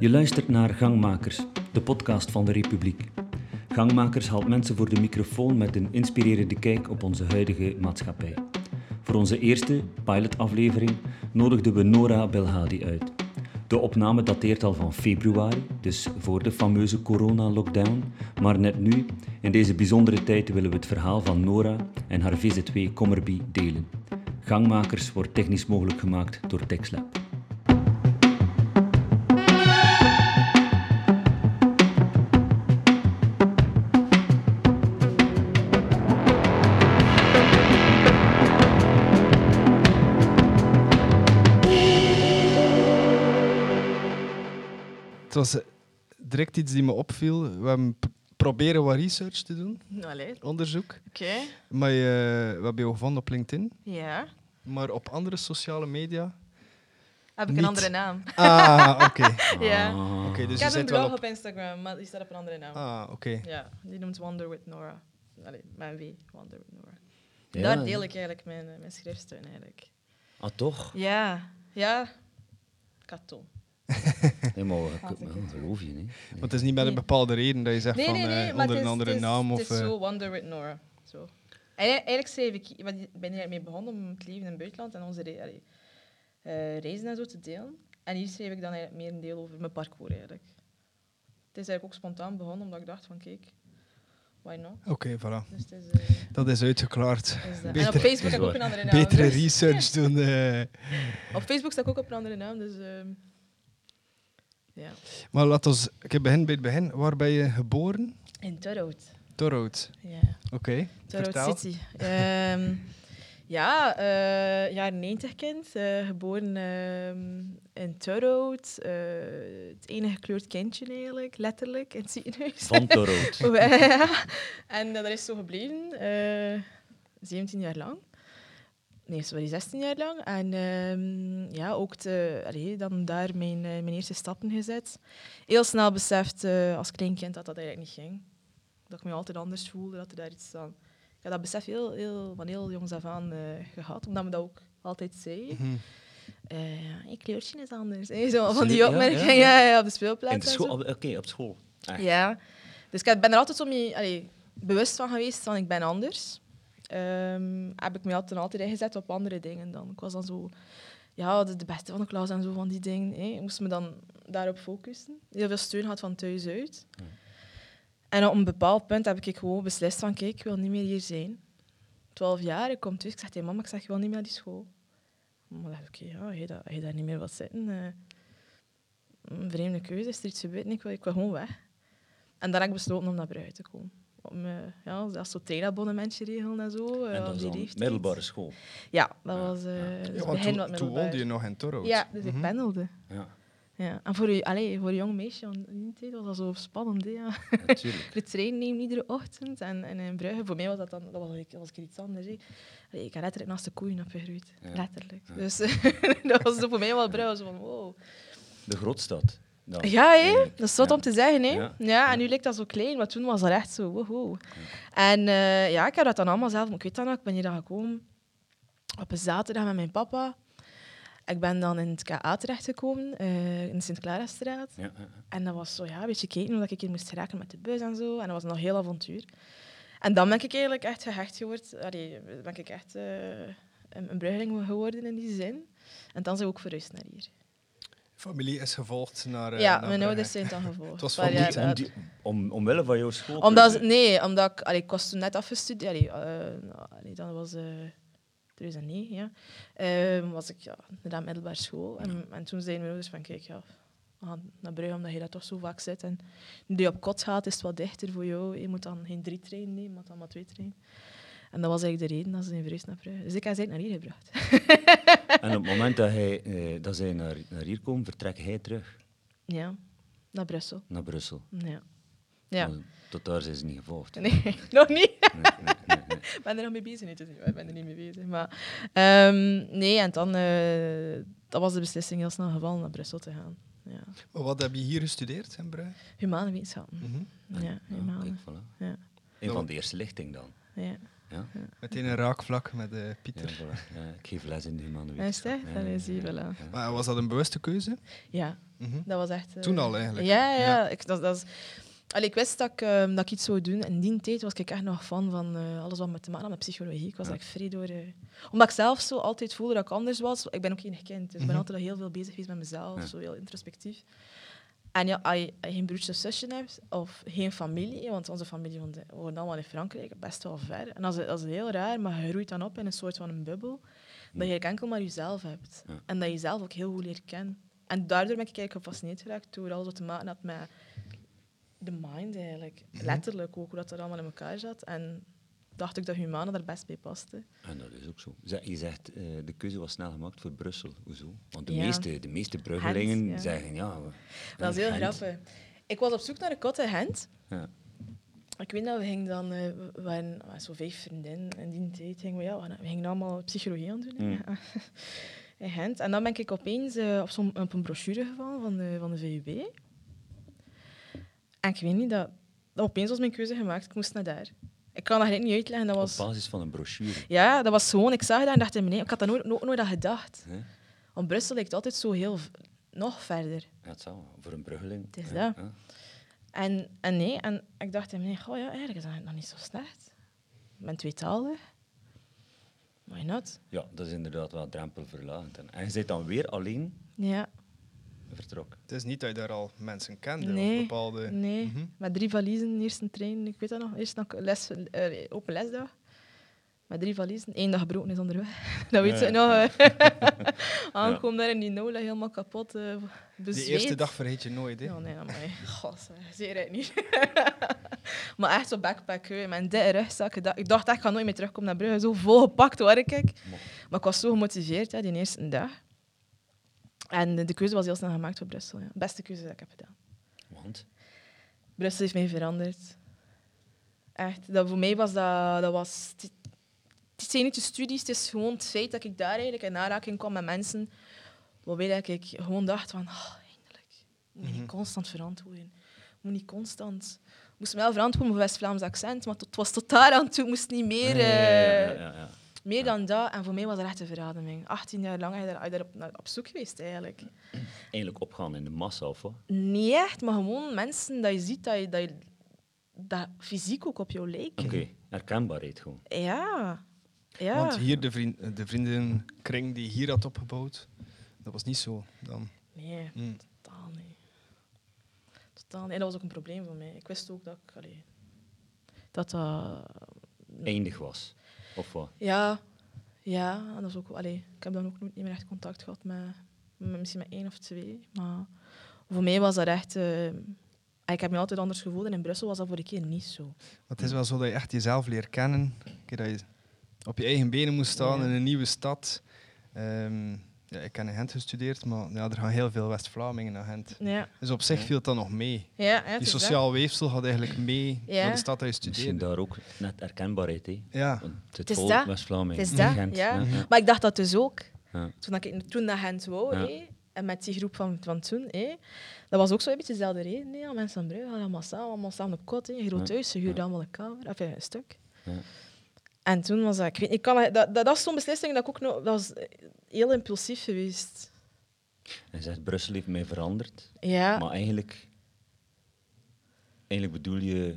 Je luistert naar Gangmakers, de podcast van de Republiek. Gangmakers haalt mensen voor de microfoon met een inspirerende kijk op onze huidige maatschappij. Voor onze eerste pilotaflevering nodigden we Nora Belhadi uit. De opname dateert al van februari, dus voor de fameuze corona-lockdown. Maar net nu, in deze bijzondere tijd, willen we het verhaal van Nora en haar VZW Commerby delen. Gangmakers wordt technisch mogelijk gemaakt door TechSlab. Direct iets die me opviel. We hebben proberen wat research te doen, Allee, oké. onderzoek. Maar je, we hebben je gevonden op LinkedIn, Ja. maar op andere sociale media. Heb ik Niet. een andere naam? Ah, oké. Ja. Ah. Oké, dus ik je heb een zit wel blog op. op Instagram, maar die staat op een andere naam. Ah, oké. Ja, die noemt Wonder with Nora. Allee, mijn W, Wonder with Nora. Ja. Daar deel ik eigenlijk mijn, eh, mijn schriftsteun eigenlijk. Ah, toch? Ja, ja. Kato. Nee, maar ik geloof je niet. Want het is niet met een bepaalde reden dat je zegt Nee, van nee, nee, eh, onder het een andere is, naam. Het Of, is eh, zo Wonder with Nora. Zo. Eigenlijk, schreef ik, want ik ben hier mee begonnen om het leven in het buitenland en onze re- allee, eh, reizen en zo te delen. En hier schreef ik dan eigenlijk meer een deel over mijn parcours eigenlijk. Het is eigenlijk ook spontaan begonnen, omdat ik dacht van kijk, why not? Oké, voilà. Dus het is, eh, Dat is uitgeklaard. is dat. En Beter- op Facebook heb ik ook een andere naam. Betere dus- research doen. eh. Op Facebook sta ik ook op een andere naam, dus ehm, ja. Maar laat ons ik begin bij het begin. Waar ben je geboren? In Torhout. Torhout. Ja. Oké, Torhout vertel. City. Ehm, ja, eh jaren 90 kind. eh, geboren ehm, in Torhout. eh, het enige gekleurd kindje eigenlijk, letterlijk, in het ziekenhuis. Van Torhout. ja. En dat is zo gebleven. eh 17 jaar lang. Nee, sorry, 16 jaar lang. En ehm, ja, ook te, allee, dan daar mijn, eh, mijn eerste stappen gezet. Heel snel beseft eh, als klein kind dat dat eigenlijk niet ging. Dat ik me altijd anders voelde, dat er daar iets aan... Ik heb dat besef heel, heel, van heel jongs af aan eh, gehad, omdat me dat ook altijd zei. Ja, je kleurtje is anders. hè. Zo, van die Ja, ja, opmerkingen ja. ja, ja, op de speelplaats. Oké, op school. Echt? Ja. Dus ik ben er altijd zo mee, allee, bewust van geweest van ik ben anders. Ehm, heb ik me altijd, altijd ingezet op andere dingen dan. Ik was dan zo ja, de, de beste van de klas en zo van die dingen. hè. Ik moest me dan daarop focussen. Heel veel steun had van thuis uit. En op een bepaald punt heb ik gewoon beslist van kijk, ik wil niet meer hier zijn. Twaalf jaar, ik kom thuis, ik zeg tegen mama, ik zeg, ik wil niet meer naar die school. Mama dacht, oké, ja, je, dat, je daar niet meer wat zitten. eh, een vreemde keuze, is er iets gebeurd? Ik wil, ik wil gewoon weg. En dan heb ik besloten om naar Brugge te komen. Om eh, ja, zelfs zo treinabonnementje regelen en zo. eh, En dat die leeftijd. middelbare school. Ja, dat Ja, was eh ja. dus Ja, want begin toen, wat toen woonde je nog in Torhout. Ja, dus ik Mhm. pendelde. Ja, Ja. En voor, u, allee, voor een jong meisje in die tijd was dat zo spannend. Hè, ja. natuurlijk. De trein nemen iedere ochtend. En, en in Brugge, voor mij was dat dan dat was, ik- was ik iets anders. Hè. Allee, ik had letterlijk naast de koeien opgegroeid. Ja. Letterlijk. Ja. Dus dat was voor mij wel Brugge. Zo van, wow. De grootstad. Dan, Ja, eigenlijk. dat is Ja. om te zeggen. Hè? Ja. En nu lijkt dat zo klein, maar toen was dat echt zo. En eh, ja, ik heb dat dan allemaal zelf. maar Ik weet dat nog, ik ben hier dan gekomen op een zaterdag met mijn papa. Ik ben dan in het KA terechtgekomen, eh in de Sint-Clara-straat. Ja, ja. En dat was zo, ja, een beetje kijken hoe ik hier moest geraken met de bus en zo. En dat was nog heel avontuur. En dan ben ik eigenlijk echt gehecht geworden. Allee, ben ik echt eh, een, een geworden in die zin. En dan zijn we ook verhuisd naar hier. Familie is gevolgd naar. eh, ja, naar mijn Brugge. ouders zijn dan gevolgd. Het was van die- Om, om, omwille van jouw school. Omdat, nee, omdat ik, allee, ik was toen net afgestudeerd. Allee, eh, nou, allee, dat was eh 2009, ja. Ehm, was ik ja, naar de middelbare school. En, en toen zeiden mijn ouders van, kijk, ja, we gaan naar Brugge, omdat je daar toch zo vaak zit. En nu je op kot gaat, is het wat dichter voor jou. Je moet dan geen drie treinen nemen, maar dan maar twee treinen. En dat was eigenlijk de reden dat ze in verhuisd naar Brugge. Dus ik heb ze naar hier gebracht. En op het moment dat, hij, eh, dat zij naar, naar hier komen, vertrekt hij terug ja, naar Brussel. naar Brussel. Ja. Ja. Maar tot daar zijn ze niet gevolgd. Nee, nog niet. Nee, nee, nee, nee. Ik ben er nog mee bezig. Nee, niet ik ben er niet mee bezig. Maar, ehm, nee, en dan eh, dat was de beslissing heel snel gevallen naar Brussel te gaan. Ja. Maar wat heb je hier gestudeerd in Brugge? Humane wetenschappen. Mhm. Ja, Ja, humane. kijk, voilà. Ja. Een van de eerste lichting dan. Ja. Ja? Meteen een raakvlak met eh, Ja, Pieter. voilà. Ja, ik geef les in de humane Is wetenschap. Allee, zie je, voilà. Maar was dat een bewuste keuze? Ja, Mhm. dat was echt... eh, Toen al eigenlijk? Ja, ja. Ja. Ik, dat, dat is, Allee, ik wist dat ik, ehm, dat ik iets zou doen. In die tijd was ik echt nog fan van eh, alles wat met te maken had met psychologie. Ik was Ja. echt vrij door... eh, omdat ik zelf zo altijd voelde dat ik anders was. Ik ben ook geen kind, dus ik ben Mhm. altijd al heel veel bezig geweest met mezelf. Ja. Zo heel introspectief. En ja, als je, geen broertje of zusje hebt, of geen familie, want onze familie woonde allemaal in Frankrijk, best wel ver. En dat is, dat is heel raar, maar je groeit dan op in een soort van een bubbel, dat je enkel maar jezelf hebt. Ja. En dat je jezelf ook heel goed leert kennen. En daardoor ben ik eigenlijk gefascineerd geraakt door alles wat te maken had met de mind eigenlijk. Mhm. Letterlijk ook, hoe dat er allemaal in elkaar zat. En dacht ik dat Humana daar best bij paste. En dat is ook zo. Je zegt, eh, de keuze was snel gemaakt voor Brussel. Hoezo? Want de, Ja. meeste, de meeste Bruggelingen Gent, ja. zeggen, ja... we- Dat is heel Gent. grappig. Ik was op zoek naar een kot in Gent. Ja. Ik weet dat we gingen dan, eh, we waren zo vijf vriendinnen in die tijd, gingen we, ja, we gingen allemaal psychologie aan doen Mm. in Gent. En dan ben ik opeens eh, op, zo'n, op een brochure gevallen van de, van de VUB. En ik weet niet, dat opeens was mijn keuze gemaakt. Ik moest naar daar. Ik kan dat niet uitleggen. Dat was, Op basis van een brochure. ja, dat was gewoon, ik zag dat en dacht, nee, ik had dat nooit, nooit, nooit aan gedacht. Hè? Want Brussel lijkt altijd zo heel, nog verder. Ja, het zou, voor een Bruggeling. Het is ja, dat. ja. En, en nee, en ik dacht, nee, goh, ja, eigenlijk is dat nog niet zo slecht. Ik ben tweetalig. Why not? Ja, dat is inderdaad wel drempelverlagend. En, en je zit dan weer alleen Ja, vertrokken. Het is niet dat je daar al mensen kende Nee, of bepaalde... nee. Mhm. Met drie valiezen, eerst een trein, ik weet dat nog. Eerst nog les, eh, open lesdag. Met drie valiezen. Eén dag gebroken is onderweg. dat weet Ja, je ja. nog. eh. Aankomen daar in die nola, helemaal kapot. eh Die bezweet. eerste dag vergeet je nooit, hè? Ja, nee, maar god, zeg, zeer het niet. maar echt zo backpack, hè, een dikke rugzak. Ik dacht, ik dacht echt, ik ga nooit meer terugkomen naar Brugge. Zo volgepakt waar ik. Maar ik was zo gemotiveerd hè, die eerste dag. En de, keuze was heel snel gemaakt voor Brussel. Ja. Beste keuze die ik heb gedaan. Want? Brussel heeft mij veranderd. Echt, dat voor mij was dat... dat was, het, het zijn niet de studies, het is gewoon het feit dat ik daar eigenlijk in aanraking kwam met mensen waarbij dat ik gewoon dacht van, oh, eindelijk. Ik moet niet Mhm. constant verantwoorden. Ik moet niet constant... Ik moest me wel verantwoorden voor West-Vlaams accent, maar het was tot daar aan toe. Ik moest niet meer... Ja, ja, eh, ja, ja. Meer dan dat. En voor mij was dat echt een verademing. 18 jaar lang ben je daar, op, naar- op zoek geweest, eigenlijk. Eigenlijk opgaan in de massa, of wat? Niet echt, maar gewoon mensen dat je ziet dat, je, dat, je, dat fysiek ook op jou lijken. Oké, herkenbaarheid gewoon. Ja. Ja. Want hier, de, vriend, de vriendenkring die hier had opgebouwd, dat was niet zo dan. Nee, Mm. totaal niet. Totaal niet. En dat was ook een probleem voor mij. Ik wist ook dat ik... allee, dat dat... Eindig was. Of wat? Ja. Ja, en dat is ook... Allee, ik heb dan ook nooit niet meer echt contact gehad met... met misschien met één of twee. Maar voor mij was dat echt... eh, ik heb me altijd anders gevoeld en in Brussel was dat voor de keer niet zo. Het is wel zo dat je echt jezelf leert kennen. Een keer dat je op je eigen benen moet staan Ja. in een nieuwe stad. Ehm, ja, ik heb in Gent gestudeerd, maar ja, er gaan heel veel West-Vlamingen naar Gent. Ja. Dus op zich viel dat nog mee. Ja, Die dat. sociaal weefsel gaat eigenlijk mee Ja. naar de stad dat je Misschien studeerde. daar ook net herkenbaarheid, hè? Ja, Want het is dat. West-Vlamingen. Het is dat, Gent, ja. ja. Maar ik dacht dat dus ook. Ja. Toen, dat ik, toen naar Gent wou, Ja. hé, en met die groep van, van toen, hé, dat was ook zo een beetje dezelfde reden. Mensen van Brugge hadden allemaal samen, allemaal samen op kot. Een groot Ja. huis, ze huurden Ja. allemaal een kamer, of ja, een stuk. En toen was dat... Ik weet, ik kan, dat, dat, dat is zo'n beslissing dat ik ook nog... Dat was heel impulsief geweest. En zegt, Brussel heeft mij veranderd. Ja, Maar eigenlijk, eigenlijk bedoel je,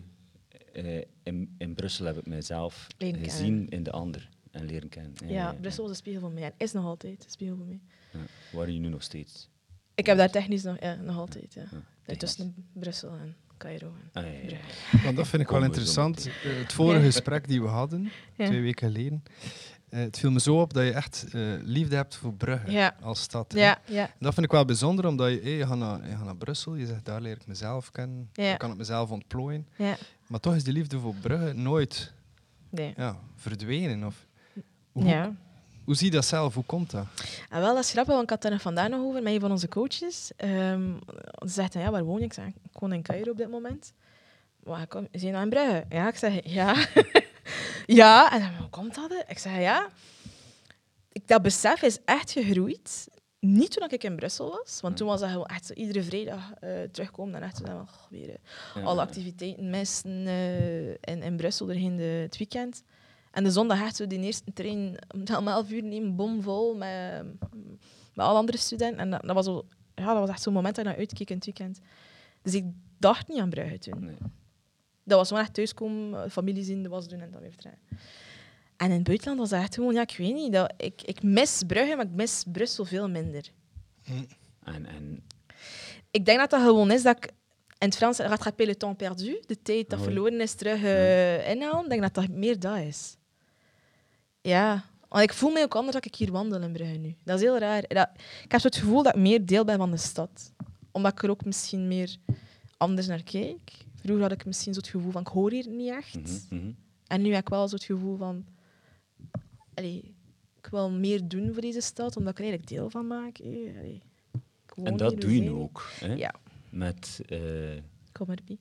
eh, in, in Brussel heb ik mijzelf Leren gezien kennen. in de ander en leren kennen. ja, Brussel was een spiegel voor mij. En is nog altijd een spiegel voor mij. Ja. Waar je nu nog steeds. Ik heb daar technisch nog, ja, nog altijd, ja. Tussen Brussel en Cairo Ah, ja, want dat vind ik wel interessant. Eh, Het vorige gesprek die we hadden, Ja. twee weken geleden, eh, het viel me zo op dat je echt eh, liefde hebt voor Brugge Ja. als stad. Ja, ja. En Dat vind ik wel bijzonder, omdat je, eh, je, gaat naar, je gaat naar Brussel, je zegt daar leer ik mezelf kennen, Ja. ik kan het mezelf ontplooien. ja. Maar toch is die liefde voor Brugge nooit Nee. ja, verdwenen. Of, hoe, Ja. Hoe zie je dat zelf? Hoe komt dat? En wel, dat is grappig, want ik had er vandaag nog over met een van onze coaches. Ehm ze zegt, ja, waar woon je? Ik zeg, ik woon in Cairo op dit moment. Maar kom, je nou in Brugge? Ja, ik zeg, ja. ja, en dan, hoe komt dat? Ik zeg, ja. Ik, dat besef is echt gegroeid. Niet toen ik in Brussel was, want toen was dat gewoon echt zo, iedere vrijdag eh, terugkomen en echt zo, dan, oh, weer eh, alle activiteiten missen eh, in, in Brussel doorheen de, het weekend. En de zondag echt zo die eerste trein om 11 uur nemen, bomvol met, met alle andere studenten. En dat, dat was, zo, ja, dat was echt zo'n moment dat ik naar uitkeek in het weekend. Dus ik dacht niet aan Brugge toen. Nee. Dat was gewoon echt thuiskomen, familie zien, de was doen en dan weer vertrekken. En in het buitenland was dat echt gewoon, ja, ik weet niet, dat, ik, ik mis Brugge, maar ik mis Brussel veel minder. En, en Ik denk dat dat gewoon is dat ik in het Frans rattraper le temps perdu, de tijd dat verloren is, terug eh, inhalen. Ik denk dat dat meer dat is. Ja, want ik voel me ook anders dat ik hier wandel in Brugge nu. Dat is heel raar. Dat, ik heb zo het gevoel dat ik meer deel ben van de stad. Omdat ik er ook misschien meer anders naar kijk. Vroeger had ik misschien zo het gevoel van, ik hoor hier niet echt. mhm, mhm. En nu heb ik wel zo het gevoel van... Allee, ik wil meer doen voor deze stad, omdat ik er eigenlijk deel van maak. Allee, woon En dat doe je nu ook. Hè? Ja, Met eh. Commerby.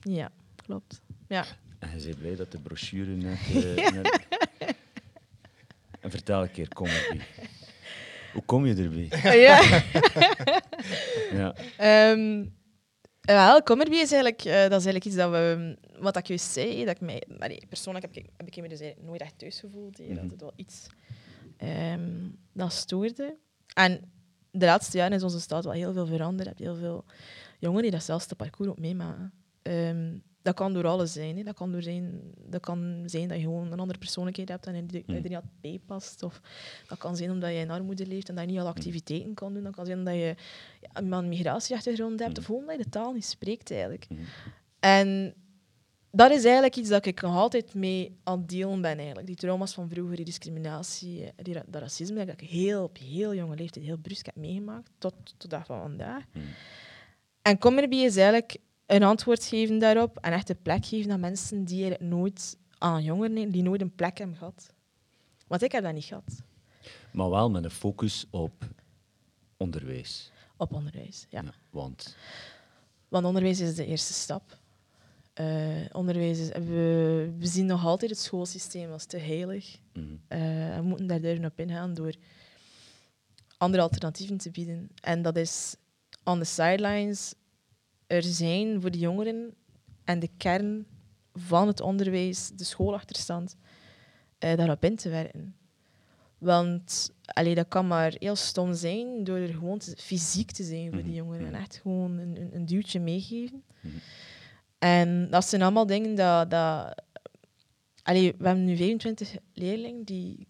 Ja, klopt. Ja. En je bent blij dat de brochure net... eh, net- En vertel een keer Commerby. Hoe kom je erbij? ja. Ja. Ehm, wel, Commerby is eigenlijk, eh, dat is eigenlijk iets dat we, wat ik juist zei, dat ik mij, allee, persoonlijk heb ik, heb ik me dus nooit echt thuis gevoeld. Dat Mhm. het wel iets ehm, dat stoorde. En de laatste jaren is onze stad wel heel veel veranderd. Je hebt heel veel jongeren die dat zelfs de parcours ook meemaken. Ehm, dat kan door alles zijn. Hè. Dat, kan door zijn. dat kan zijn dat je gewoon een andere persoonlijkheid hebt en die die er niet bij past. Of dat kan zijn omdat je in armoede leeft en dat je niet alle activiteiten kan doen. Dat kan zijn omdat je ja, een migratieachtergrond hebt of gewoon dat je de taal niet spreekt eigenlijk. En dat is eigenlijk iets dat ik nog altijd mee aan het delen ben eigenlijk. Die trauma's van vroeger, die discriminatie, die, ra- dat racisme, dat ik heel, op heel jonge leeftijd heel brusk heb meegemaakt, tot, tot de dag van vandaag. En Commerby is eigenlijk een antwoord geven daarop en echt een plek geven aan mensen die er nooit aan jongeren die nooit een plek hebben gehad. Want ik heb dat niet gehad Maar wel met een focus op onderwijs. op onderwijs. Ja. Ja, want Want onderwijs is de eerste stap. Eh, onderwijs is, we, we zien nog altijd het schoolsysteem als te heilig. mhm, Eh, we moeten daar durven op ingaan door andere alternatieven te bieden. En dat is on the sidelines er zijn voor de jongeren en de kern van het onderwijs, de schoolachterstand, eh, daarop in te werken. Want allee, dat kan maar heel stom zijn door er gewoon te- fysiek te zijn voor die Mhm, jongeren. En mhm. echt gewoon een, een, een duwtje meegeven. Mhm. En dat zijn allemaal dingen dat... dat allee, we hebben nu 25 leerlingen die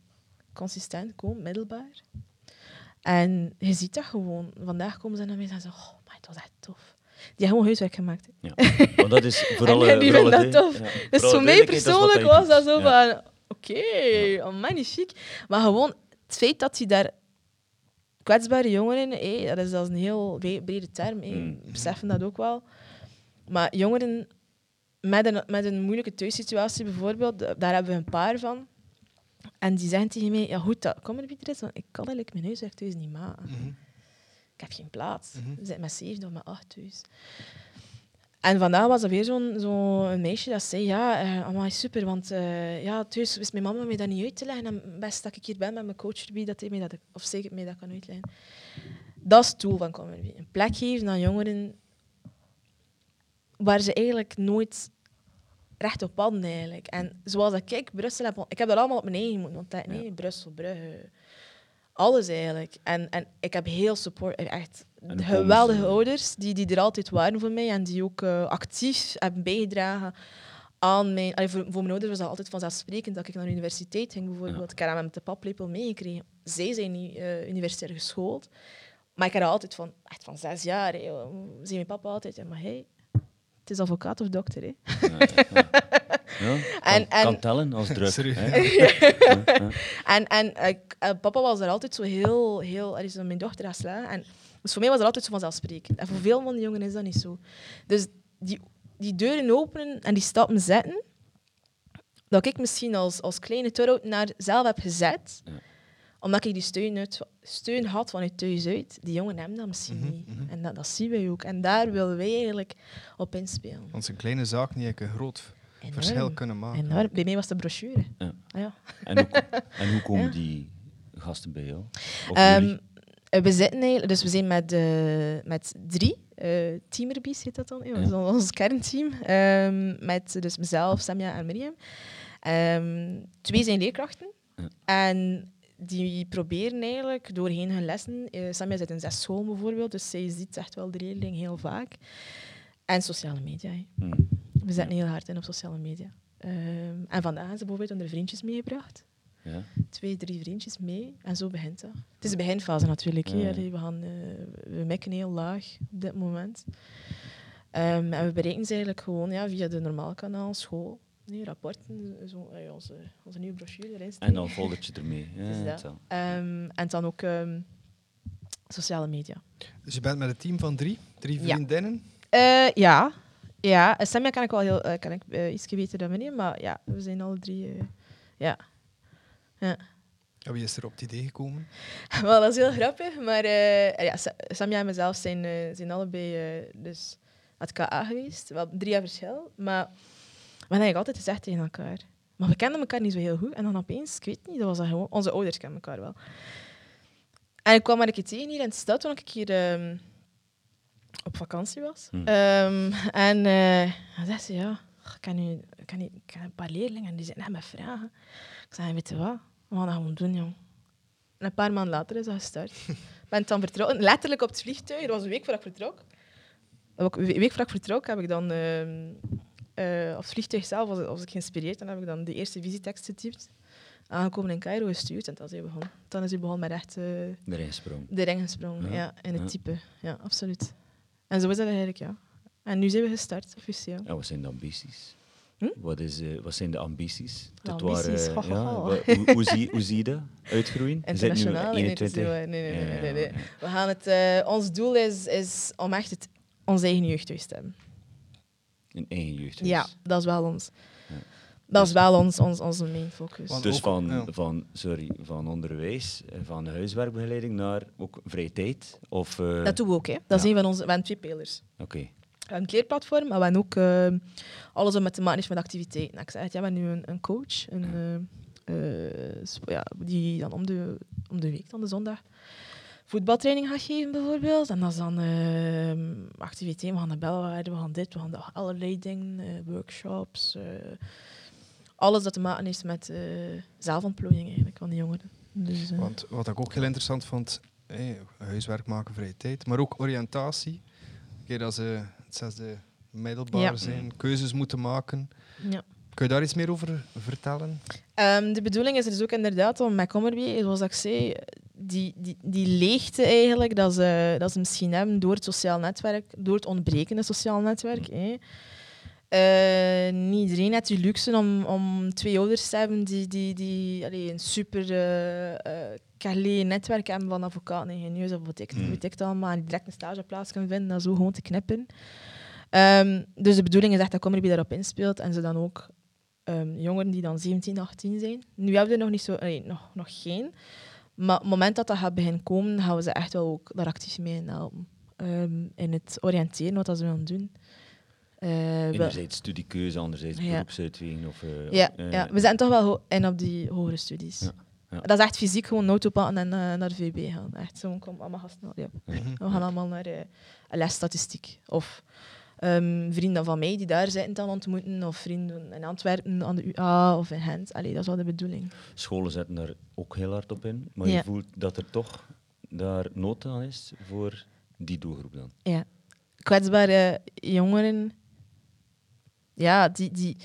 consistent komen, middelbaar. En je ziet dat gewoon. Vandaag komen ze naar mij en zeggen ze, oh, maar het was echt tof. Die hebben gewoon huiswerk gemaakt. ja. Maar dat is voor En alle... die vinden alle dat tof. ja, Dus voor mij dat persoonlijk was dat zo Ja. van... Oké, oh, magnifiek. Maar gewoon het feit dat hij daar... Kwetsbare jongeren, hé, dat is een heel bre- brede term. hé. Mm. We beseffen dat ook wel. Maar jongeren met een, met een moeilijke thuissituatie bijvoorbeeld, da- daar hebben we een paar van. En die zeggen tegen mij, ja goed, dat kom er weer eens, want ik kan eigenlijk mijn huiswerk thuis niet maken. Mhm. Ik heb geen plaats. Mhm. We zitten met zeven of met acht thuis. En vandaag was er weer zo'n zo meisje dat zei, ja, eh amai, super, want eh, ja, thuis wist mijn mama mij dat niet uit te leggen. En best dat ik hier ben met mijn coach erbij, dat hij mij dat, of zeker mij dat kan uitleggen. Dat is het doel van Comedy. Een plek geven aan jongeren waar ze eigenlijk nooit recht op hadden eigenlijk. En zoals dat ik Brussel heb, ik heb dat allemaal op mijn eigen moeten ontdekken. Nee, Brussel, Brugge, alles eigenlijk. En, en ik heb heel support, echt geweldige ze- ouders die, die er altijd waren voor mij en die ook eh, actief hebben bijgedragen aan mijn... allee, voor, voor mijn ouders was dat altijd vanzelfsprekend dat ik naar de universiteit ging bijvoorbeeld. Ik heb dat met de paplepel meegekregen. Zij zijn niet eh, universitair geschoold. Maar ik had altijd van, echt van zes jaar. Zei mijn papa altijd, ja, maar hey, het is advocaat of dokter. Hè. Ja, ja. Ja, kan, En- en- kan tellen als druk. Serieus? hè. Ja, ja. En, en eh, eh, papa was er altijd zo heel... heel er is mijn dochter geslagen. En dus voor mij was dat altijd zo vanzelfsprekend. En voor veel van die jongeren is dat niet zo. Dus die, die deuren openen en die stappen zetten, dat ik misschien als, als kleine naar zelf heb gezet, Ja. omdat ik die steun, uit, steun had vanuit thuis uit, die jongeren hebben dat misschien Mhm, niet. mhm. En dat, dat zien wij ook. En daar willen wij eigenlijk op inspelen. Want een kleine zaak niet een groot Enorm. verschil kunnen maken. Enorm. Bij mij was de brochure. Ja. Ah, ja. En, hoe, en hoe komen Ja. die gasten bij jou? Ehm, eh, we zitten dus we zijn met, eh, met drie uh, teamerbies, heet dat dan, ja, dat is ons kernteam. Ehm, met dus mezelf, Samia en Miriam. Ehm, twee zijn leerkrachten. Ja. En die proberen eigenlijk doorheen hun lessen... eh Samia zit in zes scholen bijvoorbeeld, dus zij ziet echt wel de leerling heel vaak. En sociale media. Hm. We zetten heel hard in op sociale media. Ehm, en vandaag hebben ze bijvoorbeeld hun vriendjes meegebracht. Ja. Twee, drie vriendjes mee. En zo begint dat. Het is de beginfase natuurlijk. hè. Ja. Allee, We, gaan, eh, we mikken heel laag op dit moment. Ehm, en we bereiken ze eigenlijk gewoon ja, via de normale kanaal, school. Nee, rapporten, zo, onze, onze nieuwe brochure erin En dan foldertje ermee. Ja, Dus dat. Ehm, en dan ook ehm, sociale media. Dus je bent met een team van drie, drie Ja. vriendinnen. Eh, ja. Ja, eh, Samia kan ik wel heel, eh, kan ik, eh, iets beter dan meneer, maar ja, we zijn alle drie. ja. ja. Ja, wie is er op het idee gekomen? Wel, dat is heel grappig, maar eh, ja, Sa- Samia en mezelf zijn, zijn allebei eh, dus het KA geweest. Wel drie jaar verschil, maar we hebben eigenlijk altijd gezegd tegen elkaar. Maar we kenden elkaar niet zo heel goed. En dan opeens, ik weet niet, dat was dat gewoon... Onze ouders kennen elkaar wel. En ik kwam maar een keer tegen hier in de stad toen ik hier ehm, op vakantie was. Hm. Ehm, en dan zei ze, ja, ik ken, nu, ik, ken een paar leerlingen en die zitten net met vragen. Ik zei, weet je wat? We gaan dat gewoon doen, jong. En een paar maanden later is dat gestart. Ik ben dan vertrokken, letterlijk op het vliegtuig. Dat was een week voordat ik vertrok. Een week voordat ik vertrok heb ik dan eh, op het vliegtuig zelf was, was ik geïnspireerd en heb ik dan de eerste visietekst getypt. Aangekomen in Cairo gestuurd en dan is hij begonnen. Dan is hij begonnen met echt eh, gesprongen. de ring gesprongen. Ja, Ja, in het ja. type. Ja, absoluut. En zo is dat eigenlijk, ja. En nu zijn we gestart, officieel. Ja, wat zijn de ambities? Hm? Wat, is, eh, wat zijn de ambities? De ho, ho, ja, hoe, hoe, zie, hoe zie je dat uitgroeien? Nu Internationaal? Is 21. niet waar. nee, nee, nee, nee, nee, nee. We gaan het, eh, ons doel is, is om echt het, ons eigen jeugdhuis te hebben. Een eigen jeugdhuis. Ja, dat is wel ons. Dat is wel ons, ons, onze main focus. Want- Dus Ook, van, ja. van, sorry, van onderwijs, eh, van huiswerkbegeleiding naar ook vrije tijd? Of, eh, Dat doen we ook. Hè. Dat is Ja. een van onze... We hebben twee pijlers. Oké. We hebben een kleerplatform, maar we hebben ook eh, alles om met te maken heeft met activiteiten. Ik zei het, ja, we hebben nu een, een coach een, eh, eh, ja, die dan om de, om de week, dan de zondag, voetbaltraining gaat geven bijvoorbeeld. En dat is dan eh, activiteiten. We gaan de belwaarde, we gaan dit, we gaan dat, allerlei dingen, eh, workshops. Alles dat te maken heeft met eh, zelfontplooiing eigenlijk van de jongeren. Dus, eh, Want wat ik ook heel interessant vond, eh, huiswerk maken, vrije tijd, maar ook oriëntatie. Een keer dat ze het zesde middelbaar Ja. zijn, keuzes moeten maken. ja. Kun je daar iets meer over vertellen? Ehm, de bedoeling is er dus ook inderdaad om met Commerby, zoals ik zei, die, die, die leegte eigenlijk, dat ze, dat ze misschien hebben door het sociaal netwerk, door het ontbrekende sociaal netwerk. hè. Eh, niet iedereen heeft die luxe om, om twee ouders te hebben die, die, die allee, een super calé netwerk hebben van advocaten, ingenieurs of wat ik, Mm. weet ik allemaal, en die direct een stageplaats kunnen vinden, dat zo gewoon te knippen. Ehm, dus de bedoeling is echt dat Commerby daarop inspeelt en ze dan ook ehm, jongeren die dan 17, 18 zijn. Nu hebben we er nog niet zo, nee, nog, nog geen. Maar op het moment dat dat gaat beginnen komen, gaan we ze echt wel ook daar actief mee in helpen. Ehm, in het oriënteren wat dat ze willen doen. Eh, Enerzijds studiekeuze, anderzijds Ja. beroepsuitweging. Of, eh, ja, eh, ja, we zijn toch wel in op die hogere studies. Ja, ja. Dat is echt fysiek gewoon auto pakken en eh, naar de VB gaan. Echt zo, kom allemaal gasten. Ja. Mhm. We gaan allemaal naar eh, een lesstatistiek. Of ehm, vrienden van mij die daar zitten dan ontmoeten. Of vrienden in Antwerpen aan de UA of in Gent. Allee, dat is wel de bedoeling. Scholen zetten daar ook heel hard op in. Maar Ja. je voelt dat er toch daar nood aan is voor die doelgroep dan. Ja. Kwetsbare jongeren, ja, die, die,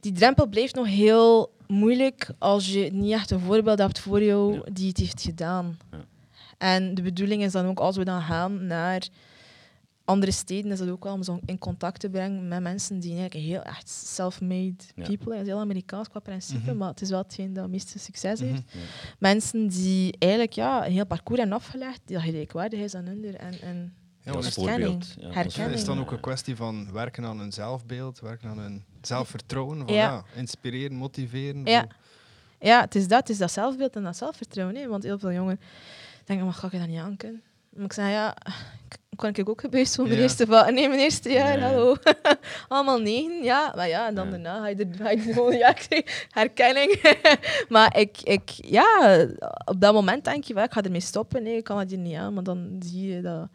die drempel blijft nog heel moeilijk als je niet echt een voorbeeld hebt voor jou Ja. die het heeft gedaan. Ja. En de bedoeling is dan ook, als we dan gaan naar andere steden, is dat ook wel om zo in contact te brengen met mensen die eigenlijk heel echt self-made people zijn. Dat is heel Amerikaans qua principe, Mhm. maar het is wel hetgeen dat het meeste succes Mhm. heeft. Mensen die eigenlijk ja, een heel parcours hebben afgelegd, die dat gelijkwaardig is aan hun. En, en Ja, als want herkenning. voorbeeld. Ja, als Herkenning. is dan ook een kwestie van werken aan hun zelfbeeld, werken aan hun zelfvertrouwen? Van, Ja. ja. inspireren, motiveren. Ja. Ja, het is dat. Het is dat zelfbeeld en dat zelfvertrouwen. Hè? Want heel veel jongeren denken, maar ga ik dat niet aankunnen? Maar ik zei, ja, kan ik ook gebeurd voor mijn Ja. eerste va- Nee, mijn eerste jaar, Ja. hallo. Allemaal negen, ja. Maar ja, en dan Ja. daarna ga je er ga je er gewoon, ja, ik zeg, herkenning. maar ik, ik, ja, op dat moment denk je, wel, ik ga ermee stoppen. Nee, ik kan dat hier niet aan. Maar dan zie je dat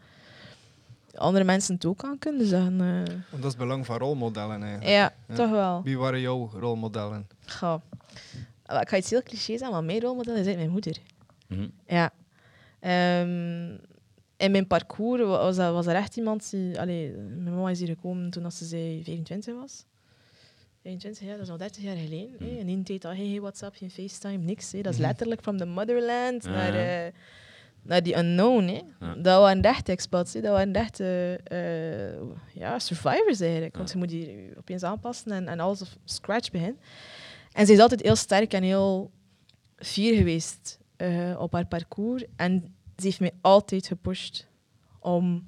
andere mensen het ook aan kunnen zeggen. eh. Want dat is het belang van rolmodellen eigenlijk. ja, Ja. toch wel. Wie waren jouw rolmodellen? Goh. Ik ga iets heel cliché zeggen, maar mijn rolmodel is eigenlijk mijn moeder. Mhm. Ja. Ehm, in mijn parcours wa- was, dat, was er echt iemand die... Allee, mijn mama is hier gekomen toen ze zei 25 was. 25 jaar, dat is al 30 jaar geleden. hè. Mhm. In die tijd had je geen WhatsApp, geen FaceTime, niks. hè. Dat is Mhm. letterlijk from the motherland naar, ja. Naar die unknown. Hè. Ja. Dat waren echt expats. Hè. Dat waren echt eh, ja, survivors eigenlijk. Want je moet je opeens aanpassen en, en alles op scratch beginnen. En ze is altijd heel sterk en heel fier geweest eh, op haar parcours. En ze heeft mij altijd gepusht om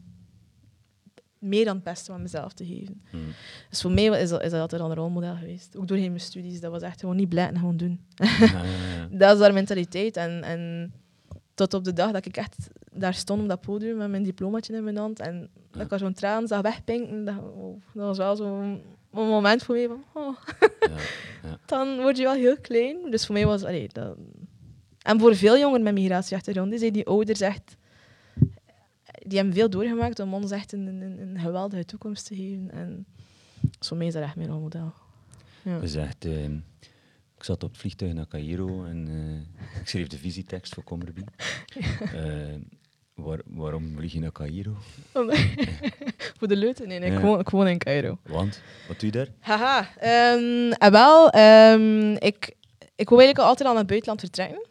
meer dan het beste van mezelf te geven. Mhm. Dus voor mij is dat, is dat altijd al een rolmodel geweest. Ook doorheen mijn studies. Dat was echt gewoon niet blij en gewoon doen. Ja, ja, ja. Dat is haar mentaliteit. En, en tot op de dag dat ik echt daar stond op dat podium met mijn diplomaatje in mijn hand en dat ik er zo'n traan zag wegpinken, dat, oh, dat was wel zo'n moment voor mij van, oh, Ja, dan word je wel heel klein. Dus voor mij was allee, dat... En voor veel jongeren met migratieachtergrond, die zijn die ouders echt... Die hebben veel doorgemaakt om ons echt een, een, een geweldige toekomst te geven. En voor mij is dat echt mijn rolmodel. Ja. Dus echt, eh, ik zat op het vliegtuig naar Cairo en eh, ik schreef de visietekst voor Commerby. Eh, waar, waarom vlieg je naar Cairo? voor de leuten? Nee, nee ik, woon, ik woon in Cairo. Want, wat doe je daar? Haha. en wel, ehm, ik, ik wil eigenlijk altijd al naar het buitenland vertrekken.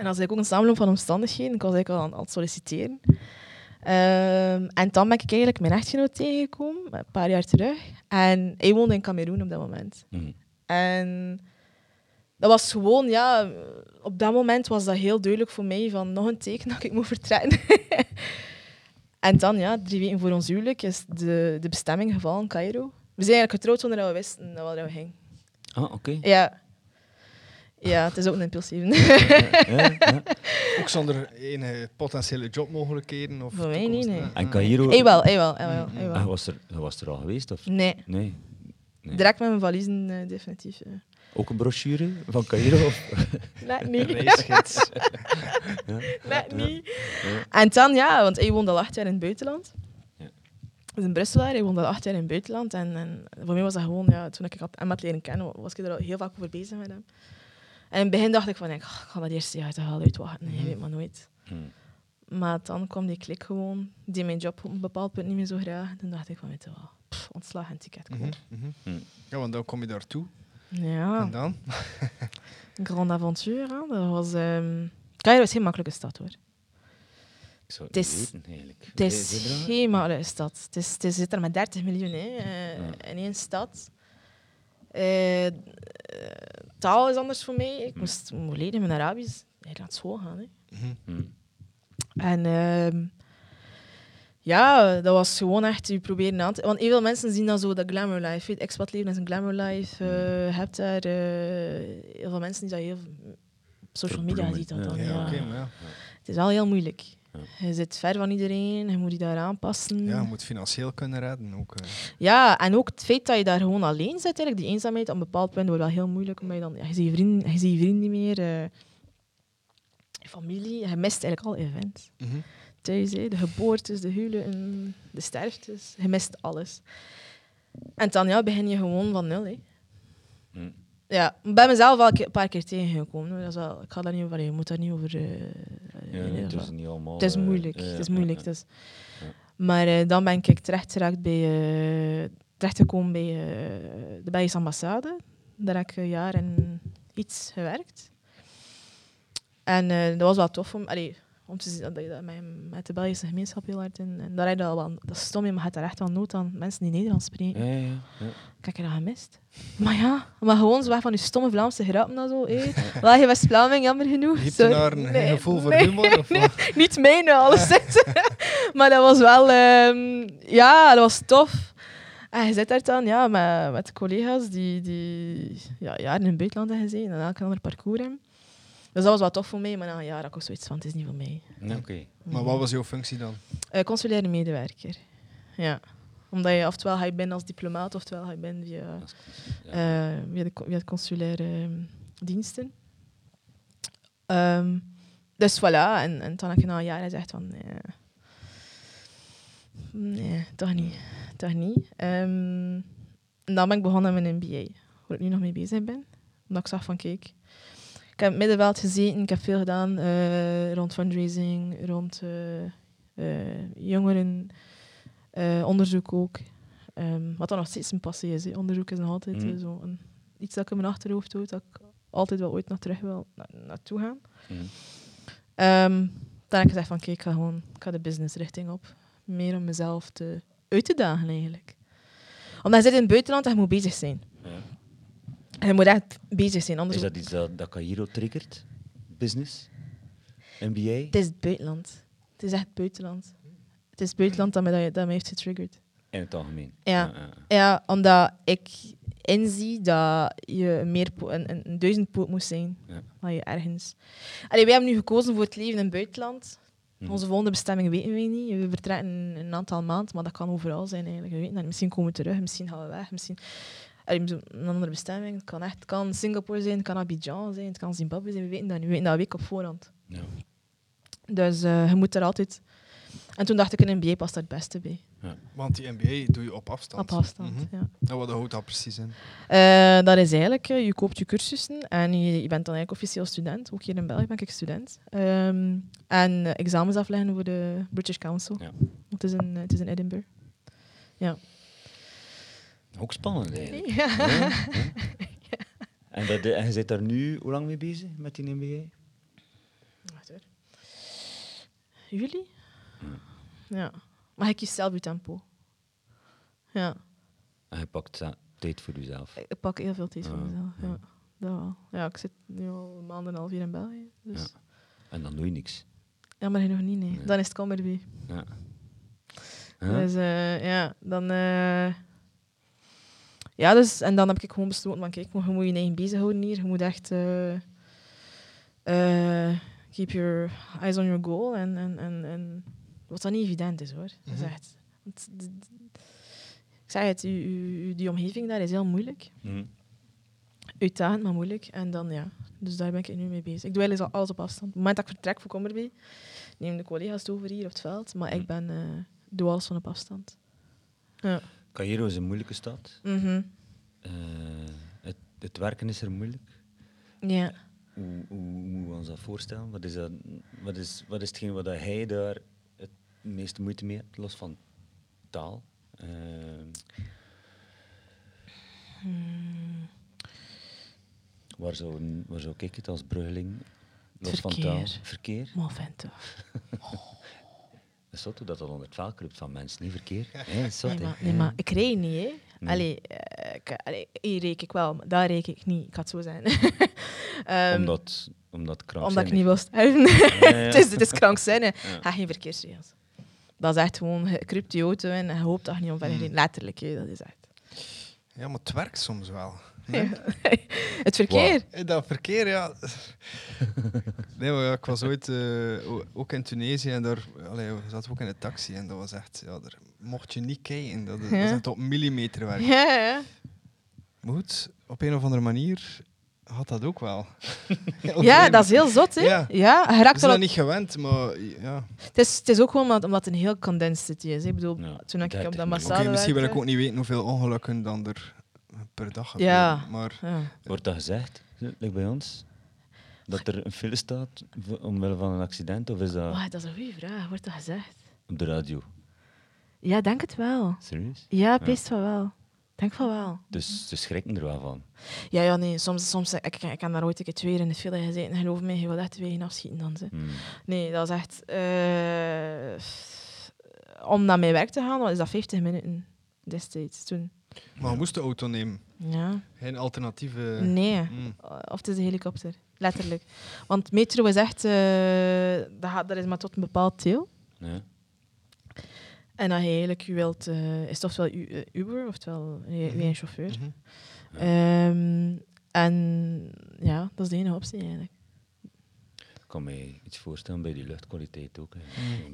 En dat is eigenlijk ook een samenloop van omstandigheden. Ik was eigenlijk al aan, aan het solliciteren. Ehm, en dan ben ik eigenlijk mijn echtgenoot tegengekomen, een paar jaar terug. En hij woonde in Cameroen op dat moment. Mhm. En dat was gewoon, ja, op dat moment was dat heel duidelijk voor mij van nog een teken dat ik moet vertrekken. en dan, ja, drie weken voor ons huwelijk is de, de bestemming gevallen, Cairo. We zijn eigenlijk getrouwd zonder dat we wisten dat we gingen. Ah, oké. Ja. Ja, het is ook een impulsieve. Ja, ja. Ook zonder enige potentiële jobmogelijkheden? Of Voor mij niet, nee. En. Cairo... Hij wel, hij wel, hij wel, hij Ah, wel. was er, was er al geweest? Of? Nee, Nee. Nee. direct met mijn valiezen, eh, definitief. Ook een brochure van Cairo? Net Een niet. reisgids. Ja. Net niet. En dan, ja, want hij woonde al acht jaar in het buitenland. Ja. Dus in Brussel, hij woonde al acht jaar in het buitenland. En, en voor mij was dat gewoon, ja, toen ik hem had leren kennen, was ik er al heel vaak over bezig met hem. En in het begin dacht ik van, ik, ik ga dat eerste jaar toch wel uitwachten, je Mhm. weet maar nooit. Mhm. Maar dan kwam die klik gewoon, die mijn job op een bepaald punt niet meer zo graag. En toen dacht ik van, weet je wel, pff, ontslag en ticket kopen. Mhm, mhm. Ja, want dan kom je daartoe. Ja, En dan? een grande avontuur. Hè. Dat was... ehm Cairo is geen makkelijke stad, hoor. Ik zou het is- weten, eigenlijk. Het is geen makkelijke stad. Het, is, het zit er met 30 miljoen hè, eh, Ja. in één stad. Eh, taal is anders voor mij. Ik moest leren mijn Arabisch naar school gaan. Hè. Mhm. Mhm. En ehm, ja, dat was gewoon echt je proberen aan te... Want heel veel mensen zien dan zo dat glamour life. Weet, expat leven is een glamour life. eh, je hebt daar eh, heel veel mensen die dat heel op social media ziet dat ja. dan. Ja, Ja, oké, maar ja. Het is wel heel moeilijk. Ja. Je zit ver van iedereen, je moet je daar aanpassen. ja, je moet financieel kunnen redden ook. eh. Ja, en ook het feit dat je daar gewoon alleen zit, eigenlijk, die eenzaamheid, op een bepaald punt wordt wel heel moeilijk, omdat je dan, ja, je ziet je vrienden, je ziet je vrienden niet meer, eh, je familie, je mist eigenlijk al events. Mhm. Thuis, hè, de geboortes, de huwelijken, de sterftes, je mist alles. En dan ja, begin je gewoon van nul. Hè. Mhm. Ja, ik ben mezelf wel een paar keer tegengekomen. Dat is wel, ik ga daar niet over, je moet daar niet over... eh, Ja, nee, het dat is niet allemaal... Het is eh, moeilijk. het is moeilijk. Dus. Maar eh, dan ben ik terecht geraakt bij, eh terechtgekomen bij eh, de Belgische ambassade. Daar heb ik een jaar en iets gewerkt. En eh, dat was wel tof om, allee, om te zien dat je dat met, met de Belgische gemeenschap heel hard in. En daar heb je al wel, dat is stom, maar je hebt daar echt wel nood aan mensen die Nederlands spreken. Ja, ja, heb je dat gemist. Maar ja, maar gewoon zo weg van die stomme Vlaamse grappen en zo. Wel, je West-Vlaming, jammer genoeg. Je hebt Sorry. daar een Nee, gevoel voor nee, humor? Of nee. wat? Niet mijne, alleszins. maar dat was wel... ehm, ja, dat was tof. En je zit daar dan ja, met, met collega's die, die ja, jaren in het buitenland hebben gezeten en elk ander parcours hebben. Dus dat was wel tof voor mij, maar na een jaar had ik ook zoiets van, het is niet voor mij. Ja, Oké. Maar wat was jouw functie dan? Eh, consulaire medewerker. Ja. Omdat je oftewel ga je binnen als diplomaat, oftewel ga je binnen via. Ja. eh, via, de, via de consulaire ehm, diensten. Ehm, dus voilà, en, en toen heb ik na een jaar gezegd van... eh, Nee, toch niet. Toch niet. Ehm, en dan ben ik begonnen met een MBA, waar ik nu nog mee bezig ben. Omdat ik zag van, kijk, heb in het middenveld gezeten, ik heb veel gedaan eh, rond fundraising, rond eh, eh, jongeren, onderzoek ook. Ehm, wat dan nog steeds een passie is. Onderzoek is nog altijd eh, zo een, iets dat ik in mijn achterhoofd houd, dat ik altijd wel ooit nog terug wil na- naartoe gaan. Mhm. Ehm, dan heb ik gezegd van, kijk, ik ga gewoon ik ga de business richting op. Meer om mezelf te, uit te dagen, eigenlijk. Omdat je zit in het buitenland en je moet bezig zijn. Ja. Je moet echt bezig zijn, anders... Is dat iets dat, dat Cairo triggert? Business? MBA? Het is het buitenland. Het is echt het buitenland. Het is het buitenland dat mij, dat, mij heeft getriggerd. In het algemeen? Ja. ja. Ja, omdat ik inzie dat je een, meer een, een, een duizendpoot moet zijn. Ja. Dat je ergens... Allee, wij hebben nu gekozen voor het leven in het buitenland. Mhm. Onze volgende bestemming weten we niet. We vertrekken in een aantal maanden, maar dat kan overal zijn eigenlijk. We weten dat. Misschien komen we terug, misschien gaan we weg. Misschien een andere bestemming. Het kan, echt, het kan Singapore zijn, het kan Abidjan zijn, het kan Zimbabwe zijn. We weten dat niet. We weten dat week op voorhand. Ja. Dus eh, je moet er altijd... En toen dacht ik, een MBA past daar het beste bij. Want die MBA doe je op afstand. Op afstand, Mhm. ja. En wat houdt dat precies in? Eh, dat is eigenlijk, eh, je koopt je cursussen en je, je bent dan eigenlijk officieel student. Ook hier in België ben ik student. Ehm, en examens afleggen voor de British Council. Ja. Het, is in, het is in Edinburgh. Ook spannend eigenlijk. Ja. Ja, ja. En, dat, en je zit daar nu hoe lang mee bezig met die MBA? Wacht hoor. Juli? Ja. Maar ik kies zelf je tempo. Ja. En je pakt tijd voor jezelf. Ik pak heel veel tijd voor mezelf. ja. Ja. Dat wel. Ja, ik zit nu al een maand en een half hier in België. Dus. Ja. Ja. En dan doe je niks. maar nog niet, nee. Nee. Dan is het. Ja. Ja? Dus eh, ja, dan... eh, ja, dus... En dan heb ik gewoon besloten van, kijk, je moet je eigen bezighouden hier. Je moet echt... eh, eh, keep your eyes on your goal. En, en, en, en wat dan niet evident is, hoor. Dat is Mhm. echt... het- ik zeg het, u, u, u- die omgeving daar is heel moeilijk. Mhm. Uitdagend, maar moeilijk. En dan, ja... Dus daar ben ik nu mee bezig. Ik doe eigenlijk al alles op afstand. Op het moment dat ik vertrek voor Kommerbee, nemen de collega's het over hier op het veld. Maar ik ben... eh, doe alles van op afstand. Ja. Cairo is een moeilijke stad. Mhm. Eh, het, het werken is er moeilijk. Ja. Hoe, hoe moeten we ons dat voorstellen? Wat is, dat, wat is, wat is hetgeen wat hij daar het meeste moeite mee hebt, los van taal? Eh, waar, zou, waar zou ik het als bruggeling, los van taal? Verkeer. Verkeer? Maar vent, is zo dat dat onder het van mensen, niet verkeer. Ja, dat is zot, Nee, hè. maar, nee, maar ik reed niet, hè. Nee. Allee, eh, ik, allee, hier reek ik wel, maar daar reek ik niet. Ik het zo zijn. Ehm, omdat, omdat omdat ik niet wil sterven. Ja, ja. het, is, het is krankzinnig. Ja. Ga geen verkeersregels. Dat is echt gewoon, je die auto in en je hoopt dat je niet omver rijdt. Letterlijk, hè. dat is echt. Ja, maar het werkt soms wel. het verkeer. Hey, dat verkeer, ja. Nee, maar ja, ik was ooit eh, ook in Tunesië en daar allee, we zaten ook in een taxi en dat was echt, ja, daar mocht je niet kijken. Dat, dat Ja. is echt op millimeter werk. Ja, ja. Maar goed, op een of andere manier had dat ook wel. Ja, dat is heel zot, hè. Ja. Ja, je We raakt dat niet gewend, maar ja. Het is, het is ook gewoon omdat, omdat het een heel condensed city is. hè. Ik bedoel, Ja, toen ik 30 op de minuten. Oké, ambassade misschien wil ik ook niet weten hoeveel ongelukken dan er per dag gebeuren. Ja. Maar Ja. Wordt dat gezegd, like bij ons? Dat er een file staat omwille van een accident? Of is dat Wauw, dat is een goede vraag. Wordt dat gezegd? op de radio? Ja, denk het wel. Serieus? Ja, best van wel. Denk van wel. Dus ze schrikken er wel van. Ja, ja, nee. Soms, soms ik, ik, ik heb daar ooit een keer twee uur in de file gezeten. En geloof me, je wil echt twee afschieten dan. Ze. Hmm. Nee, dat is echt... eh, om naar mijn werk te gaan, wat is dat 50 minuten destijds toen. Maar we moesten de auto nemen. Ja. Geen alternatieve... Nee. Mm. Of het is een helikopter. Letterlijk. Want metro is echt... eh, dat, gaat, dat is maar tot een bepaald deel. Ja. En als je eigenlijk je wilt... eh, is het oftewel U- eh, Uber, oftewel wie een chauffeur. Mhm. Ehm, en ja, dat is de enige optie eigenlijk. Ik kan me iets voorstellen bij die luchtkwaliteit ook. hè.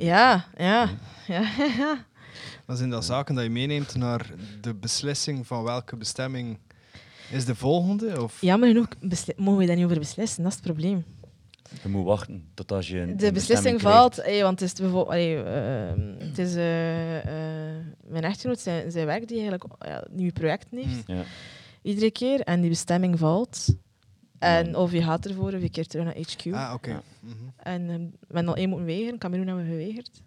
Ja, ja, ja. ja. Dan zijn dat zaken dat je meeneemt naar de beslissing van welke bestemming is de volgende? Of? Jammer genoeg mogen we daar niet over beslissen, dat is het probleem. Je moet wachten tot als je een, De beslissing valt, want het is bijvoorbeeld, allee, ehm, het is eh, eh, mijn echtgenoot, zijn, zijn werk die eigenlijk ja, nieuwe projecten heeft, Mm. Ja. iedere keer, en die bestemming valt. En Ja. of je gaat ervoor of je keert terug naar HQ. Ah, oké. Ja. Mhm. En ehm, we hebben al één moeten weigeren, Cameroen hebben we geweigerd.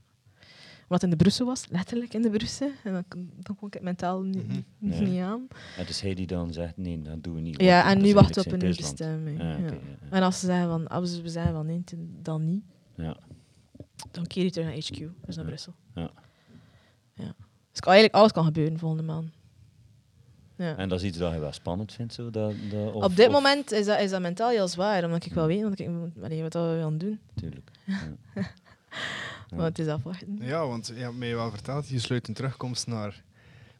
Het in de Brussel was, letterlijk in de Brussel. En dan, dan kon ik het mentaal niet, Mhm. Niet aan. Ja, dus hij die dan zegt, nee, dat doen we niet. Ja, want en nu wachten we op een nieuwe zijn bestemming. thuisland. Ja, ja. oké, ja, En als ze zeggen van, als we zeggen van nee, dan niet, ja. dan keer je terug naar HQ, dus naar Ja. Brussel. Ja. ja. Dus kan eigenlijk alles kan gebeuren volgende maand. Ja. En dat is iets dat je wel spannend vindt, zo? Dat, dat, of, Op dit of- moment is dat, is dat mentaal heel zwaar, omdat ik wel weet wat, ik, allee, wat we gaan doen. Tuurlijk. Ja. Ja. Maar het is afwachten. Ja, want je hebt mij wel verteld, je sluit een terugkomst naar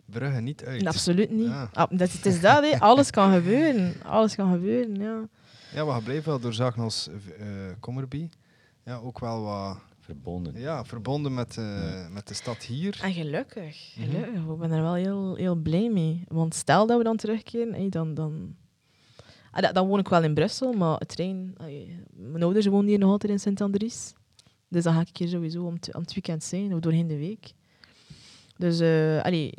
Brugge niet uit. Absoluut niet. Ja. Ah, dat, het is dat, hè. alles kan gebeuren. Alles kan gebeuren, ja. Ja, maar je blijft wel door zaken als eh Commerby. Ja, ook wel wat Verbonden. ja, verbonden met, eh, Ja. met de stad hier. En gelukkig, Mhm. gelukkig. Ik ben er wel heel, heel blij mee. Want stel dat we dan terugkeren, dan, dan... Ah, da- dan woon ik wel in Brussel, maar het trein... mijn ouders wonen hier nog altijd in Sint-Andries. Dus dan ga ik hier sowieso om, het- om het weekend zijn, of doorheen de week. Dus, eh allee,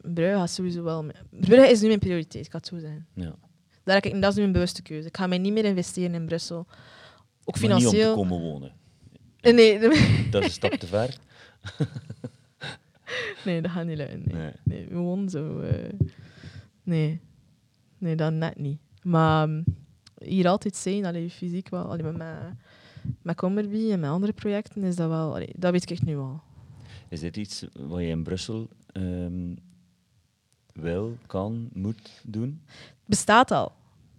Brugge gaat sowieso wel... Brugge is nu mijn prioriteit, ik ga het zo zeggen. Ja. Daar heb ik, dat is nu een bewuste keuze. Ik ga mij niet meer investeren in Brussel. Ook Maar niet om te financieel... komen wonen. Eh, Nee, nee, Dat is een stap te ver. nee, dat gaat niet lukken. Nee. Nee. Nee, gewoon zo. eh, nee. nee, dat net niet. Maar mm, hier altijd zijn, allee, fysiek wel. Allee, met, met, met Commerby en met andere projecten is dat wel. Allee, dat weet ik nu al. Is dit iets wat je in Brussel ehm, wil, kan, moet doen? Het bestaat al.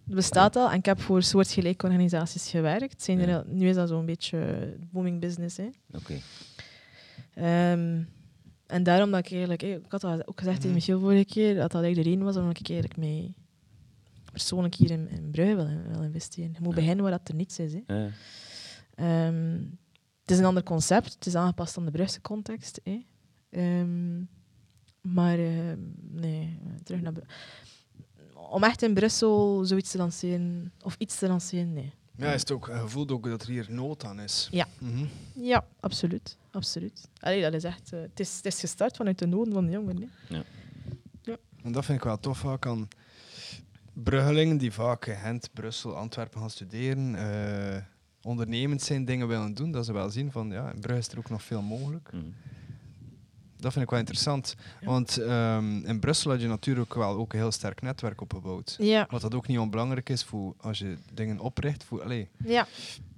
Het bestaat al en ik heb voor soortgelijke organisaties gewerkt. Zijn er, Ja. al- Nu is dat zo'n beetje booming business. Hè. Oké. Ehm, en daarom dat ik eigenlijk, ik had ook gezegd tegen Michiel vorige keer, dat dat eigenlijk de reden was omdat ik eigenlijk mij persoonlijk hier in, in Brugge wil, wil investeren. Je moet Ja. beginnen waar dat er niets is. Hè. Ja. Ehm, het is een ander concept, het is aangepast aan de Brugse context. Hè. Ehm, maar ehm, nee, terug naar. Om echt in Brussel zoiets te lanceren, of iets te lanceren, nee. Ja, is het ook, je voelt ook dat er hier nood aan is. Ja. Mhm. Ja, absoluut. absoluut. Allee, dat is echt, eh, het, is, het is gestart vanuit de noden van de jongeren. Hè. En dat vind ik wel tof vaak aan Bruggelingen die vaak in Gent, Brussel, Antwerpen gaan studeren. eh, ondernemend zijn, dingen willen doen. Dat ze wel zien van ja, in Brugge is er ook nog veel mogelijk. Mhm. Dat vind ik wel interessant. Ja. Want ehm, in Brussel had je natuurlijk wel ook een heel sterk netwerk opgebouwd. Ja, Wat dat ook niet onbelangrijk is voor als je dingen opricht. Voor, allee, ja.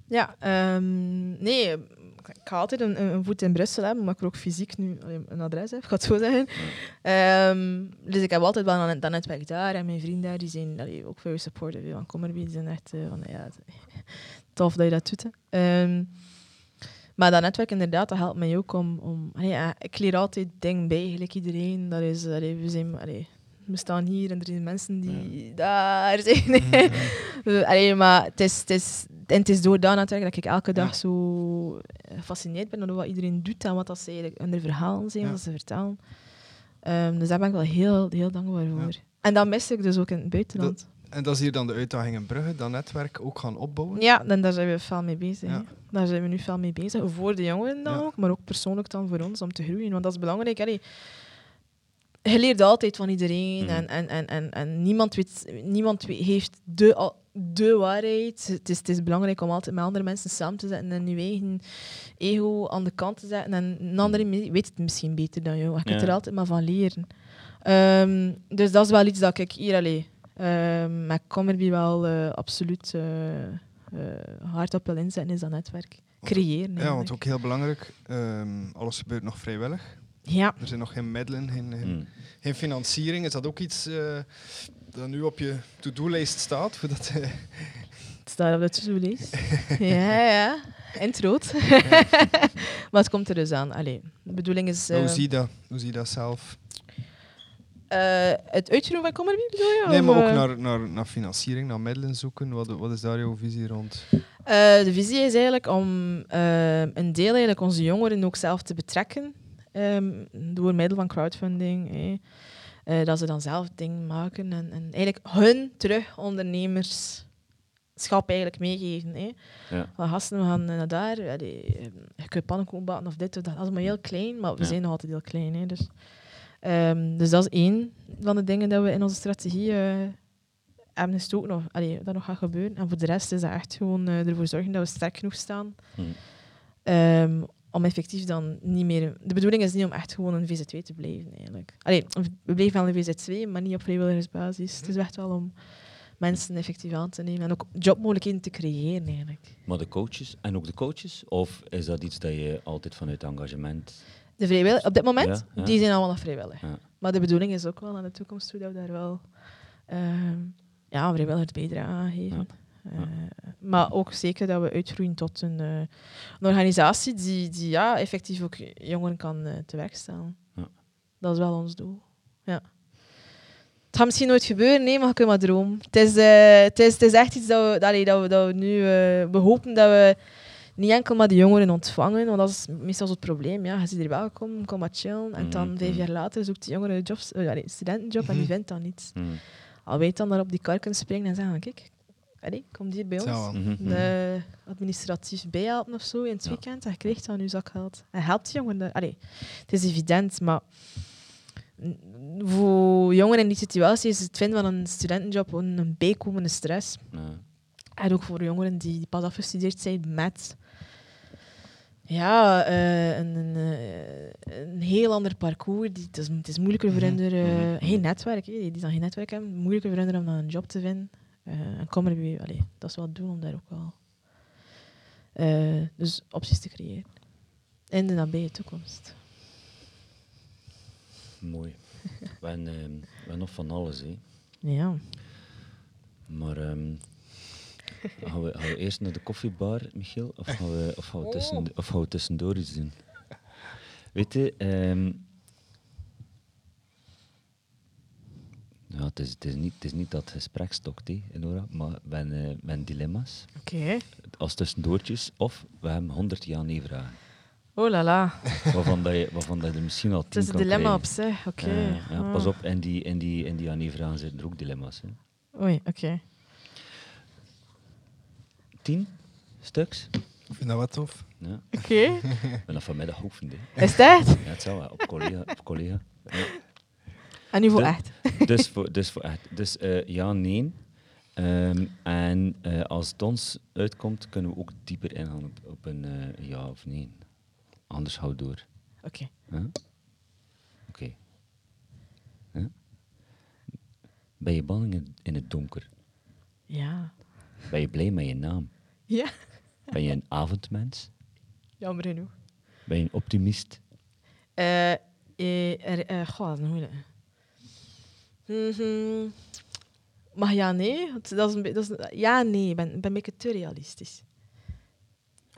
ja ehm, nee, ik ga altijd een, een voet in Brussel hebben, maar ik er ook fysiek nu allee, een adres heb, ik ga het zo zeggen. Ehm, dus ik heb altijd wel dat, netwerk daar en mijn vrienden daar, die zijn allee, ook veel supportive van Commerby. Die zijn echt eh, van, ja, het- tof dat je dat doet. Ehm, maar dat netwerk inderdaad, dat helpt mij ook om... om allee, ik leer altijd dingen bij, gelijk iedereen. Dat is, allee, we, zijn, allee, we staan hier en er zijn mensen die daar zijn. Allee, maar het is, het, is, en het is door dat netwerk dat ik elke dag Ja. zo eh, gefascineerd ben door wat iedereen doet en wat dat ze eigenlijk hun verhalen zijn, Ja. wat ze vertellen. Ehm, dus daar ben ik wel heel, heel dankbaar voor. En dat mis ik dus ook in het buitenland. En dat is hier dan de uitdaging in Brugge, dat netwerk ook gaan opbouwen. Ja, dan, daar zijn we veel mee bezig. Ja. Daar zijn we nu veel mee bezig. Voor de jongeren dan Ja. ook, maar ook persoonlijk dan voor ons om te groeien. Want dat is belangrijk. Allee, je leert altijd van iedereen Mhm. en, en, en, en, en niemand, weet, niemand heeft de, de waarheid. Het is, het is belangrijk om altijd met andere mensen samen te zetten en je eigen ego aan de kant te zetten. En een andere me- weet het misschien beter dan jou. Je kunt Ja. er altijd maar van leren. Ehm, dus dat is wel iets dat ik hier alleen um, met Commerby wel eh, absoluut eh, eh, hard op wil inzetten, is dat netwerk. Creëren. Ja, want ook heel belangrijk, ehm, alles gebeurt nog vrijwillig. Ja, Er zijn nog geen middelen, geen, geen, geen financiering. Is dat ook iets eh, dat nu op je to-do-lijst staat? Voor dat, eh, het staat op de to-do-lijst. ja, ja. In het rood. maar het komt er dus aan. Allee, de bedoeling is... hoe, zie je dat? hoe zie je dat zelf? Eh, het uitroepen van Commerby, bedoel je? Nee, maar ook eh, naar, naar, naar financiering, naar middelen zoeken. Wat, wat is daar jouw visie rond? Eh, de visie is eigenlijk om een deel eigenlijk onze jongeren ook zelf te betrekken. ehm, door middel van crowdfunding. hè. Eh, dat ze dan zelf dingen maken en, en eigenlijk hun terug ondernemers schap eigenlijk meegeven. Hè. Ja. Van gasten, we gaan naar daar. Allee, eh, je kunt pannenkoeken bakken of dit of dat. Dat is maar heel klein, maar we Ja. zijn nog altijd heel klein. Hè. Dus, ehm, dus dat is één van de dingen dat we in onze strategie eh, hebben gestoken. Of, allee, dat nog gaat gebeuren. En voor de rest is dat echt gewoon eh, ervoor zorgen dat we sterk genoeg staan. Hm. Ehm, om effectief dan niet meer... De bedoeling is niet om echt gewoon een VZ2 te blijven, eigenlijk. Allee, we blijven wel een VZ2, maar niet op vrijwilligersbasis. Het is echt wel om mensen effectief aan te nemen en ook jobmogelijkheden te creëren, eigenlijk. Maar de coaches, en ook de coaches? Of is dat iets dat je altijd vanuit engagement... De vrijwillig, op dit moment, Ja, ja. die zijn allemaal nog vrijwillig. Ja. Maar de bedoeling is ook wel naar de toekomst toe dat we daar wel ehm ja, vrijwilligers bijdrage aan geven. Eh, maar ook zeker dat we uitgroeien tot een, eh, een organisatie die, die ja, effectief ook jongeren kan eh te werk stellen. Dat is wel ons doel. Ja. Het gaat misschien nooit gebeuren, nee, maar je kunt maar dromen. Het is, het is, het is echt iets dat we, dat we, dat we nu... we hopen dat we niet enkel maar de jongeren ontvangen, want dat is meestal het probleem. Ja, je ziet er welkom, kom maar chillen. En dan Mhm, vijf mhm. jaar later zoekt die jongere jobs, eh, allee, studentenjob en die Mhm. vindt dan niets. Al weet dan daar op die kar kunnen springen en zeggen, kijk, allee, kom hier bij ons. De administratief bijhelpen of zo in het Ja. weekend. En je krijgt dan je zakgeld. En helpt die jongeren. daar- Allee, het is evident, maar voor jongeren in die situatie is het vinden van een studentenjob een, een bijkomende stress. Ja. En ook voor jongeren die pas afgestudeerd zijn met ja, eh, een, een, eh, een heel ander parcours. Die, het, is, het is moeilijker voor Mhm. hen, eh, Mhm. geen netwerk, hè, die, die dan geen netwerk hebben, moeilijker voor hen om dan een job te vinden. Eh, en kom allee, dat is wel het doel om daar ook wel dus opties te creëren. In de nabije toekomst. Mooi. We hebben, we hebben nog van alles, hè. Ja. Maar ehm, gaan, we, gaan we eerst naar de koffiebar, Michiel? Of gaan we, of gaan we, tussen, of gaan we tussendoor iets doen? Weet je, ehm, ja, het, is, het, is niet, het is niet dat het gesprek stokt, Nora, maar eh, we hebben dilemma's Oké. als tussendoortjes. Of we hebben 100 ja nee vragen. Oh la la. Waarvan, dat je, waarvan dat je er misschien al Het tien is een kan dilemma op krijgen. zich. Oké. Eh, ja, pas Ah. op, in die, in die, in die ja nee vragen zitten er ook dilemma's. Hè. Oei, oké. Tien stuks. Ik vind dat wat tof. Ja. Oké. Ik ben dat vanmiddag oefend. hè. Is dat? Ja, het zal wel, op collega. Op collega. Ja. En nu voor De- echt. Dus, voor, dus voor echt. Dus eh, ja, nee. Ehm, en eh, als het ons uitkomt, kunnen we ook dieper ingaan op, op een eh, ja of nee. Anders hou door. Oké. Huh? Oké. Huh? Ben je bang in het, in het donker? Ja. Ben je blij met je naam? Ja. Ben je een avondmens? Jammer genoeg. Ben je een optimist? Eh, eh, eh, goh, dat is moeilijk. Mhm. Maar ja, nee. Want Dat is een, be- dat is, ja, nee. Ik ben, ik ben een beetje te realistisch.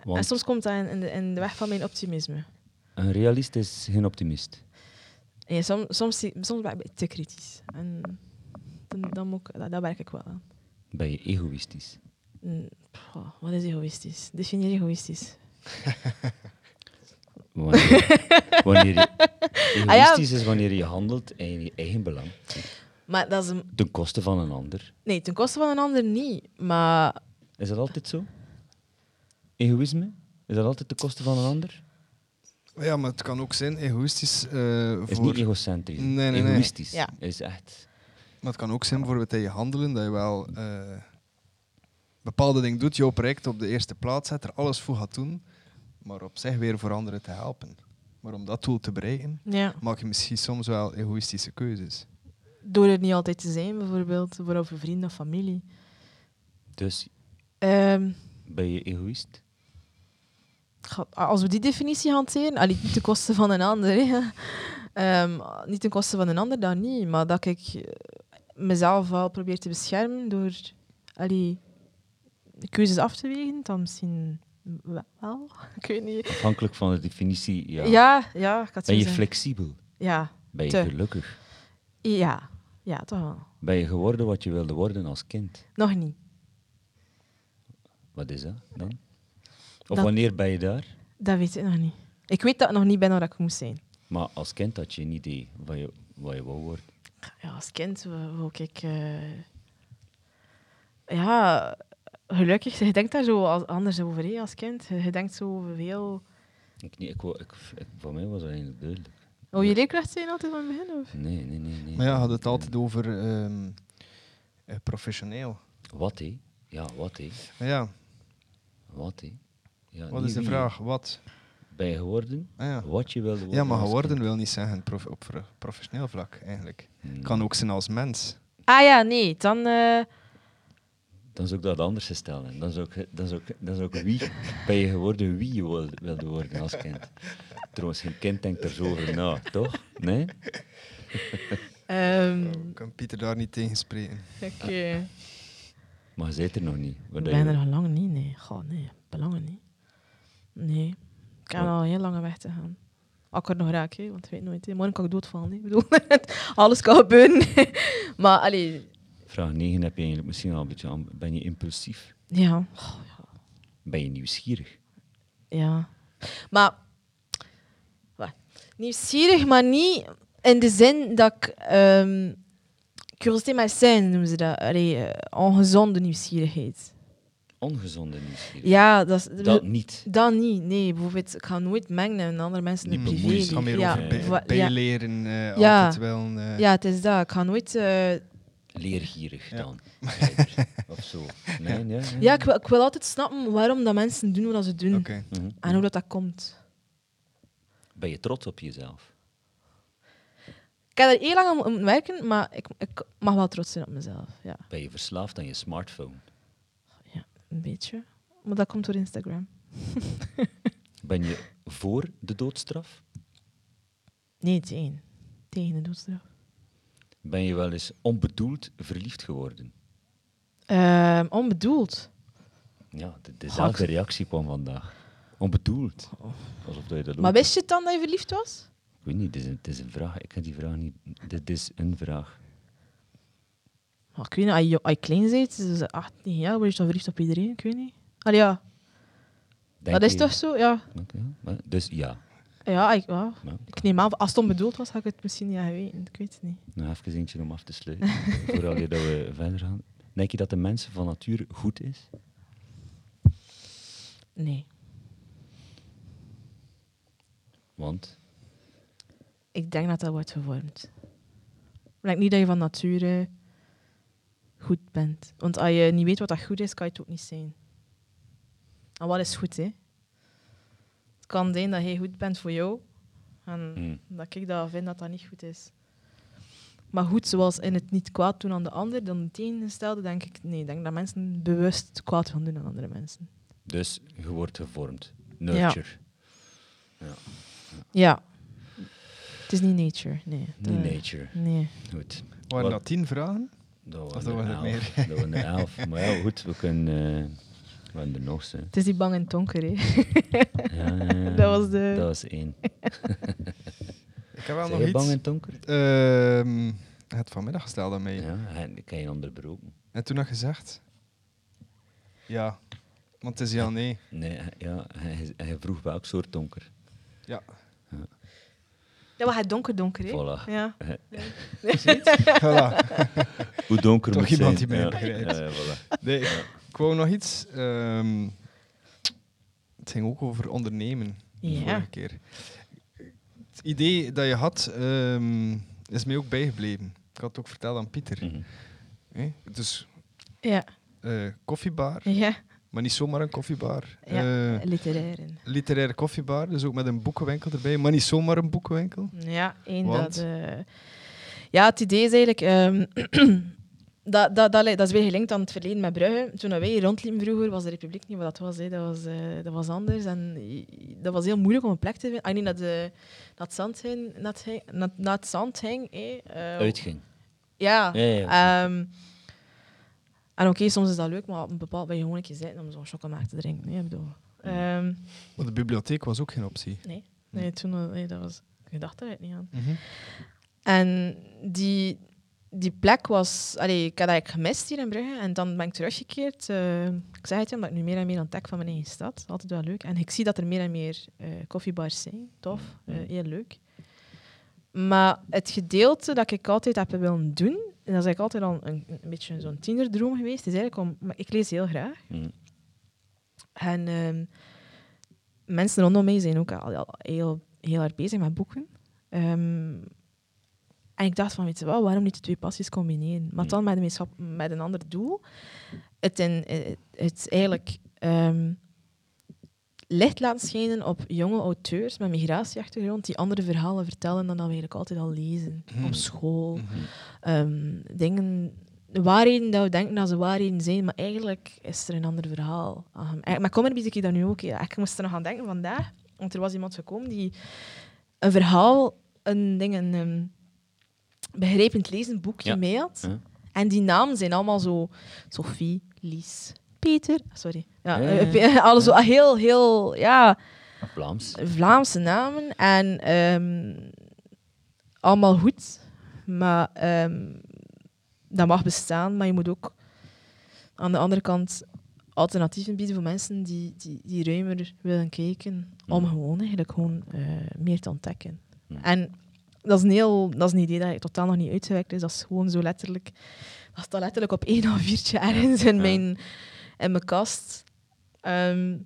En Want soms komt dat in, in, de, in de weg van mijn optimisme. een realist is geen optimist. En soms, soms, zie- soms ben ik te kritisch. En dan, dan moet ik, dat, daar werk ik wel aan. Ben je egoïstisch? Mm, goh, wat is egoïstisch? Definieer egoïstisch. Wanneer, wanneer je, Ah ja. egoïstisch is wanneer je handelt in je eigen belang. Maar dat is een... Ten koste van een ander. Nee, ten koste van een ander niet. Maar Is dat altijd zo? Egoïsme? Is dat altijd ten koste van een ander? Ja, maar het kan ook zijn egoïstisch eh, Is voor... niet egocentrisch. Nee, nee, nee. Egoïstisch. Ja. Is echt... Maar het kan ook zijn bijvoorbeeld in je handelen dat je wel eh, bepaalde dingen doet, je op project op de eerste plaats zet, er alles voor gaat doen, maar op zich weer voor anderen te helpen. Maar om dat doel te bereiken, ja, maak je misschien soms wel egoïstische keuzes. door er niet altijd te zijn, bijvoorbeeld, voor over vrienden of familie. Dus Ehm, ben je egoïst? als we die definitie hanteren, allee, niet ten koste van een ander, hè. Ehm, niet ten koste van een ander, dan niet. Maar dat ik mezelf wel probeer te beschermen door allee, keuzes af te wegen, dan misschien wel. Ik weet niet. Afhankelijk van de definitie, ja. Ja, ja, ik had Ben je zeggen. flexibel? Ja, Ben je Te. gelukkig? ja, ja, toch wel. Ben je geworden wat je wilde worden als kind? Nog niet. Wat is dat dan? Of Dat- wanneer ben je daar? Dat weet ik nog niet. Ik weet dat ik nog niet ben waar ik moest zijn. Maar als kind had je een idee wat je, wat je wou worden. Ja, als kind wou wou ik... eh, ja, gelukkig, je denkt daar zo anders over hè, als kind. Je, denkt zo veel... Ik, niet, ik, wou- ik, ik, voor mij was dat eigenlijk duidelijk. Oh, je leerkracht zijn altijd van het begin? Of? Nee, nee, nee. nee. Maar ja, je had het altijd over ehm, eh, professioneel. Wat, hé? Ja, wat, hé? Ja, Wat, hé? Ja, wat is de vraag? Wat? Ben je geworden? Ah, ja. Wat je wilde worden? ja, maar geworden wil niet zeggen prof- op pro- professioneel vlak, eigenlijk. Hmm. Kan ook zijn als mens. Ah ja, nee. Dan... eh, Dan zou ik dat anders stellen. Dan zou ik, dan zou ik, dan zou ik wie ben je geworden wie je wilde, wilde worden als kind. Trouwens, geen kind denkt er zo over na, toch? Nee? ehm, Ik kan Pieter daar niet tegen spreken. Oké. Maar je zit er nog niet. Ik ben je- er nog lang niet, nee. Goh, nee. Belangen niet. Nee. Ik heb Wat? al een heel lange weg te gaan. Als ik er nog raak, hè, want je weet nooit. Hè. Morgen kan ik doodvallen. hè. Ik bedoel, alles kan gebeuren. maar, allee, Vraag 9 heb je eigenlijk misschien al een beetje aan. Ben je impulsief? ja. Ben je nieuwsgierig? Ja. Maar, wat? nieuwsgierig, maar niet in de zin dat ik... ehm curiosité malsaine noemen ze dat. Allee, eh, ongezonde nieuwsgierigheid. Ongezonde nieuwsgierigheid? Ja, dat is... Dat niet. Dat niet, nee. Bijvoorbeeld, ik ga nooit mengen in andere mensen Niet in privé. bemoeien. Het gaat meer ja, over ja. bijleren, eh, Ja. altijd wel. eh, ja, het is dat. Ik ga nooit... Leergierig Ja. dan. Of zo. Nee, nee, nee. ja, ik wil, ik wil altijd snappen waarom dat mensen doen wat ze doen. Oké. Mhm. En hoe dat, dat komt. Ben je trots op jezelf? Ik heb er heel lang aan moeten werken, maar ik, ik mag wel trots zijn op mezelf. Ja, Ben je verslaafd aan je smartphone? een beetje. Maar dat komt door Instagram. Ben je voor de doodstraf? Nee, tegen. Tegen de doodstraf. Ben je wel eens onbedoeld verliefd geworden? Ehm, onbedoeld. Ja, de, dezelfde reactie kwam vandaag. Onbedoeld. Alsof dat je dat Maar wist je het dan dat je verliefd was? Ik weet niet, het is, een, het is een vraag. Ik heb die vraag niet... Dit is een vraag. Maar ik weet niet, als je, als je klein bent, dus 18 jaar, word je dan verliefd op iedereen? Ik weet niet. Allee, ja. Denk dat is toch zo? Ja. Dus ja. Ja, ik, ja. Ja. ik neem aan, als het onbedoeld was, had ik het misschien niet geweten. Ik weet het niet. Nog even eentje om af te sluiten. Vooral dat we verder gaan. Denk je dat de mensen van nature goed is? Nee. Want Ik denk dat dat wordt gevormd. Ik denk niet dat je van nature goed bent. Want als je niet weet wat dat goed is, kan je het ook niet zijn. En wat is goed, hè? Het kan zijn dat jij goed bent voor jou. En Hmm. dat ik dat vind dat dat niet goed is. Maar goed, zoals in het niet kwaad doen aan de ander, dan het tegengestelde, denk ik, nee. Ik denk dat mensen bewust kwaad gaan doen aan andere mensen. dus je wordt gevormd. Nurture. Ja. Ja. Het is niet nature, nee. Niet nature. Nee. Goed. Waren Wat- dat tien vragen? Dat Of waren dat er waren het elf. Dat waren er elf. Maar ja, goed, we kunnen... eh we hebben er nog zijn. Het is die bang en donker, hè. Ja, ja, ja. Dat was de- Dat was één. Ik heb wel nog je iets. bang en donker? Ehm, het vanmiddag gesteld aan mij. Ja, ik heb je onderbroken. En toen had je gezegd... Ja. Want het is ja, nee. Nee, hij- ja, hij, hij vroeg welk soort donker. Ja. Ja, maar het donker donker, hè. Voilà. Ja. Voilà. Hoe donker Toch moet iemand zijn. die mij ja. begrijpt. Ja, ja, voilà. Nee, ik wou nog iets. ehm, het ging ook over ondernemen. De Ja. vorige keer. Het idee dat je had, ehm, is mij ook bijgebleven. Ik had het ook verteld aan Pieter. Mhm. hè. Dus Ja. eh, koffiebar, Ja. maar niet zomaar een koffiebar. Ja. Eh, Literaire. literaire koffiebar, dus ook met een boekenwinkel erbij, maar niet zomaar een boekenwinkel. Ja, één Want? dat... eh, ja, het idee is eigenlijk... ehm, dat, dat, dat, dat is weer gelinkt aan het verleden met Brugge. Toen wij hier rondliepen vroeger, was de Republiek niet wat dat was. Hè. Dat, was eh, dat was anders. En dat was heel moeilijk om een plek te vinden. Ah, niet dat, de, dat het zand hing, dat hing, dat, dat het zand hing. Eh, Uitging. Ja. Ja, ja. ehm, en oké, soms is dat leuk, maar op een bepaald ben je gewoon een keer zitten om zo'n chocomelk te drinken. Nee, ik bedoel. Ehm, Maar de bibliotheek was ook geen optie. nee, nee, toen eh, nee, dat was, ik dacht daar niet aan. Mhm. En die, die plek was... Allee, ik had dat eigenlijk gemist hier in Brugge. En dan ben ik teruggekeerd. eh, ik zei het je, omdat ik nu meer en meer ontdek van mijn eigen stad. Altijd wel leuk. En ik zie dat er meer en meer eh, koffiebars zijn. Tof. eh, heel leuk. Maar het gedeelte dat ik altijd heb willen doen, en dat is eigenlijk altijd al een, een beetje zo'n tienerdroom geweest, is eigenlijk om... Maar ik lees heel graag. Mhm. En ehm, mensen rondom mij zijn ook al, al heel, heel hard bezig met boeken. Ehm, en ik dacht van, weet je wel, waarom niet de twee passies combineren? Maar Mm. dan met een, met een ander doel. Het, in, het, het eigenlijk ehm, licht laten schijnen op jonge auteurs met migratieachtergrond die andere verhalen vertellen dan dat we eigenlijk altijd al lezen. Mhm. Op school. Mhm. Ehm, dingen, waarheden dat we denken dat ze waarheden zijn, maar eigenlijk is er een ander verhaal. Um, met Comedy zie ik dat nu ook. Ja. Ik moest er nog aan denken vandaag, want er was iemand gekomen die een verhaal, een ding, een ehm, begrijpend lezen boekje Ja. mee had. Ja. En die namen zijn allemaal zo Sophie, Lies, Peter. Sorry. Ja, eh, ja. Pe- alle zo heel, heel, ja, Vlaams. Vlaamse namen. En ehm, allemaal goed. Maar ehm, dat mag bestaan, maar je moet ook aan de andere kant alternatieven bieden voor mensen die, die, die ruimer willen kijken, om Mm. gewoon eigenlijk gewoon eh, meer te ontdekken. Mm. En dat is, een heel, dat is een idee dat totaal nog niet uitgewerkt is. Dat is gewoon zo letterlijk... Dat staat letterlijk op één of viertje ergens in, mijn, in mijn kast. Ehm,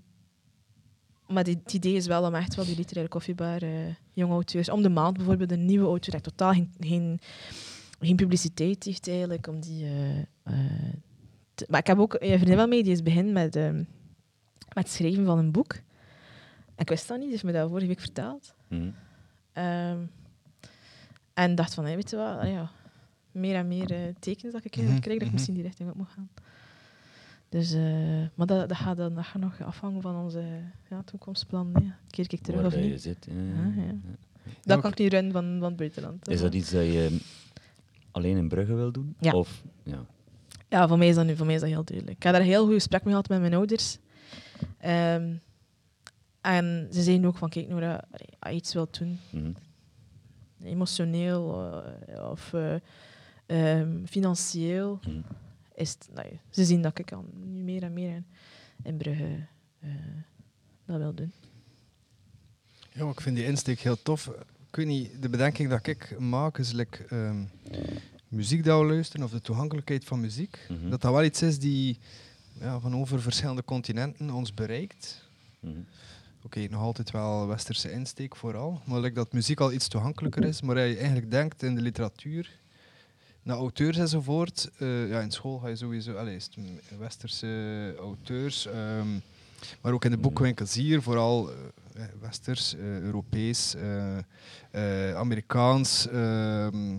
maar die- het idee is wel om echt wel die literaire koffiebar, eh, jonge auteurs, om de maand bijvoorbeeld een nieuwe auteur, die totaal geen, geen, geen publiciteit heeft eigenlijk, om die... eh, eh, te- maar ik heb ook een vriendin van mij, die is begin met, ehm, met het schrijven van een boek. En ik wist dat niet, die heeft me dat vorige week verteld. Ehm, en dacht van, hey, weet je wat, ja, meer en meer eh, tekens dat ik Mhm, krijg, dat ik mhm. misschien die richting op moet gaan. Dus, eh, maar dat, dat, gaat dan, dat gaat nog afhangen van onze ja, toekomstplan. hè. Keer ik terug Waar of dat je niet. zit. ja, Ah, ja. ja. Dat kan ik niet runnen van, van het buitenland. Is dat iets dat je alleen in Brugge wil doen? Ja. Of, ja. Ja, voor mij, is dat nu, voor mij is dat heel duidelijk. Ik heb daar een heel goed gesprek mee gehad met mijn ouders. Ehm, en ze zeiden ook van, kijk, Nora, als je iets wilt doen, Mhm. Emotioneel eh, of eh, ehm, financieel, Mhm. is het, nou ze zien dat ik al nu meer en meer in, in Brugge eh, dat wil doen. Ja, ik vind die insteek heel tof. Ik weet niet, de bedenking dat ik maak is like, ehm, muziek dat we luisteren of de toegankelijkheid van muziek. Mhm. Dat dat wel iets is die ja, van over verschillende continenten ons bereikt. Mhm. Oké, nog altijd wel westerse insteek vooral. Maar like dat muziek al iets toegankelijker is. Maar als je eigenlijk denkt in de literatuur, naar auteurs enzovoort. eh ja, in school ga je sowieso, allez, westerse auteurs. ehm, maar ook in de boekwinkels hier, vooral eh, westers, eh, Europees, eh, eh, Amerikaans. ehm,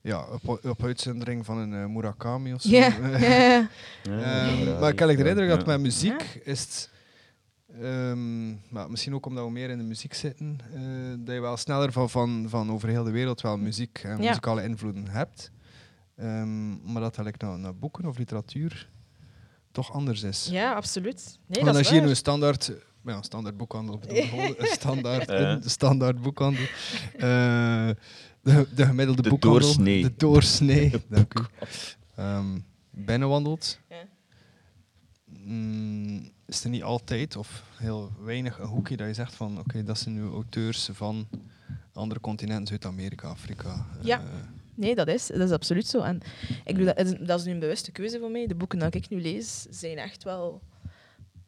ja, op, op uitzondering van een Murakami of zo. Ja, Eh, ja, ja. Ja, Ehm, ja, maar ik heb like de indruk ja. dat met muziek is het... ehm, maar misschien ook omdat we meer in de muziek zitten, eh, dat je wel sneller van, van, van over heel de wereld wel muziek en Ja. muzikale invloeden hebt. Ehm, maar dat dat like, naar, naar boeken of literatuur toch anders is. ja, absoluut. Nee, Want dat als is je nu een standaard, ja, standaard boekhandel, bedoel, gewoon een standaard, standaard boekhandel, eh, de, de gemiddelde De boekhandel, doorsnee. de doorsnee, dank u, Ehm, binnenwandelt, Ja. mm, is er niet altijd of heel weinig een hoekje dat je zegt van oké, dat zijn nu auteurs van andere continenten, Zuid-Amerika, Afrika. Ja. eh, Nee, dat is, dat is absoluut zo. En ik bedoel, dat, is, dat is nu een bewuste keuze voor mij. De boeken die ik nu lees zijn echt wel,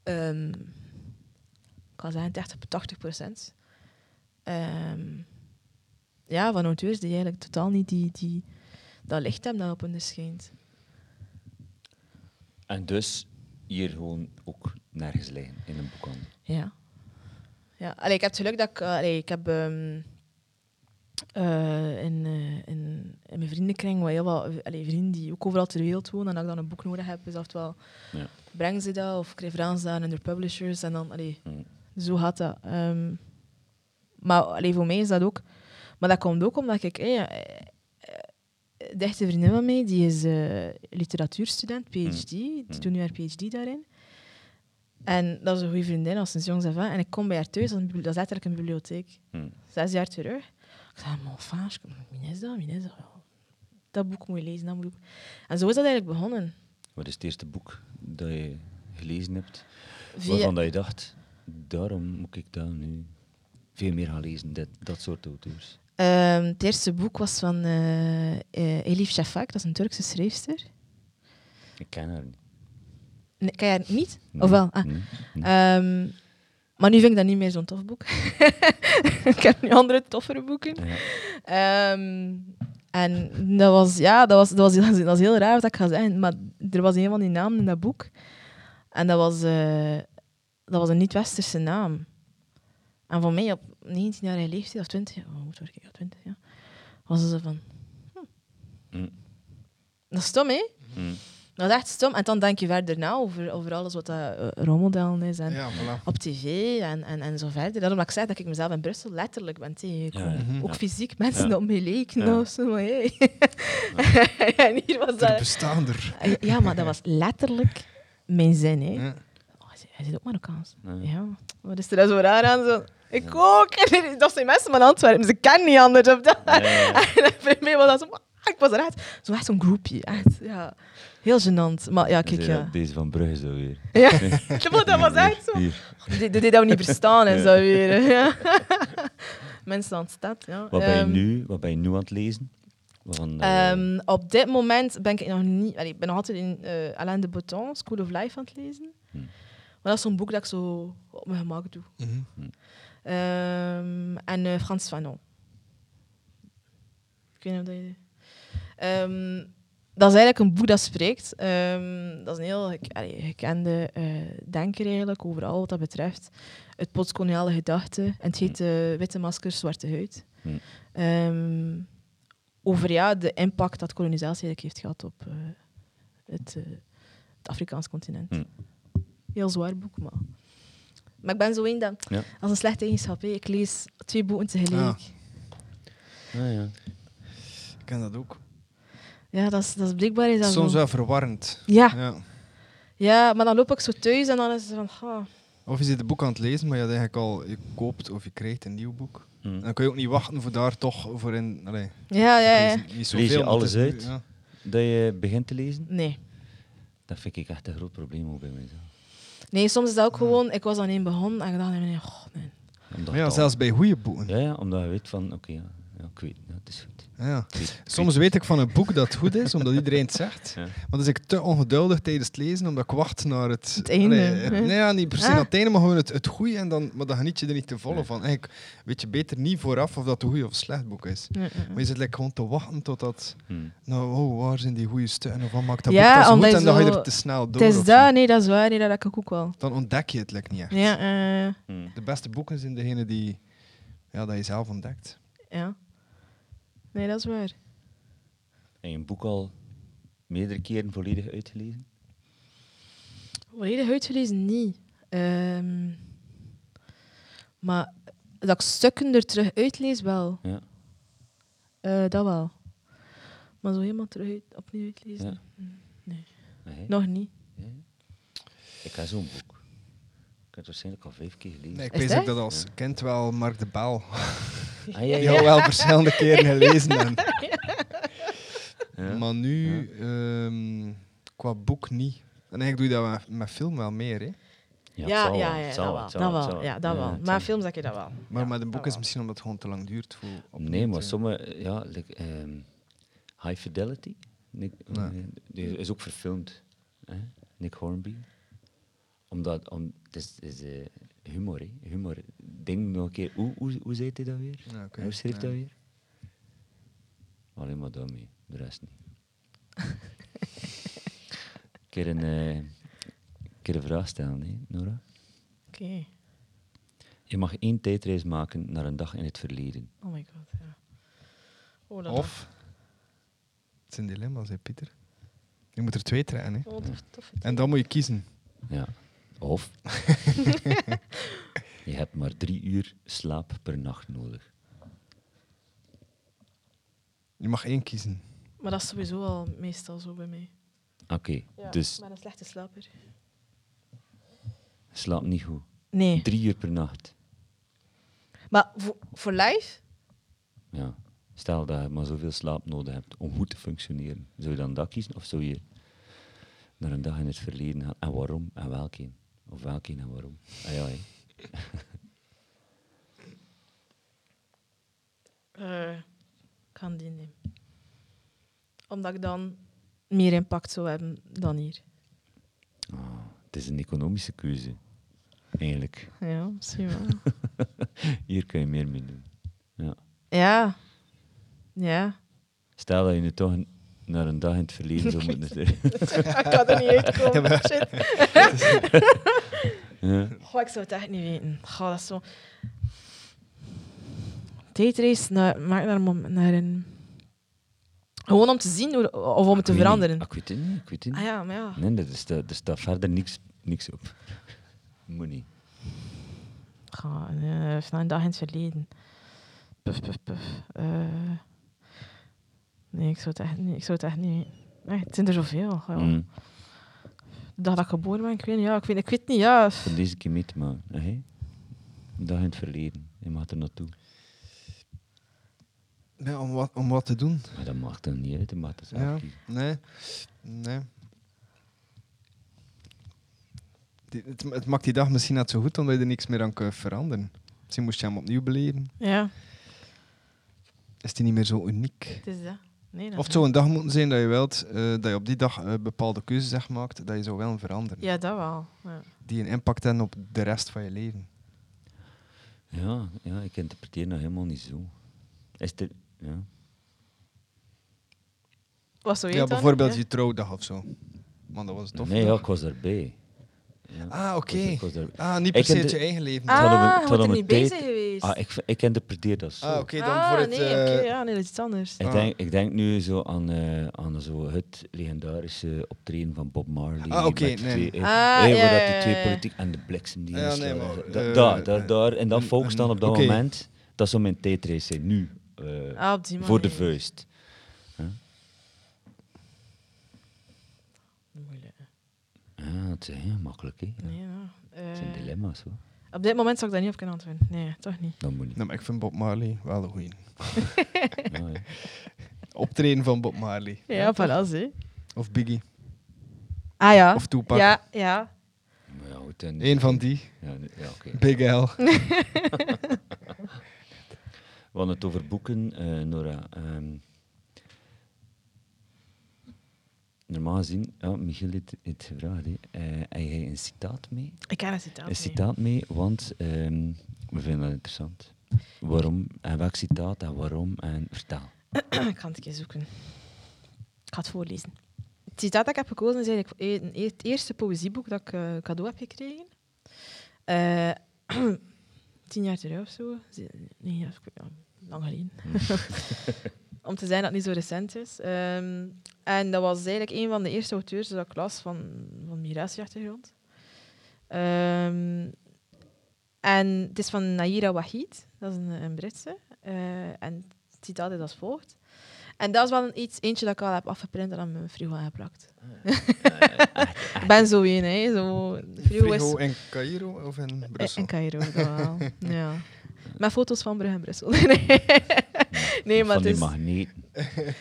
ehm, ik kan zeggen, 30 op 80 procent. Ehm, ja, van auteurs die eigenlijk totaal niet die, die, dat licht hebben dat op hun schijnt. En dus hier gewoon ook nergens liggen in een boekhandel. Ja. ja. Allee, ik heb het geluk dat ik... allee, ik heb ehm, eh, in, in, in mijn vriendenkring wel heel wat allee, vrienden die ook overal ter wereld wonen. En als ik dan een boek nodig heb, is oftewel Ja. brengen ze dat of ik krijg Frans aan en de publishers. En dan, allee, Mm. zo gaat dat. Ehm, maar allee, voor mij is dat ook... Maar dat komt ook omdat ik... eh, eh, de echte vriendin van mij, die is literatuurstudent, PhD. Die Mm. doet nu haar PhD daarin. En dat is een goede vriendin, al sinds jongs af aan. En ik kom bij haar thuis, dat is letterlijk een bibliotheek. Mm. Zes jaar terug. Ik zei, enfin, je- wie is dat? Wie is dat? Ja, Dat boek moet je lezen, dat boek. En zo is dat eigenlijk begonnen. Wat is het eerste boek dat je gelezen hebt, Via- waarvan dat je dacht, daarom moet ik dat nu veel meer gaan lezen, dit, dat soort auteurs? Ehm, het eerste boek was van eh, Elif Shafak, dat is een Turkse schrijfster. Ik ken haar niet. Nee, ken haar niet? Nee, Of wel? Ah. nee. Ehm, maar nu vind ik dat niet meer zo'n tof boek. ik heb nu andere toffere boeken. Ja. Ehm, en dat was, ja, dat was, dat, was, dat was heel raar wat ik ga zeggen, maar er was een van die namen in dat boek. En dat was, eh, dat was een niet-westerse naam. En voor mij op 19-jarige leeftijd, of 20, oh, hoe word ik? Ja, 20, ja. Was zo van... hm. Mm. Dat is stom, hè? Mm. Dat is echt stom. En dan denk je verder na over, over alles wat dat uh, rolmodellen is. En Ja, voilà. op tv en, en, en zo verder. Daarom dat ik zeg dat ik mezelf in Brussel letterlijk ben tegengekomen. Ja, ja. Ook Ja. fysiek, mensen Ja. op mij leken Ja. of zo. Maar hey. en hier was Er dat... bestaan er. Ja, maar dat was letterlijk mijn zin. Hè. Ja. Oh, hij- hij zit ook Marokkaans. Ja. Ja. Wat is er dan zo raar aan? Zo, ik ook. En dat zijn mensen van Antwerpen. Ze kennen niet anders op dat. Ja, ja, ja. En voor mij was dat zo... ah, Ik was er echt, zo echt zo'n groepje. Echt, ja. Heel gênant. Maar ja, kijk, ja. Deze van Brugge zo weer. Ja, dat was echt zo. Die, die dat we niet verstaan en zo weer. Ja. Mensen aan het stad, ja. Wat, ben je Ehm, nu, wat ben je nu aan het lezen? Van, eh, ehm, op dit moment ben ik nog niet... allee, ik ben nog altijd in eh, Alain de Botton, School of Life aan het lezen. Hm. Maar dat is zo'n boek dat ik zo op mijn gemak doe. Mhm. Ehm, en eh, Frans Fanon. Ik weet niet of dat je... Ehm, dat is eigenlijk een boek dat spreekt. Ehm, dat is een heel allee, gekende eh, denker eigenlijk, overal wat dat betreft. Het postkoloniale gedachte. En het heet eh, Witte maskers, zwarte huid. Hm. Ehm, over ja, de impact dat kolonisatie eigenlijk heeft gehad op eh, het, eh, het Afrikaans continent. Hm. Heel zwaar boek, maar... Maar ik ben zo één dat... Ja. Als een slechte eigenschap. hè. Ik lees twee boeken tegelijk. ah, ja. Ik ken dat ook. Ja, dat is, dat is blijkbaar is dat Soms wel verwarrend. Ja, Ja. ja, maar dan loop ik zo thuis en dan is het van... Of je zit een boek aan het lezen, maar je, hebt eigenlijk al, je koopt of je krijgt een nieuw boek. Hm. En dan kun je ook niet wachten voor daar toch voor in... Allee, Ja, ja, ja. lees je het alles uit? ja. Dat je begint te lezen? Nee. Dat vind ik echt een groot probleem ook bij mezelf. Nee, soms is dat ook gewoon... Ik was aan één begonnen en ik dacht, nee, oh, nee. Omdat ja, zelfs bij goede boeken. Ja, ja, omdat je weet van, oké, ik weet, ja, het is goed. Ja. Ik weet- ik Soms weet ik van een boek dat goed is, omdat iedereen het zegt. Ja. Maar dan is ik te ongeduldig tijdens het lezen, omdat ik wacht naar het... Het einde, Allee, het- nee, ja, niet per se Ah. naar het einde, maar gewoon het, het goede. En dan, maar dan geniet je er niet te volle Nee. van. Eigenlijk weet je beter niet vooraf of dat een goed of slecht boek is. Nee, Maar je zit like, gewoon te wachten totdat... Hm. Nou, oh, waar zijn die goede stukken? Of wat maakt dat Ja, boek pas goed? En dan ga je er te snel door. Het is dat, nee, dat is waar. Nee, dat heb ik ook wel. Dan ontdek je het like, niet echt. Ja, eh, Hm. De beste boeken zijn degene die ja, dat je zelf ontdekt. ja. Nee, dat is waar. Heb je een boek al meerdere keren volledig uitgelezen? Volledig uitgelezen, niet. Ehm, maar dat ik stukken er terug uitlees, wel. Ja. Eh, dat wel. Maar zo helemaal terug uit, opnieuw uitlezen? Ja. Nee. Nee? Nog niet. Ja. Ik heb zo'n boek. Ik heb het waarschijnlijk al vijf keer gelezen. Nee, ik weet dat? ook dat als Ja. kind wel Mark de Bel. Ah, ja, Die ja. al wel verschillende keren gelezen. En, Ja. Maar nu, ehm, qua boek niet. En eigenlijk doe je dat met, met film wel meer. Hè? Ja, Ja, dat wel. Dat Ja, dat wel. Maar films zeg je dat wel. Maar Ja, met een boek dat is misschien omdat het gewoon te lang duurt. Voor Nee, maar sommige, ja, like, ehm, High Fidelity, Nick, Ja. eh, die is ook verfilmd. Hè? Nick Hornby. Omdat, om, het is, het is eh, humor, hè? humor. Denk nog een keer, hoe, hoe, hoe zei hij dat weer? Ja. Hoe schreef Ja. dat weer? Alleen maar daarmee, de rest niet. Een keer een, een keer een vraag stellen, hè, Nora. Oké. Je mag één tijdreis maken naar een dag in het verleden. Oh my god, ja. Oh, dat Of, het zijn dilemma's, hè, Pieter. Je moet er twee trekken. Hè? Oh, tof, tof. En dan moet je kiezen. Ja. Of je hebt maar drie uur slaap per nacht nodig. Je mag één kiezen. Maar dat is sowieso al meestal zo bij mij. Oké, Ja, dus Ik ben een slechte slaper. slaap niet goed. Nee. Drie uur per nacht. Maar voor, voor live? Ja. Stel dat je maar zoveel slaap nodig hebt om goed te functioneren. Zou je dan dat kiezen of zou je naar een dag in het verleden gaan? En waarom en welke? Of welke en waarom? Ah ja, hè. Eh, Ik ga die nemen. Omdat ik dan meer impact zou hebben dan hier. Ah, het is een economische keuze. Eigenlijk. Ja, misschien wel. Hier kun je meer mee doen. ja. Ja. Stel dat je nu toch een- naar een dag in het verleden zou moeten. ik kan er niet uitkomen. Shit. Ja. Goh, ik zou het echt niet weten. Goh, dat is zo... Tijdreis naar, maak naar, een mom- naar een... Gewoon om te zien of om het te Ik veranderen. niet. Ah, Ik weet het niet. Ik weet het niet. Ah ja, maar ja. Nee, er staat, er staat verder niks, niks op. Moet niet. Ga, naar een dag in het verleden. Puf, puf, puf. Eh, nee, ik zou het echt niet, ik zou het echt niet. Nee, het zijn er zoveel. Ja. Mm. De dag dat ik geboren ben, ik weet niet. Ja, ik weet, ik weet niet, ja. Voor deze keer mee te maken. hè, hè? Een dag in het verleden. Je mag er naartoe. Ja, om, wat, om wat te doen? Maar dat maakt er niet uit. Je mag Ja. kiezen. Nee. Nee. Die- het, het maakt die dag misschien net zo goed omdat je er niks meer aan kunt veranderen. Misschien moest je hem opnieuw beleven. Ja, Is die niet meer zo uniek? het is dat. Nee, dat Of het zou een dag moeten zijn dat je wilt, eh, dat je op die dag eh, bepaalde keuzes hebt gemaakt, dat je zou willen veranderen. Ja, dat wel. Ja. Die een impact hebben op de rest van je leven. Ja, ja, ik interpreteer dat helemaal niet zo. Is er... Ja. Wat zou je Ja, dan? bijvoorbeeld Ja. je trouwdag of zo. Man, dat was tof. nee, ja, ik was daarbij. Ja. Ah, oké. Ik ik daar- Ah, niet per Ik se uit je eigen leven. Ah, bent om er een niet bezig geweest. Ah, ik, ik interpreteer dat zo. Ah, oké, dan Ah, voor het... nee, eh, oké, ja, nee, dat is iets anders. Ik, Ah. denk, ik denk nu zo aan, eh, aan zo het legendarische optreden van Bob Marley. Ah, oké, nee. Twee, Ah, eh, eh, ja, waar dat die twee politiek en de bliksem die Ja, nee, maar, Da- daar, daar, daar, en dat een- volk staan op dat oké. moment. Dat zou mijn tijdreis zijn, nu. eh, Ah, op die voor de vuist. Moeilijk. Ja, het is heel makkelijk, hè. Ja. Nee, ja. Het zijn Eh, dilemma's, hoor. op dit moment zou ik daar niet op kunnen antwoorden. Nee, toch niet. Dat moet niet. Nou, maar ik vind Bob Marley wel een goeie. Ja, ja. Optreden van Bob Marley. Ja, voilà, zie. Of Biggie. Ah ja. Of Tupac. Ja, ja. Maar ja, goed, en- Eén van die. Ja, ja oké. Big L. We hadden het over boeken, eh, Nora. Ehm, normaal gezien, ja, Michiel heeft het gevraagd. hè. Eh, heb jij een citaat mee? Ik ken een citaat. Een citaat mee, want ehm, we vinden dat interessant. Waarom en welk citaat en waarom en vertel. ik ga het een keer zoeken. Ik ga het voorlezen. Het citaat dat ik heb gekozen is eigenlijk e- e- het eerste poëzieboek dat ik eh, cadeau heb gekregen. Eh, tien jaar terug of zo. Nee, ja, lang geleden. Om te zijn dat het niet zo recent is. Ehm, en dat was eigenlijk een van de eerste auteurs dat ik las van, van migratieachtergrond. Ehm, en het is van Naira Wahid, dat is een, een Britse. Eh, en het citaat is als volgt. En dat is wel een iets, eentje dat ik al heb afgeprint en aan mijn frigo heb geplakt. ik ben zo een, hè. Zo, frigo is in Cairo of in Brussel? in Cairo, dat wel. ja. Met foto's van Brugge en Brussel. nee, nee. maar van die is... magneten.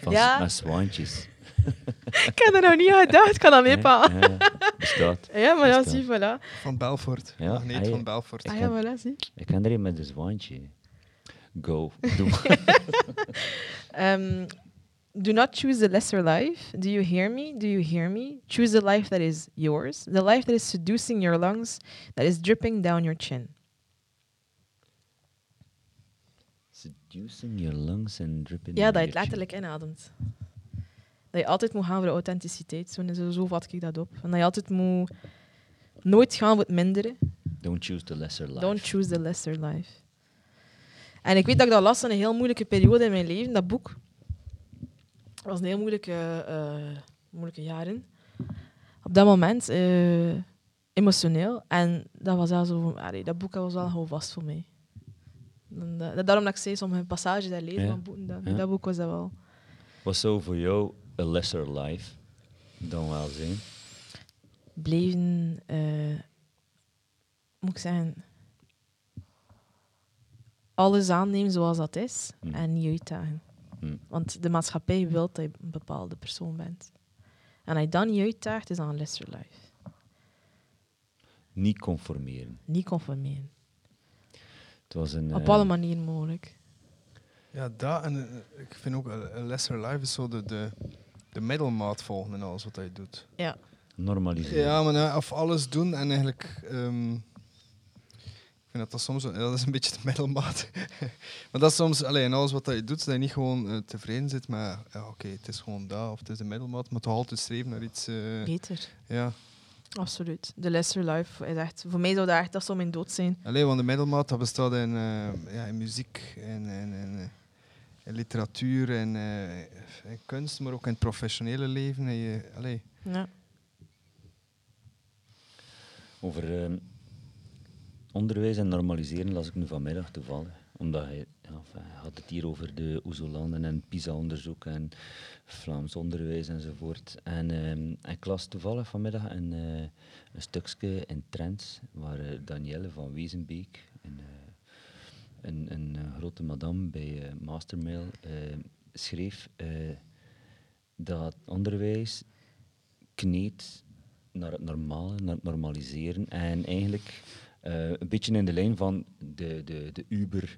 Van Ja. met zwaantjes. Ik heb er nog niet aan gedacht, ik kan dat Nee, meepakken. ja, bestaat. Ja, maar ja, Bestaat. zie, voilà. Van Belfort. Ja, Magneet ah, van Belfort. Ah ja, voilà, zie. Ik ken er een met een zwaantje. Go. Doe. Um, do not choose the lesser life. Do you hear me? Do you hear me? Choose the life that is yours. The life that is seducing your lungs, that is dripping down your chin. Seducing your lungs and dripping Ja, dat je het letterlijk inademt. Dat je altijd moet gaan voor authenticiteit. Zo, zo, zo vat ik dat op. En dat je altijd moet... Nooit gaan voor het mindere. Don't choose the lesser life. Don't choose the lesser life. En ik weet dat ik dat las in een heel moeilijke periode in mijn leven, dat boek. Was een heel moeilijke, eh, moeilijke jaren. Op dat moment, eh, emotioneel. En dat was wel zo, allee, dat boek was wel gewoon vast voor mij. En dat- daarom dat ik zei, sommige passages daar lezen Ja. van boeken, dat, Ja. dat boek was dat wel. Wat zou voor jou een lesser life dan wel zijn? Blijven, eh, moet ik zeggen, alles aannemen zoals dat is Hm. en niet uitdagen. Hm. Want de maatschappij wil dat je een bepaalde persoon bent. En als je dat niet uitdaagt, is dat een lesser life. Niet conformeren. Niet conformeren. Het was een, Op eh, alle manieren mogelijk. Ja, dat en eh, ik vind ook een een lesser life is zo de, de, de middelmaat volgen in alles wat hij doet. Ja. Normaliseren. Ja, maar nou, of alles doen en eigenlijk. ehm, ik vind dat dat soms. Dat is een beetje de middelmaat. maar dat is soms. Alleen alles wat je doet, dat je niet gewoon tevreden zit met. Ja, oké, het is gewoon dat of het is de middelmaat, maar toch altijd streven naar iets. eh, Beter. ja. Absoluut. De lesser life is echt... Voor mij zou dat echt dat zou mijn dood zijn. Alleen, want de middelmaat dat bestaat in, eh, ja, in muziek, in, in, in, eh, in literatuur, in, eh, in kunst, maar ook in het professionele leven. En je, allee, Ja. Over ehm, onderwijs en normaliseren las ik nu vanmiddag toevallig. Omdat hij, ja, had het hier over de Oezolanden en PISA-onderzoek en Vlaams onderwijs enzovoort. En ehm, ik las toevallig vanmiddag een, eh, een stukje in Trends waar eh, Danielle van Wezenbeek, een, eh, een, een grote madame bij Mastermail, schreef dat onderwijs kneedt naar het normale, naar het normaliseren. En eigenlijk eh, een beetje in de lijn van de, de, de Uber,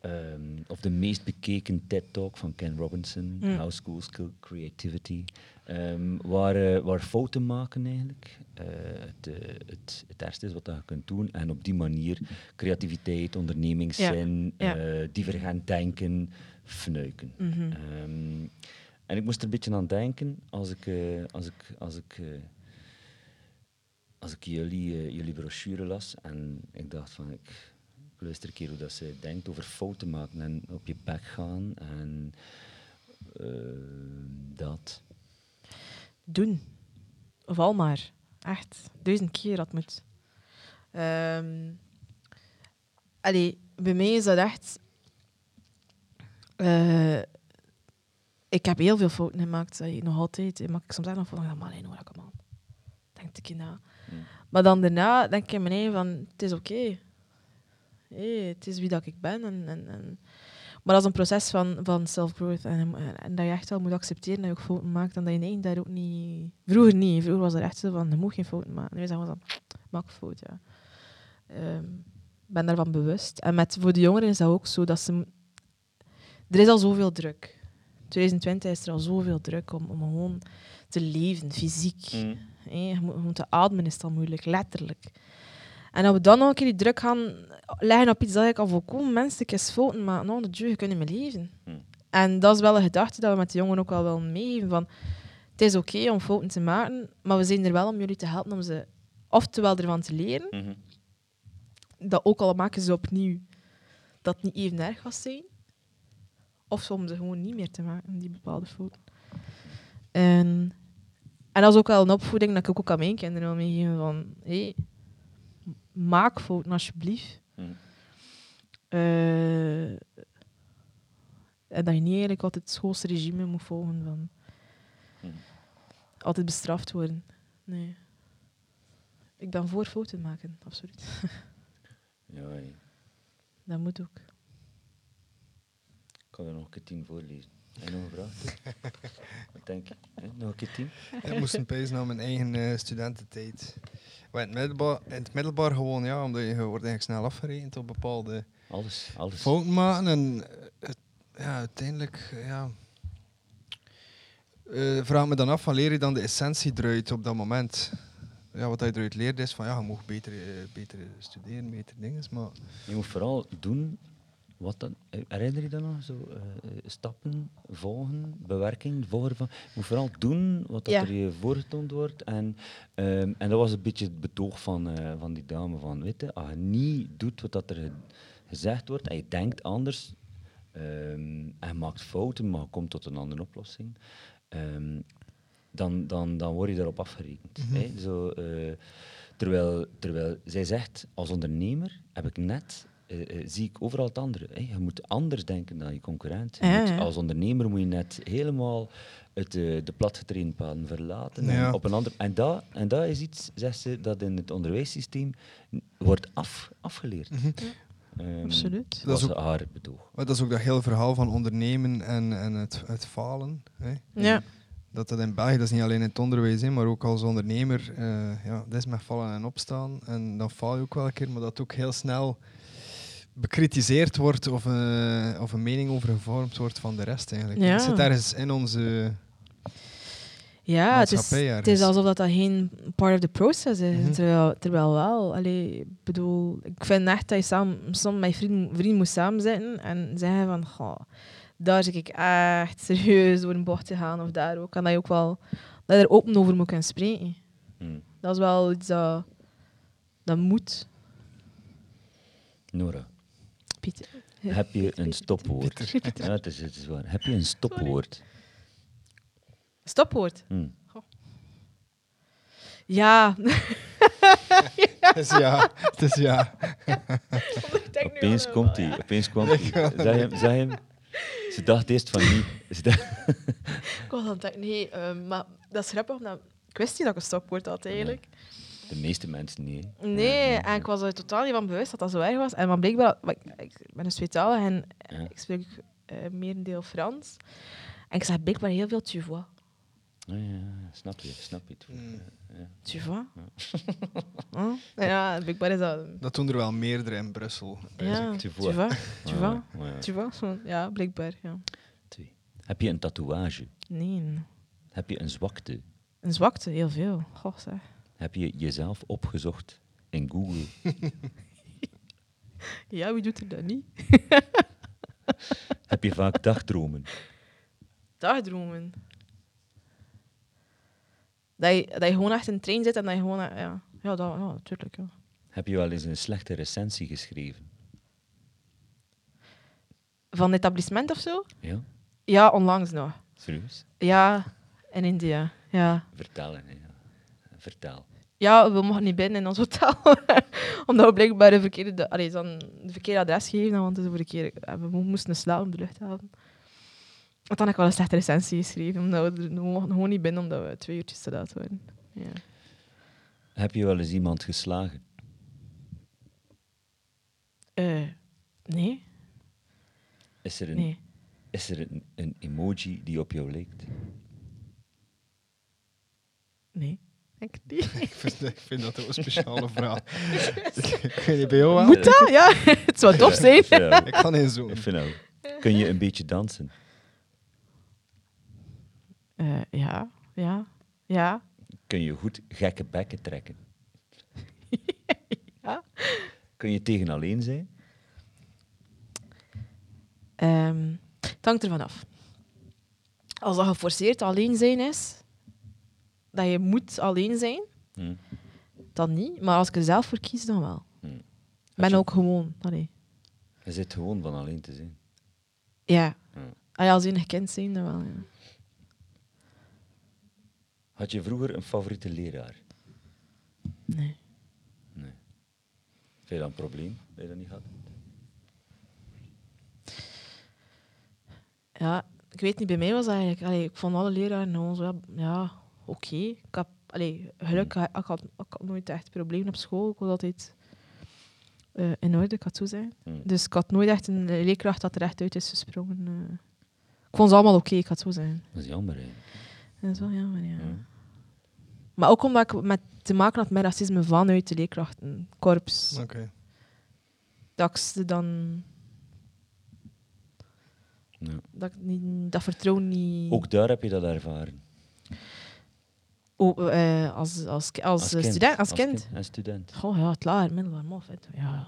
ehm, of de meest bekeken TED-talk van Ken Robinson, Mm. How Schools Kill Creativity, ehm, waar, eh, waar fouten maken eigenlijk eh, het, het, het ergste is wat je kunt doen. En op die manier creativiteit, ondernemingszin, Ja, ja. divergent denken, fnuiken. Mhm. Ehm, en ik moest er een beetje aan denken als ik, als ik, als ik, als ik jullie, eh, jullie brochure las. En ik dacht van, ik, luister een keer hoe dat ze denkt over fouten maken en op je bek gaan. En eh, dat. Doen. Of al maar. Echt. Duizend keer dat moet. Allee, bij mij is dat echt... eh, ik heb heel veel fouten gemaakt. nog altijd. Maar ik soms echt nog van, maar alleen hoor ik hem. Denk ik na. Maar dan daarna denk ik in mijn eigen van, het is oké. Het is wie dat ik ben. En, en, en. Maar dat is een proces van, van self-growth. En, en, dat je echt wel moet accepteren dat je ook fouten maakt. En dat je nee, daar ook niet... Vroeger niet. Vroeger was er echt zo van, je moet geen fouten maken. Nu zeggen we dan, maak een fout, ja. Ik ben daarvan bewust. En met, voor de jongeren is dat ook zo. Dat ze, er is al zoveel druk. 2020 is er al zoveel druk om, om gewoon te leven, fysiek. Mm. Hé, je moet, te ademen is al moeilijk, letterlijk. En dat we dan nog een keer die druk gaan leggen op iets dat ik al volkomen menselijk is fouten, maar nou, de je kunnen meer leven. Hmm. En dat is wel een gedachte dat we met de jongeren ook wel willen meegeven. Van, het is oké om fouten te maken, maar we zijn er wel om jullie te helpen om ze oftewel ervan te leren, Mhm. dat ook al maken ze opnieuw, dat het niet even erg gaat zijn. Of om ze gewoon niet meer te maken, die bepaalde fouten. En, en dat is ook wel een opvoeding dat ik ook aan mijn kinderen wil meegeven van... Hey, maak fouten, alsjeblieft. Mhm. Eh, en dat je niet eigenlijk altijd het schoolse regime moet volgen van... Mhm. Altijd bestraft worden. Nee. Ik ben voor fouten maken, absoluut. Ja, hé. Dat moet ook. ik kan er nog een keer tien voorlezen. Je nog een vraag? Wat denk je? Nog een keer tien? Ik moest een pees naar mijn eigen eh, studententijd. Maar in het, middelbaar, in het middelbaar gewoon, ja, omdat je je wordt eigenlijk snel afgerekend op bepaalde Alles, alles. fouten maken. En eh, het- ja, uiteindelijk, ja... eh, vraag me dan af, van leer je dan de essentie eruit op dat moment? Ja, wat je eruit leert is van, ja, je mag beter, beter studeren, beter dingen, maar... Je moet vooral doen wat dan. eh, Herinner je dat nog? Zo, eh, eh, stappen, volgen, bewerking, volgen van. Je moet vooral doen wat dat Ja. er je voorgetoond wordt. En, ehm, en dat was een beetje het betoog van, van die dame. Van, weet je, als je niet doet wat dat er ge- gezegd wordt en je denkt anders ehm, en je maakt fouten, maar je komt tot een andere oplossing. ehm, dan, dan, dan word je daarop afgerekend. hè. Zo, terwijl, terwijl zij zegt, als ondernemer heb ik net, eh, eh, zie ik overal het andere. hè. Je moet anders denken dan je concurrent. Je Ja, moet- ja. Als ondernemer moet je net helemaal het, eh, de platgetrainde paden verlaten. En, Ja. op een ander, en, dat, en dat is iets, zegt ze, dat in het onderwijssysteem wordt af, afgeleerd. Ehm, Absoluut. Dat is ook- haar betoog. Maar dat is ook dat hele verhaal van ondernemen en, en het, het falen. Hè. Ja. Dat dat in België, dat is niet alleen in het onderwijs, hè, maar ook als ondernemer, eh ja, dat is met vallen en opstaan. En dan faal je ook wel een keer, maar dat ook heel snel bekritiseerd wordt of, een of een mening over gevormd wordt van de rest eigenlijk. Ja. Het zit ergens in onze... Ja, het is, maatschappij het is alsof dat, dat geen part of the process is. Mhm. terwijl, terwijl wel. Allee, ik bedoel, ik vind echt dat je samen, soms met je vrienden, vrienden moet samenzitten en zeggen van, goh, daar zit ik echt serieus door een bocht te gaan of daar ook. En dat je ook wel dat je er open over moet kunnen spreken. Hmm. Dat is wel iets dat, dat moet. Nora, Pieter. heb je een stopwoord? Ja, het is, het is waar. Heb je een stopwoord? Stopwoord. Hmm. Ja. Dus ja, het is ja. Opeens komt hij. Opeens kwam hij. Zeg hem, zeg hem. Ze dacht eerst van niet. Ze dacht- Ik was aan het denken, nee, ehm, maar dat is grappig, omdat ik wist niet dat ik een stopwoord had eigenlijk. De meeste mensen niet. hè. Nee, en ik was er totaal niet van bewust dat dat zo erg was. En maar blijkbaar, ik, ik ben een tweetalig en Ja. ik spreek eh merendeel Frans. En ik zeg blijkbaar heel veel tu vois. Ja, ja, snap je, snap je. Mm. Ja. Tu vois? Ja, blijkbaar is dat... Dat doen er wel meerdere in Brussel. Ja, tu tu vois. Tu vois? Ja, ja. Tu vois? Ja, blijkbaar, ja. Twee. Heb je een tatoeage? Nee, Heb je een zwakte? een zwakte, heel veel. Goh, zeg. Heb je jezelf opgezocht in Google? Ja, wie doet er dat niet? Heb je vaak dagdromen? Dagdromen. Dat je, dat je gewoon echt in een trein zit en dat je gewoon... eh, Ja, ja, dat, ja natuurlijk. Ja. Heb je wel eens een slechte recensie geschreven? Van etablissement of zo? Ja? Ja, onlangs nog. Serieus? Ja, in India. Ja. Vertel, hè. Ja. Vertel. Ja, we mochten niet binnen in ons hotel. Omdat we blijkbaar de verkeerde, de, allee, dan de verkeerde adres gegeven want het is voor de keer, eh, we mo- moesten slaap op de luchthaven. Want dan heb ik wel een slechte recensie geschreven, omdat we, we mochten gewoon niet binnen omdat we twee uurtjes te laat waren. Ja. Heb je wel eens iemand geslagen? Eh, nee, Is er een, nee. is er een, een emoji die op jou lijkt? Nee. Ik niet. Ik vind, ik vind dat een speciale vraag. ik weet niet bij jou wel. Moet dat? Ja, het zou tof zijn. Ja, Ik kan niet zo. ik vind ook. Kun je een beetje dansen? Eh, ja, ja, ja. Kun je goed gekke bekken trekken? Ja. Kun je tegen alleen zijn? Ehm, het hangt ervan af. Als dat geforceerd alleen zijn is, dat je moet alleen zijn, Hm. dan niet. Maar als ik er zelf voor kies, dan wel. Hm. Ik Had ben je- ook gewoon. Allee. Je zit gewoon van alleen te zijn. Ja. Als je als enig kind zijn, dan wel. Ja. Had je vroeger een favoriete leraar? Nee. Nee. Vind je dat een probleem dat je dat niet had? Ja, ik weet niet, bij mij was eigenlijk... Allee, ik vond alle leraren gewoon zo... Ja, oké. Ik heb... Allee, geluk, ik had, ik had nooit echt problemen op school. Ik was altijd eh, in orde, ik had zo zijn. Hm. Dus ik had nooit echt een leerkracht dat er echt uit is gesprongen. eh. Ik vond ze allemaal oké, ik had zo zijn. Dat is jammer eigenlijk. Dat is wel jammer, ja. Maar ook omdat ik met, te maken had met racisme vanuit de leerkrachtenkorps. Oké. Dat ik ze dan... Ja. Dat, ik niet, dat vertrouwen niet... Ook daar heb je dat ervaren. Oh, eh, als, als, als, student, als, kind. Als student. Goh, ja, het lager, middelbaar, mof. Ja.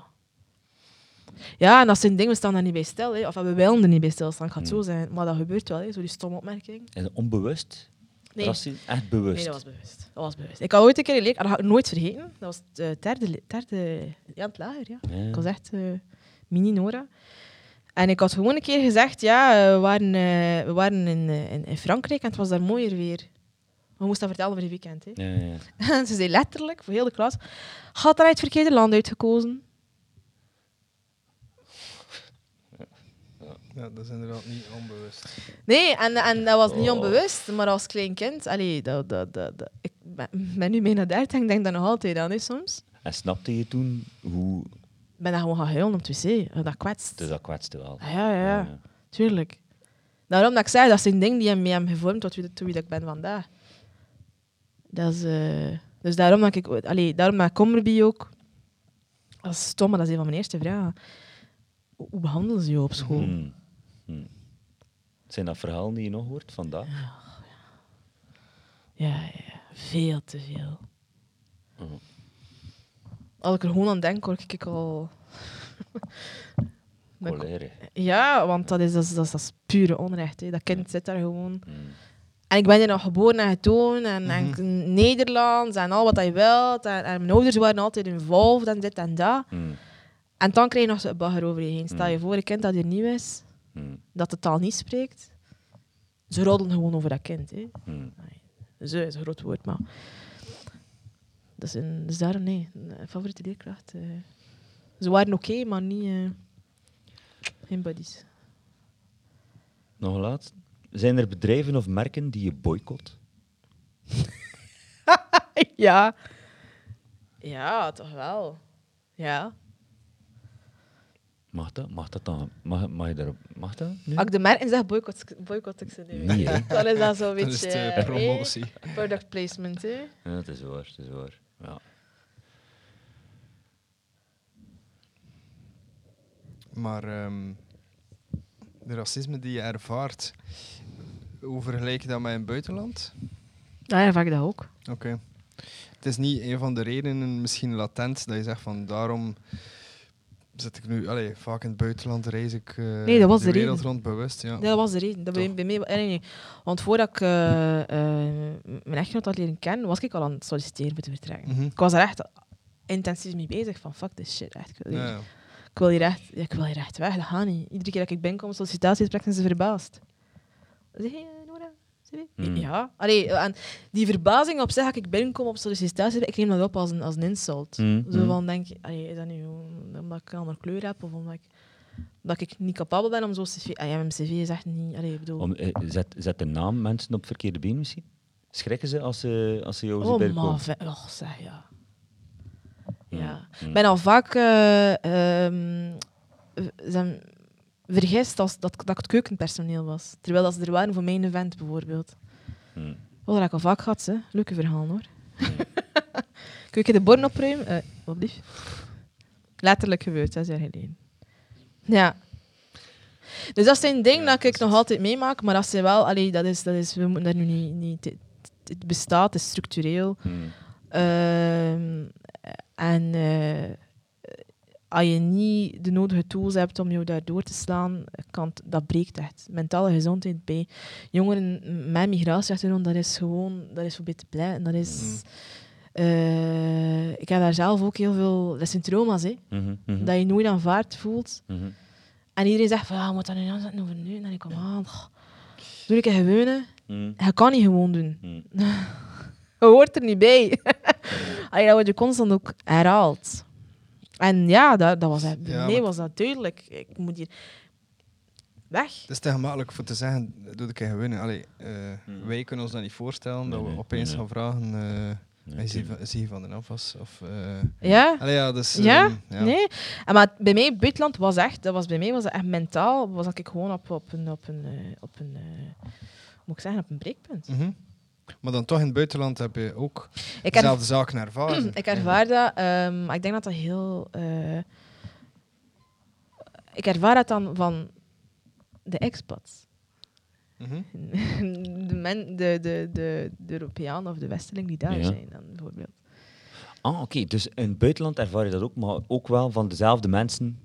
ja, en dat zijn dingen, we staan daar niet bij stil. Hè. Of we willen er niet bij stilstaan, ik ga het Hmm. zo zijn. Maar dat gebeurt wel, hè. zo die stomme opmerking. En onbewust? Nee. Rassie? Echt bewust? Nee, dat was bewust. Dat was bewust. Ik had ooit een keer geleerd, en dat ga ik nooit vergeten. Dat was het eh, derde, derde ja, het lager, ja. Ja. Ik was echt eh, mini-Nora. En ik had gewoon een keer gezegd, ja, we waren, we waren in, in, in Frankrijk en het was daar mooier weer. We moesten dat vertellen over het weekend. Hè. Ja, ja, ja. En ze zei letterlijk, voor heel de klas, had daar het verkeerde land uitgekozen. Ja, dat is inderdaad niet onbewust. Nee, en, en dat was niet Oh. onbewust, maar als klein kind, allee, dat, dat, dat, dat- ik ben, ben nu bijna 30 en ik denk daar nog altijd aan, hè, soms. En snapte je toen hoe... Ik ben daar gewoon gaan huilen op het wc. Dat kwetst. Dus dat kwetste wel. Ah, ja, ja, ja. Tuurlijk. Daarom dat ik zei, dat zijn dingen die hem mee hebben gevormd tot wie, tot wie dat ik ben vandaag. Dat is, eh, dus daarom dat ik... Allee, daarom dat Commerby ook... Dat is stom, maar dat is een van mijn eerste vragen. hoe behandelen ze je op school? Hmm. Hmm. Zijn dat verhalen die je nog hoort vandaag? Ja, ja, ja, veel te veel. Mhm. Als ik er gewoon aan denk, word ik al... Colère. Ja, want dat is, dat is, dat is, dat is pure onrecht. Hè. Dat kind zit daar gewoon. En ik ben hier nog geboren en getoond en, en Mhm. Nederlands en al wat je wilt. En, en mijn ouders waren altijd involved en dit en dat. Hmm. En dan krijg je nog zo'n bagger over je heen. Stel je Mm. voor, een kind dat hier nieuw is, dat de taal niet spreekt. Ze roddelen gewoon over dat kind. Hè. Ze is een groot woord, maar... Dat is, een, dus daarom, nee, een favoriete leerkracht. eh. Ze waren oké, maar niet... eh, geen buddies. Nog laatst. Zijn er bedrijven of merken die je boycott? ja. Ja, toch wel. Ja. Mag dat? Mag dat dan? Mag, mag je daarop? Mag dat? nu? Als ik de merken zeg, boycott, boycott ik ze nu. Nee, hè? Dan is dat zo'n Dat beetje... is de promotie. eh, product placement, hè. Ja, het is waar, het is waar. Ja. Maar ehm, de racisme die je ervaart, hoe vergelijk je dat met in het buitenland? Ja, ja, vaak dat ook. Oké. Het is niet een van de redenen, misschien latent, dat je zegt van daarom zit ik nu allee, vaak in het buitenland, reis ik eh, Nee, dat was de de wereld reden. rond bewust. Ja. Ja, dat was de reden. Dat bij, mij, nee, nee, nee. Want voordat ik eh, eh, mijn echtgenoot had leren kennen, was ik al aan het solliciteren te vertrekken. Mhm. Ik was er echt intensief mee bezig van fuck this shit. Echt, ik, wil hier, Ja, ik, wil hier echt, ja, ik wil hier echt weg, dat gaat niet. Iedere keer dat ik binnenkom op sollicitatiegesprek zijn ze verbaasd. Zeg je, eh, Nora? Zeg je? Mm. Ja. Allee, en die verbazing op zich, ik binnenkom op sollicitatiegesprek, ik neem dat op als een, als een insult. Mm, Zo mm. van, denk allee, is dat nu omdat ik een andere kleur heb of omdat ik, dat ik niet capabel ben om zo'n cv... Ja, mijn cv is echt niet... Allee, ik bedoel... Om, eh, zet, zet de naam mensen op verkeerde been misschien? Schrikken ze als ze, als ze jou zien Oh, binnenkomen? Och, zeg, ja. Ja. Mm. Ben al vaak eh, ehm, v- zijn vergist als dat, dat ik het keukenpersoneel was. Terwijl dat ze er waren voor mijn event, bijvoorbeeld. Mm. Oh, dat heb ik al vaak gehad, hè. Leuke verhaal, hoor. Kun je de borden opruimen? Eh wat lief. Letterlijk gebeurd, zes jaar geleden. Ja. Dus dat zijn dingen Ja, dat ik dat nog altijd meemaak, maar dat zijn wel... Allee, dat is, dat is, we moeten daar nu niet... niet het, het bestaat, het is structureel. Mm. Ehm, en eh, als je niet de nodige tools hebt om jou daar door te slaan, kan dat breekt echt. Mentale gezondheid bij jongeren met migratieachtergrond, dat is gewoon, dat is voorbij te pleiten. Dat is... Mm. eh, ik heb daar zelf ook heel veel... Dat zijn trauma's, hè. Mhm, mhm, Dat je nooit aanvaard voelt. mhm. En iedereen zegt van, ja, je moet dat nu aanzetten over nu. En dan denk ik, aan. Doe ik een gewone. Je kan niet gewoon doen. Je hoort er niet bij. Allee, dat wordt je constant ook herhaald. En ja, dat, dat was, bij Ja, mij maar- was dat duidelijk. Ik moet hier weg. Het is te gemakkelijk voor te zeggen, doe ik een winnen. Allee, eh, Hmm. Wij kunnen ons dat niet voorstellen, dat Nee, we nee, opeens nee, gaan vragen, eh Nee, is hij tuurlijk. van- is hij van den afwas? Of, eh, Ja? allee, ja, dus, Ja? ehm, ja. Nee? En maar bij mij, buitenland was echt, dat was bij mij was dat echt mentaal, was ik gewoon op, op een, op een, eh, op een eh, hoe moet ik zeggen, op een breekpunt. Mhm. Maar dan toch in het buitenland heb je ook Ik, dezelfde zaken ervaren. ik ervaar dat, ehm, maar ik denk dat dat heel... eh, ik ervaar dat dan van de expats. Mhm. de, men, de, de, de, de Europeaan of de Westeling die daar Ja. zijn, dan bijvoorbeeld. Ah, oké. Dus in het buitenland ervaar je dat ook, maar ook wel van dezelfde mensen.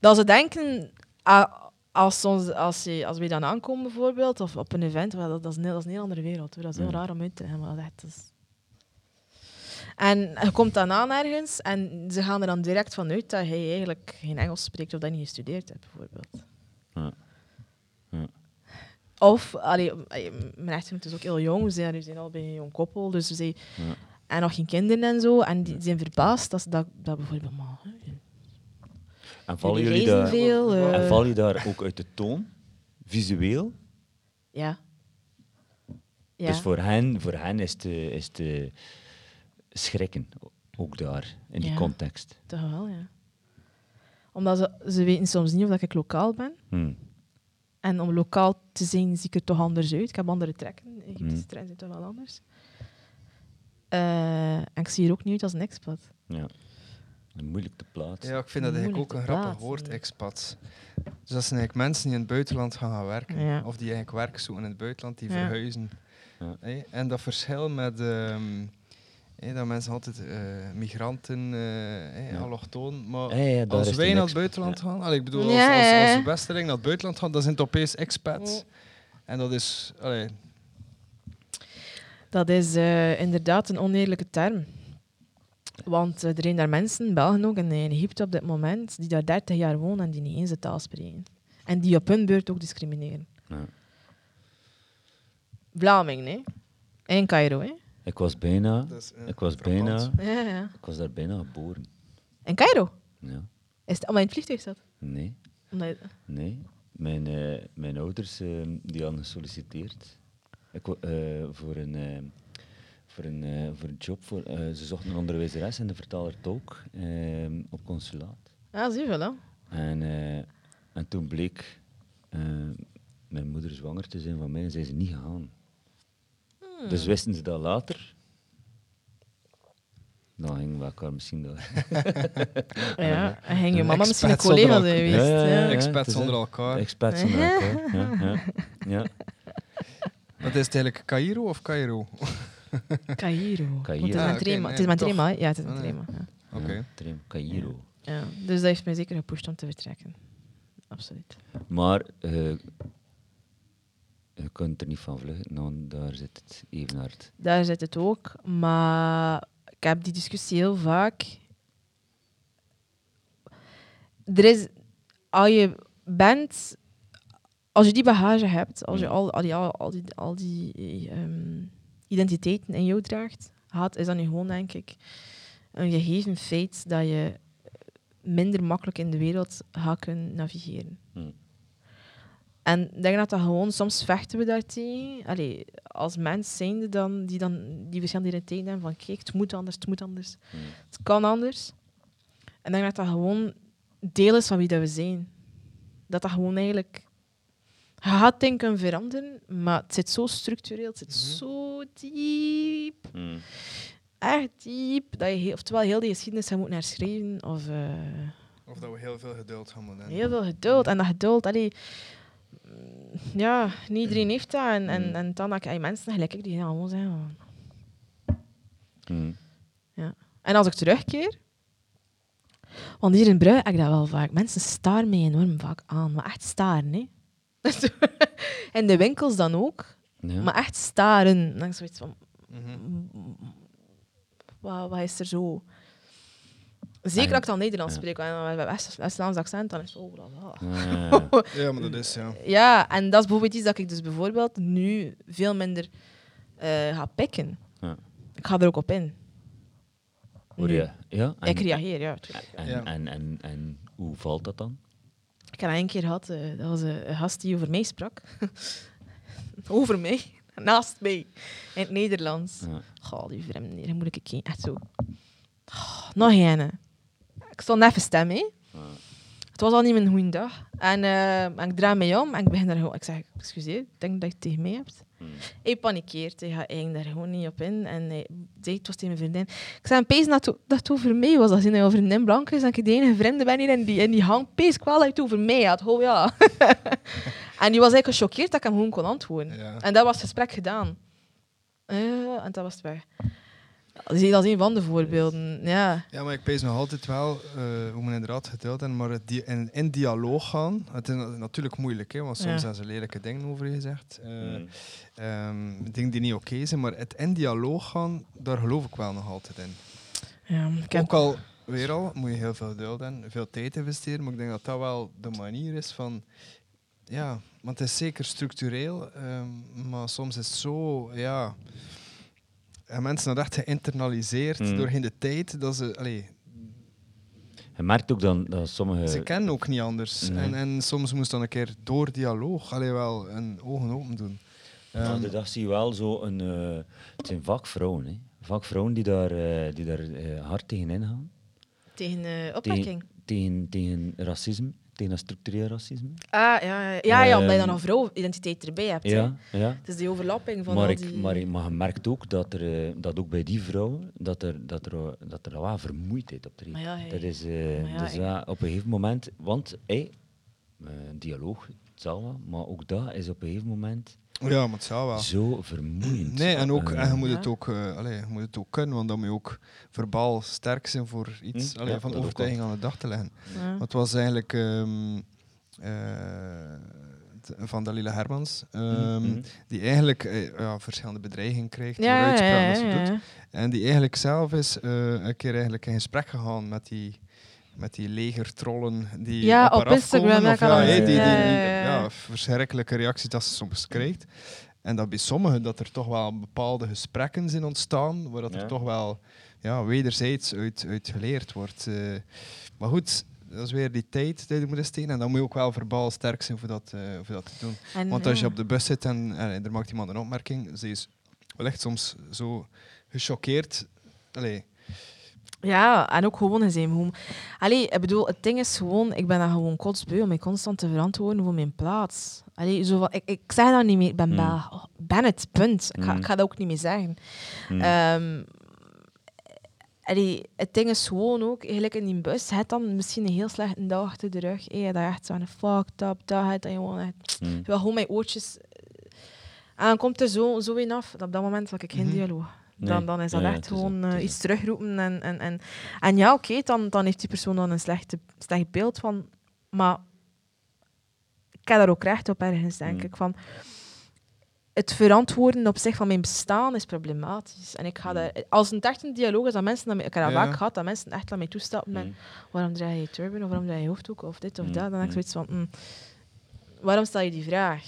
Dat ze denken, ah, als, ons, als, je, als we dan aankomen bijvoorbeeld, of op een event, dat, dat, is een, heel- dat is een heel andere wereld. Hoor. Dat is heel Mm. raar om uit te leggen, maar dat is En je komt dan aan ergens en ze gaan er dan direct van uit dat hij eigenlijk geen Engels spreekt of dat je niet gestudeerd hebt, bijvoorbeeld. Ja. Ja. Of, allee, mijn echtgenoot is ook heel jong, we zijn, we zijn al bij een jong koppel, dus we zijn, Ja. en nog geen kinderen en zo, en die zijn verbaasd dat, ze dat, dat bijvoorbeeld... Maar, hè, En vallen jullie daar, veel. eh, en vallen jullie daar ook uit de toon? Visueel? Ja. Ja. Dus voor hen, voor hen is het, eh, is het eh, schrikken, ook daar, in die Ja. context. Toch wel, ja. Omdat ze, ze weten soms niet of dat ik lokaal ben. Hm. En om lokaal te zijn, zie ik er toch anders uit. Ik heb andere trekken. Egyptische Mm. trekken zijn toch wel anders. En ik zie er ook niet uit als een expat. Ja. Moeilijk te plaatsen. Ja, ik vind dat eigenlijk ook een grappig woord, ja. expats. Dus dat zijn eigenlijk mensen die in het buitenland gaan, gaan werken. Ja. Of die eigenlijk werk zoeken in het buitenland, die Ja. verhuizen. Ja. En dat verschil met... ehm, dat mensen altijd eh, migranten, eh hé, Ja. allochtoon, maar als wij naar het buitenland gaan, allee, ik bedoel, als, Ja, als, ja, als Westerling naar het buitenland gaan, dan zijn het opeens expats. En dat is, allee, Dat is eh, inderdaad een oneerlijke term. Want eh, er zijn daar mensen, Belgen ook en in Egypte op dit moment, die daar 30 jaar wonen en die niet eens de taal spreken. En die op hun beurt ook discrimineren. Ja. Vlamingen, hè? In Cairo, hè? Ik was bijna, eh, ik was bijna, Ja, ja. ik was daar bijna geboren. In Cairo? Ja. Is het omdat je in het vliegtuig zat? Nee, Omdat je- nee. Mijn, eh, mijn ouders die hadden gesolliciteerd ik, eh, voor, een, voor, een, eh, voor een job. Voor, eh, ze zochten een onderwijzeres en de vertaler tolk eh, op consulaat. Ah, zie je wel, hè? En, eh, en toen bleek eh, mijn moeder zwanger te zijn van mij en zijn ze niet gegaan. Hmm. Dus wisten ze dat later. Dan gingen we elkaar misschien door. Ja, en ging je mama misschien een zonder collega elkaar. zijn geweest. Ja, ja, ja. ja. expats het is onder elkaar. Expats onder elkaar. Ja, ja, ja. Wat is het eigenlijk, Cairo of Cairo? Cairo. Want Het is Ah, mijn oké, trema. nee, Het is trema? Ja, het is mijn Ah, trema. Ja. Oké. Cairo. Ja. Dus dat heeft mij zeker gepusht om te vertrekken. Absoluut. Maar eh, je kunt er niet van vluchten, want daar zit het even hard. Daar zit het ook. Maar ik heb die discussie heel vaak. Er is, als je bent, als je die bagage hebt, als je Mm. al, al die, al, al die, al die ehm, identiteiten in jou draagt, is dat nu gewoon, denk ik, een gegeven feit dat je minder makkelijk in de wereld gaat kunnen navigeren. Hm. En ik denk dat dat gewoon, soms vechten we daartegen. Allee, als mens zijnde dan, die dan die verschillende identiteiten hebben van kijk, het moet anders, het moet anders, Hm. het kan anders. En ik denk dat dat gewoon deel is van wie dat we zijn. Dat dat gewoon eigenlijk... Je gaat dingen kunnen veranderen, maar het zit zo structureel, het zit Mhm. zo diep, Hm. echt diep, dat je heel, oftewel heel die geschiedenis gaat moeten herschrijven, of... eh, Of dat we heel veel geduld gaan moeten hebben. Heel veel geduld. En dat geduld, allee, mm, ja, niet iedereen heeft dat. En, en, Mm. en dan heb je mensen gelijk ik die zeggen. van- Hm. En als ik terugkeer, want hier in Brugge heb ik dat wel vaak. Mensen staren mij enorm vaak aan, maar echt staren, hè. en de winkels dan ook, Ja. maar echt staren. Dan zoiets van, Mhm. wat, wat is er zo? Zeker als ik dan Nederlands ja. spreek, en met West- West-Vlaams accent, dan is het oh. Ah, Ja, maar dat is, ja. Ja, en dat is bijvoorbeeld iets dat ik dus bijvoorbeeld nu veel minder eh, ga pikken. Ja. Ik ga er ook op in. hoor je? Ja? En, Ik reageer, ja. En, Ja. en, en, en hoe valt dat dan? Ik heb één keer gehad, eh, dat was een, een gast die over mij sprak. over mij, naast mij, in het Nederlands. Ja. Goh, die vreemde, hier moet ik een echt zo. Oh, nog een. Ik stond even stem, hè. Ja. Het was al niet mijn goede dag. En, eh, en ik draai mij om en ik begin daar gewoon... Ik zeg, excuseer, ik denk dat je het tegen mij hebt. Hm. Hij panikeert, hij gaat eigenlijk daar gewoon niet op in. En hij zei, het was tegen mijn vriendin. Ik zei, pees dat, het- over mij was. Als hij een vriendin blank is en ik de enige vrienden ben hier en die, en die hangt, pees wel dat het over mij had. Oh ja. en die was eigenlijk gechoqueerd dat ik hem gewoon kon antwoorden. ja. En dat was het gesprek gedaan. Ja, en dat was het weg. Dat is een van de voorbeelden. Ja. Ja, maar ik pees nog altijd wel eh, hoe men inderdaad geduld hebben, maar het di- in, in dialoog gaan. Het is na- natuurlijk moeilijk, hè, want soms Ja. hebben ze lelijke dingen over je gezegd. eh, Hm. ehm, dingen die niet oké zijn, maar het in dialoog gaan, daar geloof ik wel nog altijd in. ja ik heb- Ook al, weer al, moet je heel veel geduld hebben, veel tijd investeren, maar ik denk dat dat wel de manier is van... Ja, want het is zeker structureel, ehm, maar soms is het zo, ja... En mensen dat echt geïnternaliseerd Mm. doorheen de tijd, dat ze... Allee, Je merkt ook dan dat sommige... ze kennen ook niet anders. Nee. En, en soms moest dan een keer door dialoog allee, wel een ogen open doen. Maar Ehm, de dag zie je wel zo een... eh, het zijn vaak vrouwen, hè. Vaak vrouwen die daar, eh, die daar eh, hard tegen ingaan. tegen eh opwekking. Tegen, tegen racisme, tegen structureel racisme. Ah, ja, ja, ja, ja omdat je dan Ehm, een vrouw-identiteit erbij hebt. hè. Ja, ja. Het is die overlapping van Maar, ik, die... maar, maar je merkt ook dat, er, eh, dat ook bij die vrouwen dat er, dat er, eh, dat er wel vermoeidheid optreedt. Maar ja, hey. Dat is eh, Maar ja, dus ja, op een gegeven moment, want hey, dialoog, het zal wel, maar ook dat is op een gegeven moment Ja, maar het zou wel. zo vermoeiend. Nee, en, ook, Eh, en je, moet het ook, eh, allee, je moet het ook kunnen, want dan moet je ook verbaal sterk zijn voor iets Hm, allee, ja, van overtuiging aan de dag te leggen. Ja. Het was eigenlijk ehm, eh, t- van Dalila Hermans, ehm, mhm. die eigenlijk ja, verschillende bedreigingen krijgt, Ja, door uitspraken dat ze ja, doet. ja. En die eigenlijk zelf is eh, een keer eigenlijk in gesprek gegaan met die, met die legertrollen die Ja, op, op Instagram, dat of kan ja, die, Ja, verschrikkelijke reacties dat ze soms krijgt. En dat bij sommigen dat er toch wel bepaalde gesprekken zijn ontstaan, waar dat Ja. er toch wel ja, wederzijds uit, uit geleerd wordt. eh. maar goed, dat is weer die tijd die je moet steken. En dan moet je ook wel verbaal sterk zijn voor dat, eh, voor dat te doen. En, Want als je ja. op de bus zit en, en er maakt iemand een opmerking, ze is wellicht soms zo gechoqueerd. Allee, Ja, en ook gewoon. Gewoon... Allee, ik bedoel, het ding is gewoon, ik ben dan gewoon kotsbeu om mij constant te verantwoorden voor mijn plaats. Allee, zo van, ik, ik zeg dat niet meer, ik ben Mm. Belg. Oh, ben het, punt. Ik ga, Mm. ik ga dat ook niet meer zeggen. Mm. Allee, het ding is gewoon ook, eigenlijk in die bus, het dan misschien een heel slechte dag achter de rug. Hey, dat je echt zo'n fucked up dag hebt, dat je gewoon echt... Mm. Gewoon mijn oortjes... En dan komt er zo, zo in af. Op dat moment had ik geen Mhm. dialoog. Nee. Dan, dan is dat Ja, echt dat, gewoon eh, iets terugroepen. En, en, en, en ja, oké, dan, dan heeft die persoon dan een slechte, slecht beeld van... Maar ik heb daar ook recht op ergens, denk Mm. ik. Van, het verantwoorden op zich van mijn bestaan is problematisch. En ik ga Mm. daar, als een echt een dialoog is, dat mensen... mij- Ik heb dat Ja. vaak gehad, dat mensen echt aan mij toestappen met... Mm. Waarom draag je turban? Of waarom draag je hoofddoek? Of dit of Mm, dat. Dan heb ik zoiets van... waarom stel je die vraag?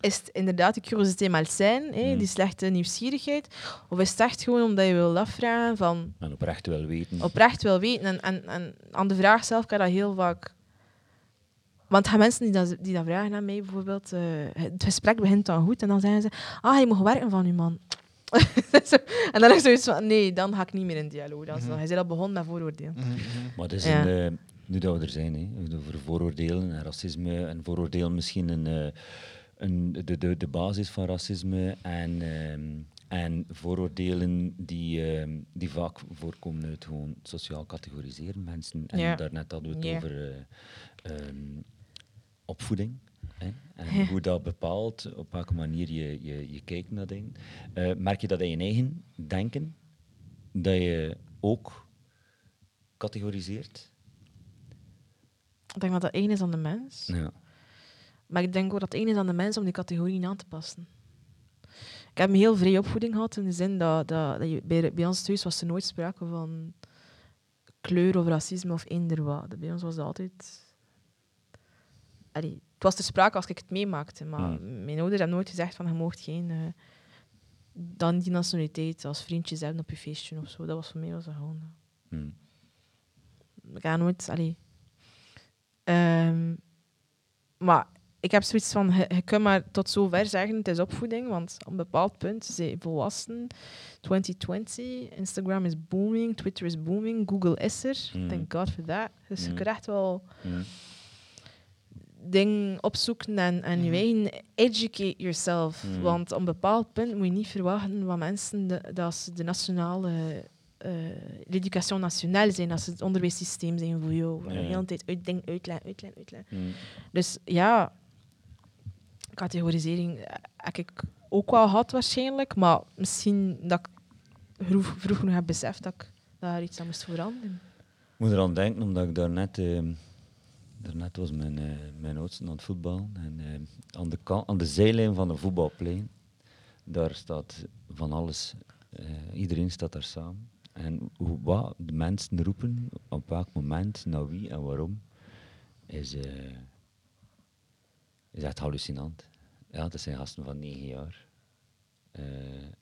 Mm. Is het inderdaad die curiositeit malsain, hè, Mm. die slechte nieuwsgierigheid? Of is het echt gewoon omdat je wil afvragen van En oprecht wel weten. oprecht wil weten? En, en, en aan de vraag zelf kan dat heel vaak... Want gaan mensen die dat, die dat vragen aan mij bijvoorbeeld, eh, het gesprek begint dan goed en dan zeggen ze, ah, je mag werken van je man. En dan is zoiets van, nee, dan ga ik niet meer in dialoog. Dan, Mhm. Hij zei al begonnen met vooroordelen. mhm, mhm. Maar het is Ja. een, eh, nu dat we er zijn, hè, over vooroordelen en racisme en vooroordelen misschien een, eh, een, de, de, de basis van racisme en, ehm, en vooroordelen die, ehm, die vaak voorkomen uit gewoon sociaal categoriseren mensen. En Ja. daarnet hadden we het Ja. over eh, ehm, opvoeding. Hè? En Ja. hoe dat bepaalt op welke manier je, je, je kijkt naar dingen. Eh, merk je dat in je eigen denken, dat je ook categoriseert? Ik denk dat dat één is aan de mens. Ja. Maar ik denk ook dat het één is aan de mens om die categorieën aan te passen. Ik heb een heel vrije opvoeding gehad in de zin dat, dat, dat je, bij, bij ons thuis was er nooit sprake van kleur of racisme of eender wat. Bij ons was dat altijd... Allee, het was ter sprake als ik het meemaakte, maar Hmm. mijn ouders hebben nooit gezegd van je moogt geen... eh, dan die nationaliteit als vriendjes hebben op je feestje of zo. Dat was voor mij was dat gewoon... Hm. ik ga nooit. Allee. Ehm, maar ik heb zoiets van: je, je kunt maar tot zover zeggen, het is opvoeding. Want op een bepaald punt zijn volwassen. 2020, Instagram is booming, Twitter is booming, Google is er. Mm. Thank God for that. Dus je Mm. kunt echt wel Hm. dingen opzoeken en, en je Mhm. eigen educate yourself. Mhm. Want op een bepaald punt moet je niet verwachten van mensen de, dat ze de nationale eh education nationale zijn, als ze het onderwijssysteem zijn voor jou. Ja. De hele tijd uit, dingen uitleggen, uitleggen, uitleggen. Hm. Dus ja, categorisering eh, heb ik ook wel gehad waarschijnlijk, maar misschien dat ik vroeg, vroeg genoeg heb beseft dat ik daar iets aan moest veranderen. Ik moet eraan denken, omdat ik daarnet, eh, daarnet was mijn, eh mijn oudste aan het voetballen. En eh, aan, de aan de zijlijn van een voetbalplein, daar staat van alles. eh, iedereen staat daar samen. En hoe, wat de mensen roepen, op welk moment, naar wie en waarom, is, is echt hallucinant. Ja, dat zijn gasten van negen jaar. Eh,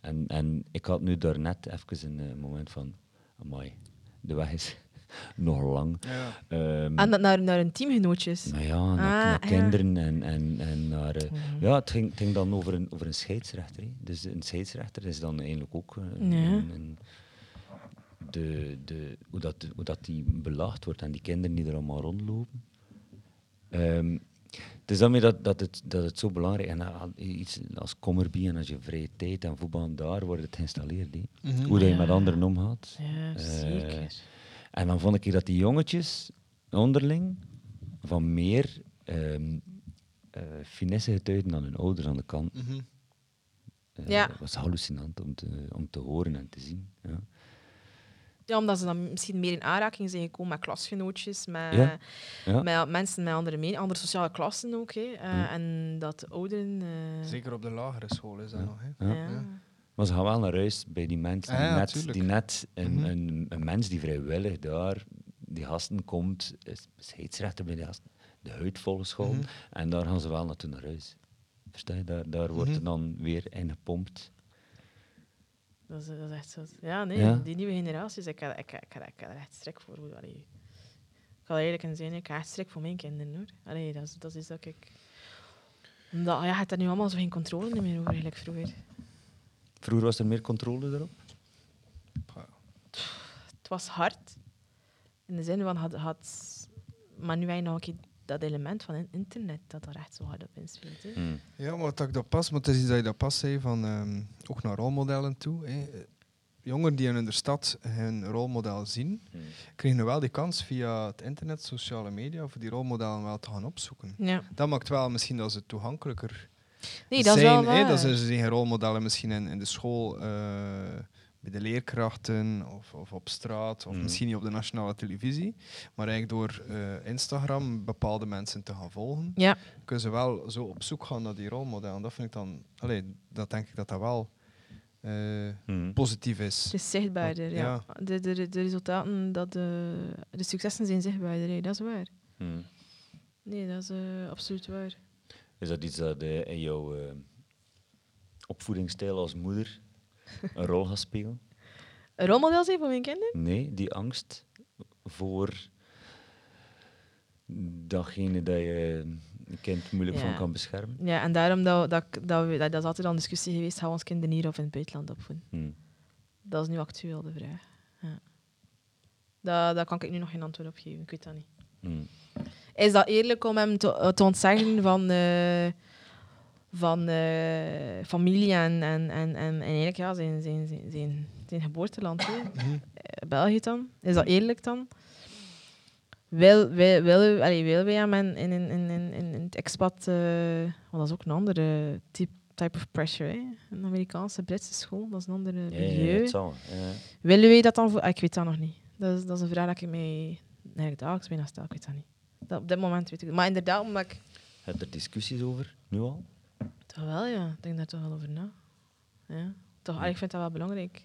en, en ik had nu daarnet even een eh, moment van, amai, de weg is nog lang. Ja. Ehm, En dat naar, naar hun teamgenootjes. nou ja, naar, Ah, naar ja. kinderen en, en, en naar... eh, Mhm. ja, het ging, het ging dan over een, over een scheidsrechter. Dus een scheidsrechter is dan eigenlijk ook een, Ja. een- een- de, de, hoe, dat, hoe dat die belaagd wordt en die kinderen die er allemaal rondlopen. Ehm, het is daarmee dat, dat, het, dat het zo belangrijk is. En uh, iets als Commerby en als je vrije tijd en voetbal, daar wordt het geïnstalleerd. Mhm. Hoe dat je Ja. met anderen omgaat. Ja, Eh, zeker. En dan vond ik dat die jongetjes onderling van meer ehm eh, finesse getuigden dan hun ouders aan de kant. Mhm. Eh, Ja. Dat was hallucinant om te, om te horen en te zien. Ja. Ja, omdat ze dan misschien meer in aanraking zijn gekomen met klasgenootjes, met, Ja. Ja. met mensen met andere meningen, andere sociale klassen ook. Hè. Eh, Ja. En dat de ouderen... eh, Zeker op de lagere school is dat Ja. nog. Hè. Ja. ja. Ja. Maar ze gaan wel naar huis bij die mensen. Ah ja, die net, die net een, Mhm. een, een mens die vrijwillig daar, die gasten komt, is scheidsrechter bij de gasten, de huidvolle school. Mhm. En daar gaan ze wel naartoe naar huis. Versta je? Daar, daar wordt er dan weer in gepompt. Dat, is, dat is echt zo. Ja, nee, Ja. die nieuwe generaties, ik heb, ik, ik, heb- ik heb er echt strek voor. Allee. Ik ga eerlijk in zijn, ik heb echt strek voor mijn kinderen. Hoor. Allee, dat, is, dat is dat ik... Omdat, ja, je hebt daar nu allemaal zo geen controle meer over, eigenlijk vroeger. Vroeger was er meer controle erop. Het was hard. In de zin van, had, had, maar nu heb je nog een keer dat element van in- internet dat er echt zo hard op inspeelt. hè. Mm. Ja, maar dat ik dat pas, maar het is iets dat je dat pas zei, van, ehm, ook naar rolmodellen toe. Hè. Jongeren die in de stad hun rolmodel zien, Mm. kregen wel die kans via het internet, sociale media, voor die rolmodellen wel te gaan opzoeken. Ja. Dat maakt wel misschien dat ze toegankelijker Nee, dat is zijn. wel hè. Dat ze zien rolmodellen misschien in, in de school, eh, bij de leerkrachten of, of op straat, of Mhm. misschien niet op de nationale televisie. Maar eigenlijk door eh, Instagram bepaalde mensen te gaan volgen, Ja, kunnen ze wel zo op zoek gaan naar die rolmodellen. Dat vind ik dan, allee, dat denk ik dat dat wel eh, Mm. positief het is. is zichtbaarder. Ja. De, de, de resultaten, dat de, de successen zijn zichtbaarder. hè. Dat is waar. Mm. Nee, dat is eh, absoluut waar. Is dat iets dat in jouw eh, opvoedingsstijl als moeder een rol gaat spelen? Een rolmodel zijn voor mijn kinderen? Nee, die angst voor datgene dat je een kind moeilijk Ja. van kan beschermen. Ja, en daarom dat, dat, dat, we, dat, dat is altijd al een discussie geweest, gaan we ons kinderen hier of in het buitenland opvoeden? Mm. Dat is nu actueel de vraag. Ja. Daar, daar kan ik nu nog geen antwoord op geven, ik weet dat niet. Mm. Is dat eerlijk om hem te, te ontzeggen van, eh, van eh, familie en, en, en, en, en eigenlijk ja, zijn, zijn, zijn, zijn, zijn geboorteland. Eh, België dan? Is dat eerlijk dan? Wil, wil, wil, allee, willen wij hem in, in, in, in, in, het expat... want dat is ook een andere type, type of pressure. Hè? Een Amerikaanse, Britse school, dat is een andere ja, milieu. ja. Ja. Willen wij dat dan voor... Ah, ik weet dat nog niet. Dat is, dat is een vraag dat ik mij eigenlijk dagelijks bijna stel. Ik weet dat niet. Dat, op dit moment weet ik het. Maar inderdaad, omdat ik... Heb je er discussies over, nu al? Toch wel, ja. Ik denk daar toch wel over na. Ja. Toch, ah, ik vind dat wel belangrijk.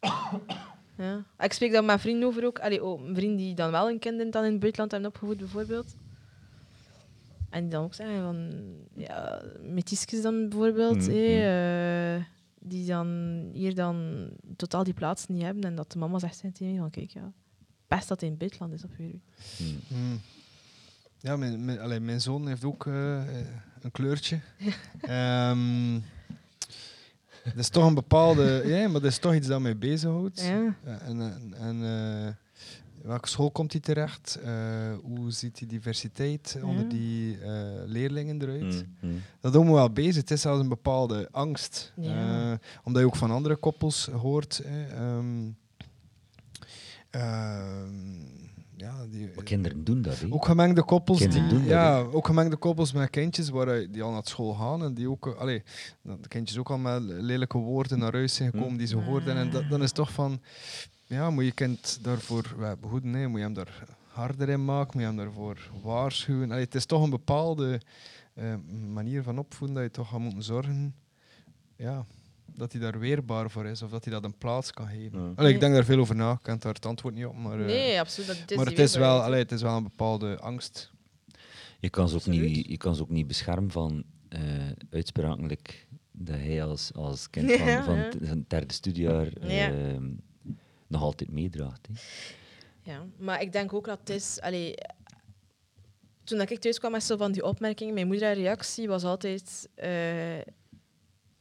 ja. Ik spreek daar met mijn vrienden over ook. Allee, oh, een vriend die dan wel een kind dan in het buitenland hebben opgevoed, bijvoorbeeld. En die dan ook zeggen van... Ja, metisjes dan bijvoorbeeld. Mhm, hé, eh, die dan hier dan totaal die plaats niet hebben. En dat de mama zegt tegen mij van... Kijk, ja, best dat hij in het buitenland is op weer. Mm. Mm. Ja, mijn, mijn, allee, mijn zoon heeft ook eh, een kleurtje. Ehm dat is toch een bepaalde... Ja, maar dat is toch iets dat mij bezighoudt. Ja. Eh, en en, en eh, welke school komt hij terecht? Eh, hoe ziet die diversiteit Ja. onder die eh, leerlingen eruit? Mm. Mm. Dat houdt me wel bezig. Het is zelfs een bepaalde angst. Ja. Eh, omdat je ook van andere koppels hoort. hè, ehm, ehm, ja, die, Maar kinderen doen dat, hè? ook gemengde koppels, Kinderen die, doen dat, ja, ook gemengde koppels met kindjes waar, die al naar school gaan en die ook, allee, dat de kindjes ook al met lelijke woorden naar huis zijn gekomen die ze hoorden. En dat, dan is het toch van, ja, moet je kind daarvoor behoeden, nee, moet je hem daar harder in maken, moet je hem daarvoor waarschuwen. Allee, het is toch een bepaalde eh, manier van opvoeden dat je toch gaat moeten zorgen, ja, dat hij daar weerbaar voor is of dat hij dat een plaats kan geven. Ja. Allee, ik denk daar veel over na, ik kan daar het antwoord niet op, maar, eh, Nee, absoluut. Dat, dit maar het is, wel, allee, het is wel een bepaalde angst. Je kan ze ook niet, je kan ze ook niet beschermen van eh uitsprakelijk dat hij als, als kind van, Ja, van ja. t- zijn derde studiejaar Ja. ehm, nog altijd meedraagt. Hè. Ja, maar ik denk ook dat het is... Allee, toen ik thuis kwam met zo van die opmerkingen, mijn moeder reactie was altijd eh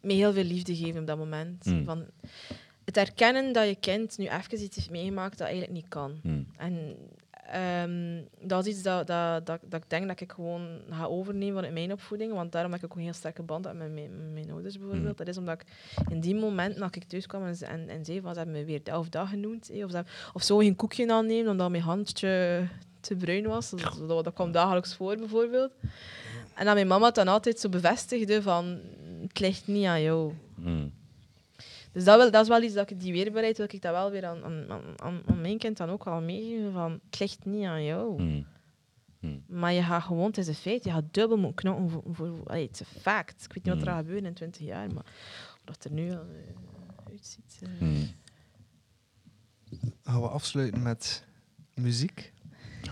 me heel veel liefde geven op dat moment. Mm. Van het erkennen dat je kind nu even iets heeft meegemaakt dat eigenlijk niet kan. Mm. En ehm, dat is iets dat, dat, dat, dat ik denk dat ik gewoon ga overnemen vanuit mijn opvoeding. Want daarom heb ik ook een heel sterke band met mijn, mijn, met mijn ouders bijvoorbeeld. Mm. Dat is omdat ik in die moment, dat ik thuis kwam en, ze- en, en zei van ze hebben me weer dat of dat genoemd. Of, ze, of zo geen koekje aannemen omdat mijn handje te bruin was. Dat, dat, dat kwam dagelijks voor bijvoorbeeld. En dat mijn mama het dan altijd zo bevestigde van het ligt niet aan jou. Mm. Dus dat, wil, dat is wel iets dat ik die weerbaarheid wil ik dat wel weer aan, aan, aan- aan, mijn kind dan ook wel meegeven van het ligt niet aan jou. Mm. Maar je gaat gewoon, het is een feit, je gaat dubbel moeten knokken voor, voor, voor allee, het is een fact. Ik weet niet wat er gaat gebeuren in 20 jaar, maar dat er nu al eh, uitziet. eh. Mm. Gaan we afsluiten met muziek?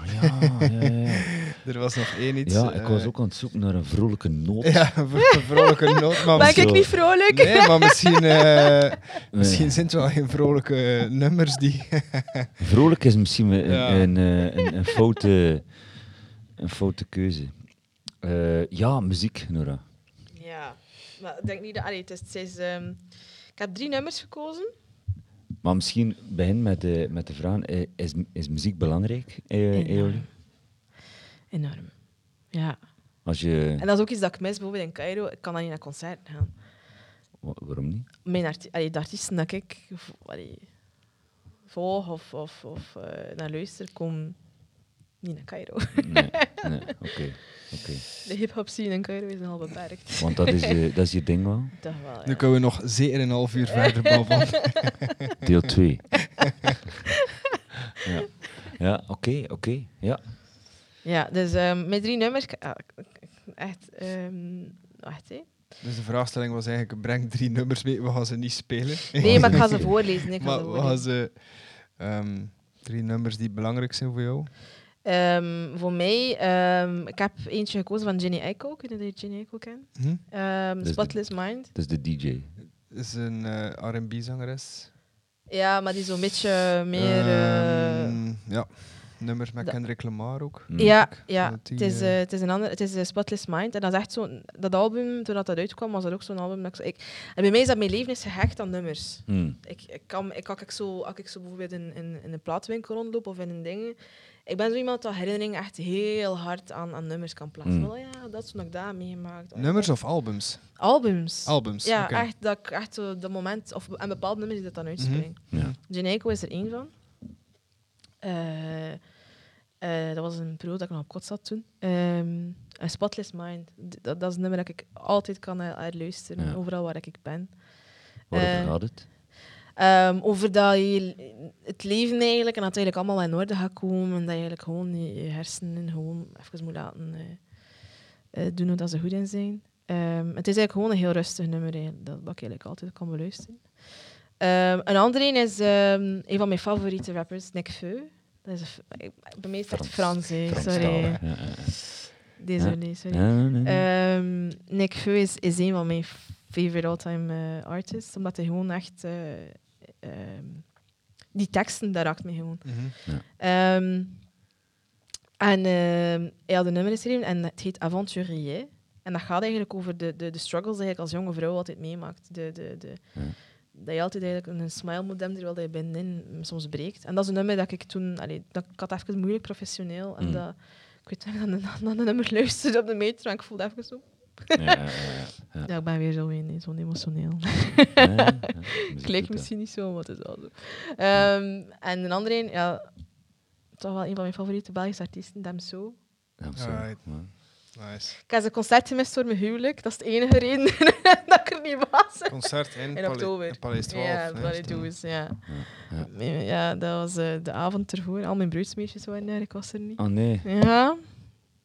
Ja, ja, ja. Er was nog één iets. ja, ik eh, was ook aan het zoeken naar een vrolijke noot. Ja, een vrolijke noot. Maar Ben ik niet vrolijk? nee, maar misschien, eh, misschien Nee. zijn het wel geen vrolijke nummers die. Vrolijk is misschien een, Ja. een, een, een, een foute, een foute keuze. Eh, ja, muziek, Nora. Ja, maar ik denk niet dat... Allee, het is, het is, ehm, ik heb drie nummers gekozen. Maar misschien begin met de, met de vraag: eh, is, is muziek belangrijk, eh, Enorm. Eoli? Enorm. Ja. Als je, En dat is ook iets dat ik mis, bijvoorbeeld in Cairo. Ik kan dan niet naar concerten gaan. wa- waarom niet? Mijn arti allee, de artiesten dat ik allee, volg of, of, of eh, naar luister, komen niet naar Cairo. Nee, nee oké. oké. De hip-hop scene in Cairo is nogal beperkt. Want dat is, je, dat is je ding wel. Toch wel, ja. Nu kunnen we nog zeker een half uur verder babbelen. Deel 2. ja, ja oké, oké. Ja. Ja, dus ehm mijn drie nummers. ah, Echt. ehm wacht, hè. Dus de vraagstelling was eigenlijk: breng drie nummers mee, we gaan ze niet spelen. Nee, maar ik ga ze voorlezen. Ik ga Maar ze we gaan voorlezen. ze. ehm, drie nummers die belangrijk zijn voor jou. Ehm, voor mij, ehm, ik heb eentje gekozen van Jenny Aiko. Kunnen jullie Jenny Aiko kennen? Hm? Ehm de- Spotless Mind. Dat is de DJ. is een eh, R&B-zangeres. Ja, maar die zo'n beetje meer... eh, ja, nummers met Kendrick Lamar ook. Mm. Ja, ja. Het, is, eh, het is een ander, het is Spotless Mind. En dat is echt zo, dat album, toen dat, dat uitkwam, was dat ook zo'n album. Dat ik, zo- ik, en bij mij is dat mijn leven is gehecht aan nummers. Mm. Ik, ik kan, ik, als ik zo, als ik zo bijvoorbeeld in, in, in een plaatwinkel rondloop of in een ding, ik ben zo iemand dat herinneringen echt heel hard aan, aan nummers kan plaatsen. Mm. Wel, ja, dat is dat heb meegemaakt. Oh, Nummers of albums? Albums. Albums. ja, echt, dat ik echt zo dat moment, of een bepaald nummer die dat dan uitspringt. Ja. Geneco is er één van. Eh, eh, dat was een periode dat ik nog op kot zat toen. Ehm een Spotless Mind. Dat, dat is een nummer dat ik altijd kan eh, luisteren, Ja. overal waar ik ben. Waarover Eh, gaat het? Ehm, over dat je het leven eigenlijk, en dat het eigenlijk allemaal in orde gaat komen, en dat je eigenlijk gewoon je, je hersenen gewoon even moet laten eh, eh, doen hoe dat ze goed in zijn. Ehm, het is eigenlijk gewoon een heel rustig nummer, eigenlijk, dat, dat ik eigenlijk altijd kan beluisteren. Ehm, een andere een is ehm, een van mijn favoriete rappers, Nick Feu. Dat is ik- bij mij is het echt Frans, sorry. Ja. Désolé, sorry. Ja, nee. Ehm, Nick Feu is, is een van mijn favorite all-time eh, artists, omdat hij gewoon echt... eh, ehm, die teksten, daar raakt me gewoon. Mhm. Ehm, en ehm, hij had een nummer geschreven en het heet Aventurier. En dat gaat eigenlijk over de, de, de struggles die je als jonge vrouw altijd meemaakt. De, de, de, Ja. Dat je altijd eigenlijk een smile moet hebben terwijl je binnenin soms breekt. En dat is een nummer dat ik toen... Allee, dat, ik had even moeilijk professioneel. En Mm. dat, ik weet niet, dat ik dan een nummer luisterde op de metro en ik voelde even zo... Ja, ja, ja, ja. Ja, ik ben weer zo een, zo'n emotioneel. Ja, ja, ja. Muziek Klinkt doet dat. misschien niet zo, maar het is wel zo. Ehm, en een andere een, ja, toch wel een van mijn favoriete Belgische artiesten, Damso. Ja, zo. Alright. Ja. Nice. Ik heb zijn concert gemist voor mijn huwelijk. Dat is de enige reden dat ik er niet was. Concert in, In oktober. in Paleis 12. ja, hè, dat is doe het, is, ja. Ja. Ja. ja, dat was eh, de avond ervoor. Al mijn bruidsmeisjes waren daar, ik was er niet. Oh nee. Ja,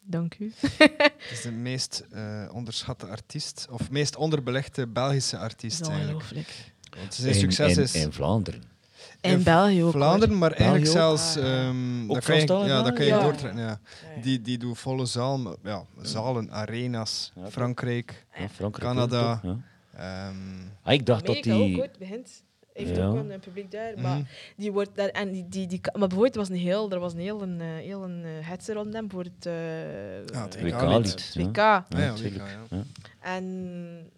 dank u. Het is de meest eh, onderschatte artiest, of meest onderbelegde Belgische artiest eigenlijk. ongelooflijk. Want zijn In- succes in, is in Vlaanderen. In België ook. Vlaanderen, maar eigenlijk België zelfs... Ja. Ook dat kan je, ja, dat kan je Vlaanderen? doortrekken. Ja. Die, die doen volle zaal, maar ja, zalen, arena's, Ja, Frankrijk. Ja, Frankrijk Canada. Ja. ehm, Ah, ik dacht dat ook die... ooit begint. Heeft Ja. ook een, een publiek daar. Maar mhm. die wordt daar en die, die, die, maar bijvoorbeeld er was een heel, er was een heel een, eh, heel een uh, hetze rond hem voor het, eh, Ja, het eh, WK WK-lied. WK. ja, Ja, ja, tuurlijk. WK, ja. En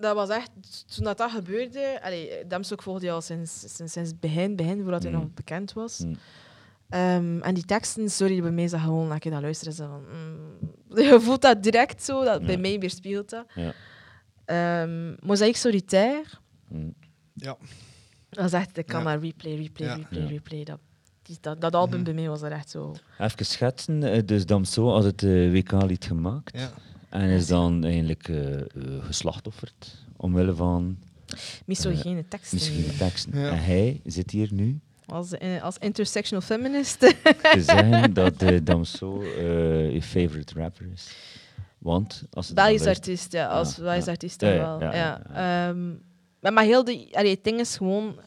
dat was echt, toen dat, dat gebeurde, allee, Damstok volgde je al sinds, sinds, sinds het begin, begin, voordat hij Mm. nog bekend was. Mm. Ehm, en die teksten, sorry, bij mij is dat gewoon, als je dat luistert, is dat van... mm, je voelt dat direct zo, dat, bij Ja. mij weerspiegelt dat. Ja. Ehm Mosaïque Solitaire, Mm. Ja. dat is echt, ik kan Ja. naar replay, replay, Ja. replay, replay. Dat, die, dat, dat album Mhm. bij mij was er echt zo... Even schetsen, eh, dus Damso had het eh, WK-lied gemaakt Ja. en is dan eigenlijk eh, eh, geslachtofferd omwille van Misogene teksten. misschien teksten. Ja. En hij zit hier nu Als, als intersectional feminist. te zeggen dat eh, Damso eh, je favorite rapper is. Want als het Belgisch artiest, ja. Als Ja, artiest Ja, wel. ja, Ja, ja, Ehm, maar, maar heel de... Allee, het ding is gewoon...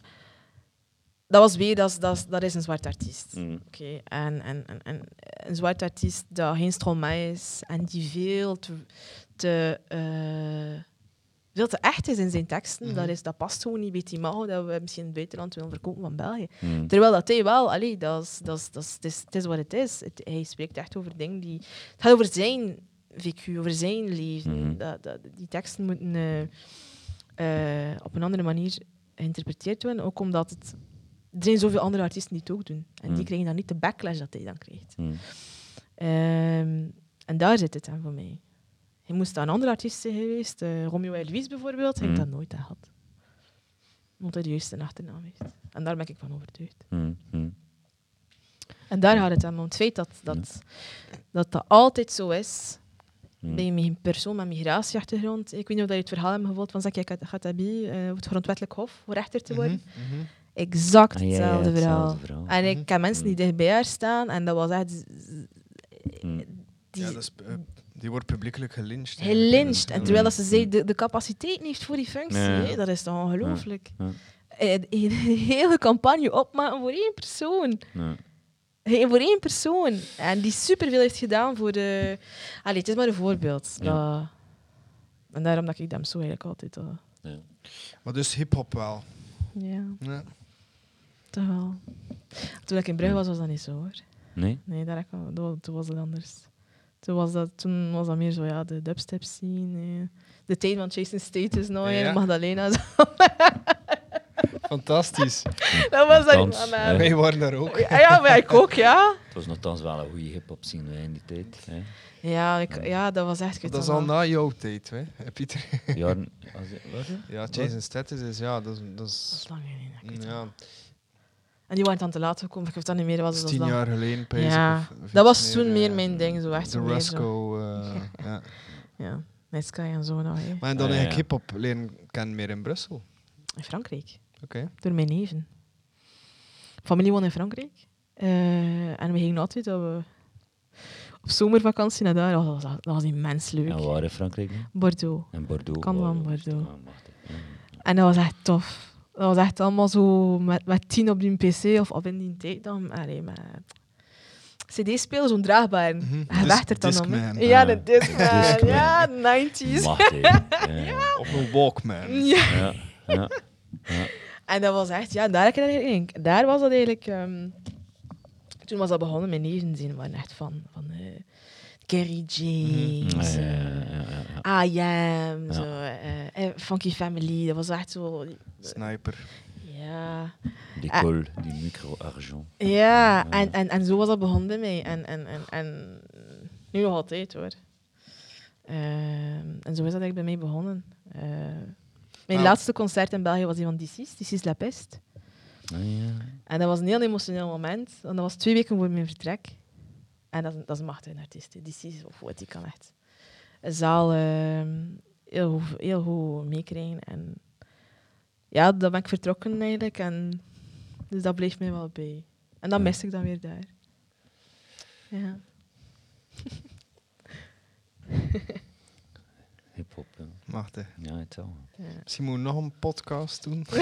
Dat was weer, dat is, dat is, dat is een zwart artiest. Mm. Oké, en, en, en, en een zwart artiest dat geen stromae is en die veel te, te, eh, veel te echt is in zijn teksten, Mhm. dat, is, dat past gewoon niet bij die mago dat we misschien in het buitenland willen verkopen van België. Mm. Terwijl dat hij wel, allee, dat is, dat is, dat is, het, is, het is wat het is. Het- hij spreekt echt over dingen die... Het gaat over zijn VQ, over zijn leven. Mhm. Dat, dat, die teksten moeten eh, eh, op een andere manier geïnterpreteerd worden, ook omdat het... Er zijn zoveel andere artiesten die het ook doen. En die Mhm. krijgen dan niet de backlash dat hij dan krijgt. Mm. Ehm, en daar zit het dan voor mij. Hij moest aan andere artiesten geweest, eh, Romeo en Louise bijvoorbeeld, hij heeft Mhm. dat nooit gehad. Omdat hij de juiste achternaam heeft. En daar ben ik van overtuigd. Mm. Mm. En daar gaat het aan om. Het feit dat dat, dat, dat altijd zo is, Mm. bij een persoon met migratieachtergrond. Ik weet niet of je het verhaal hebt gevolgd van Zaki Khattabi, eh het grondwettelijk hof, voor rechter te worden. Mhm, mhm. Exact Ah, ja, ja, hetzelfde verhaal. hetzelfde verhaal. En ik Mhm. ken mensen die Mhm. dichtbij haar staan en dat was echt... z- Mm. Die, Ja, dat is, eh, die wordt publiekelijk gelyncht. eigenlijk. lyncht. En terwijl dat ze zei, de, de capaciteit niet heeft voor die functie. Dat is toch ongelooflijk. Ja. Eh, Een hele campagne opmaken voor één persoon. Ja. Voor één persoon. En die superveel heeft gedaan voor de... Allee, het is maar een voorbeeld. Ja. Dat- En daarom dat ik hem zo eigenlijk altijd... al- Maar dus hip-hop wel. Ja, Ja. toch wel. Toen ik in Brugge was, was dat niet zo, hoor. Nee? Nee, daar, toen was het anders. Toen was dat, toen was dat meer zo, ja, de dubstep scene. eh, De tijd van Jason Status Ja. en Magdalena. zo. Fantastisch. dat was dat. Maar- eh. Wij waren daar ook. Ja, ja, maar ik ook, ja. Het was nogthans wel een goede hip-hop scene hè, in die tijd. Hè. Ja, ik, ja, dat was echt... weet Dat is al na jouw tijd, hè, Pieter. Als, wat? Ja, Jason Status is, ja, dat is... Dat Dat is is lang geleden. ik weet dat ja. En die waren dan te laat gekomen. Ik weet dat niet meer. dat Was is tien jaar geleden. pijs Ja, of- of dat was toen eh, meer mijn ding, zo echt De. Rasco, eh, ja. Ja, Nice Sky en zo nog. hè. Maar en dan Ah, ja, eigenlijk ja. hip-hop leren kennen meer in Brussel. In Frankrijk. Oké. Door mijn neven. Familie woont in Frankrijk. Eh, en we gingen altijd dat we op zomervakantie naar daar. Oh, dat, was, dat was immens leuk. En waar in Frankrijk? Bordeaux. En Bordeaux. Kan van Bordeaux. En dat was echt tof. Dat was echt allemaal zo met, met tien op die pc of, of in die tijd dan. Allee, met cd-speler, zo'n draagbaar. Mhm. Hij er dan om. Ja, de Discman. Discman. Ja, 90s. Machtig. Ja. Op een Walkman. Ja. Ja. Ja. En dat was echt, ja, daar, heb ik eigenlijk daar was dat eigenlijk. ehm, toen was dat begonnen met nevenzien, waren echt van, van eh, Gary James, Ja, ja, eh, ja, ja, ja. I Am, Ja. zo, eh, eh, Funky Family. Dat was echt zo. Sniper. Ja. Die col, die micro-argent. Ja, Ja. en, en, en zo was dat begonnen bij mij. En, en, en, en nu nog altijd hoor. Ehm, en zo is dat eigenlijk bij mij begonnen. Eh, mijn Ah. laatste concert in België was die van DC's, DC's La Peste. Ah, ja. En dat was een heel emotioneel moment. En dat was twee weken voor mijn vertrek. En dat is, dat is een machtige artiest. DC's, of wat, die kan echt een zaal ehm, heel, goed- heel goed meekrijgen. En ja, dan ben ik vertrokken eigenlijk. En dus dat bleef mij wel bij. En dan Ja. miste ik dan weer daar. Ja. Hip-hop, ja. Machtig. Ja, het zal. ja. Misschien moeten we nog een podcast doen.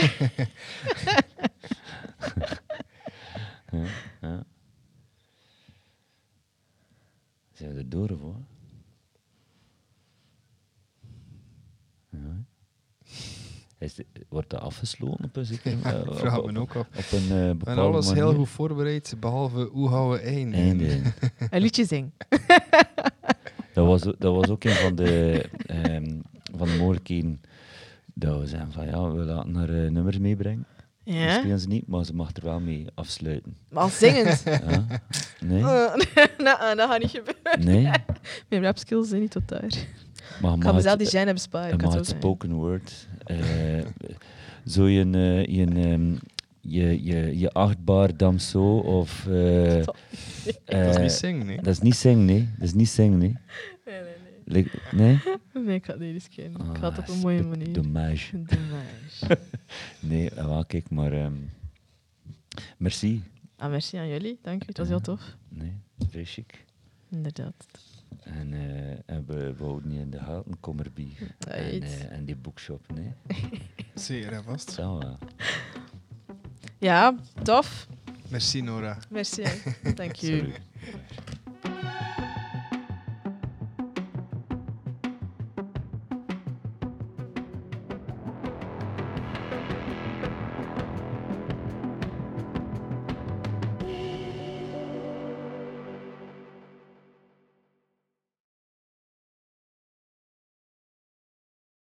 Ja. ja. Zijn we er door wat? Ja. Is de- wordt dat afgesloten op een zeker Ja, eh, vraag op, me ook af. op een eh, We bepaalde hebben alles heel goed voorbereid, behalve hoe gaan we. Eindigen. Een liedje zingen. Dat was, dat was ook een van de, ehm, van de mogelijkheden dat we zeggen van ja, we laten haar eh, nummers meebrengen. Dat Ja, spelen ze niet, maar ze mag er wel mee afsluiten. maar al zingend. Ja? Nee? Eh, nou, dat gaat niet gebeuren. Nee? Mijn rap skills zijn niet tot daar. Maar Ik ga mezelf die. Je ik kan mag het spoken word. eh zo je, eh, je, ehm, je, je, je achtbaar damso of... eh. Dat is eh, niet zingen, nee. dat is niet zingen, nee. Dat is niet zingen, nee. Nee, nee, ik ga het niet riskeren. ik ga het op Ah, een mooie manier. Dommage. Dommage. Nee, eh, wel, kijk, maar... ehm, merci. Ah, merci aan jullie. Dank u. Het was heel tof. Nee, vrij chic. Inderdaad. En, eh, en we wouden niet in de houten, kom erbij. Ja, En, eh, en die boekshop, nee. Zeker en vast. Zo wel. Ja, tof. Merci, Nora. Merci. Thank you. Sorry.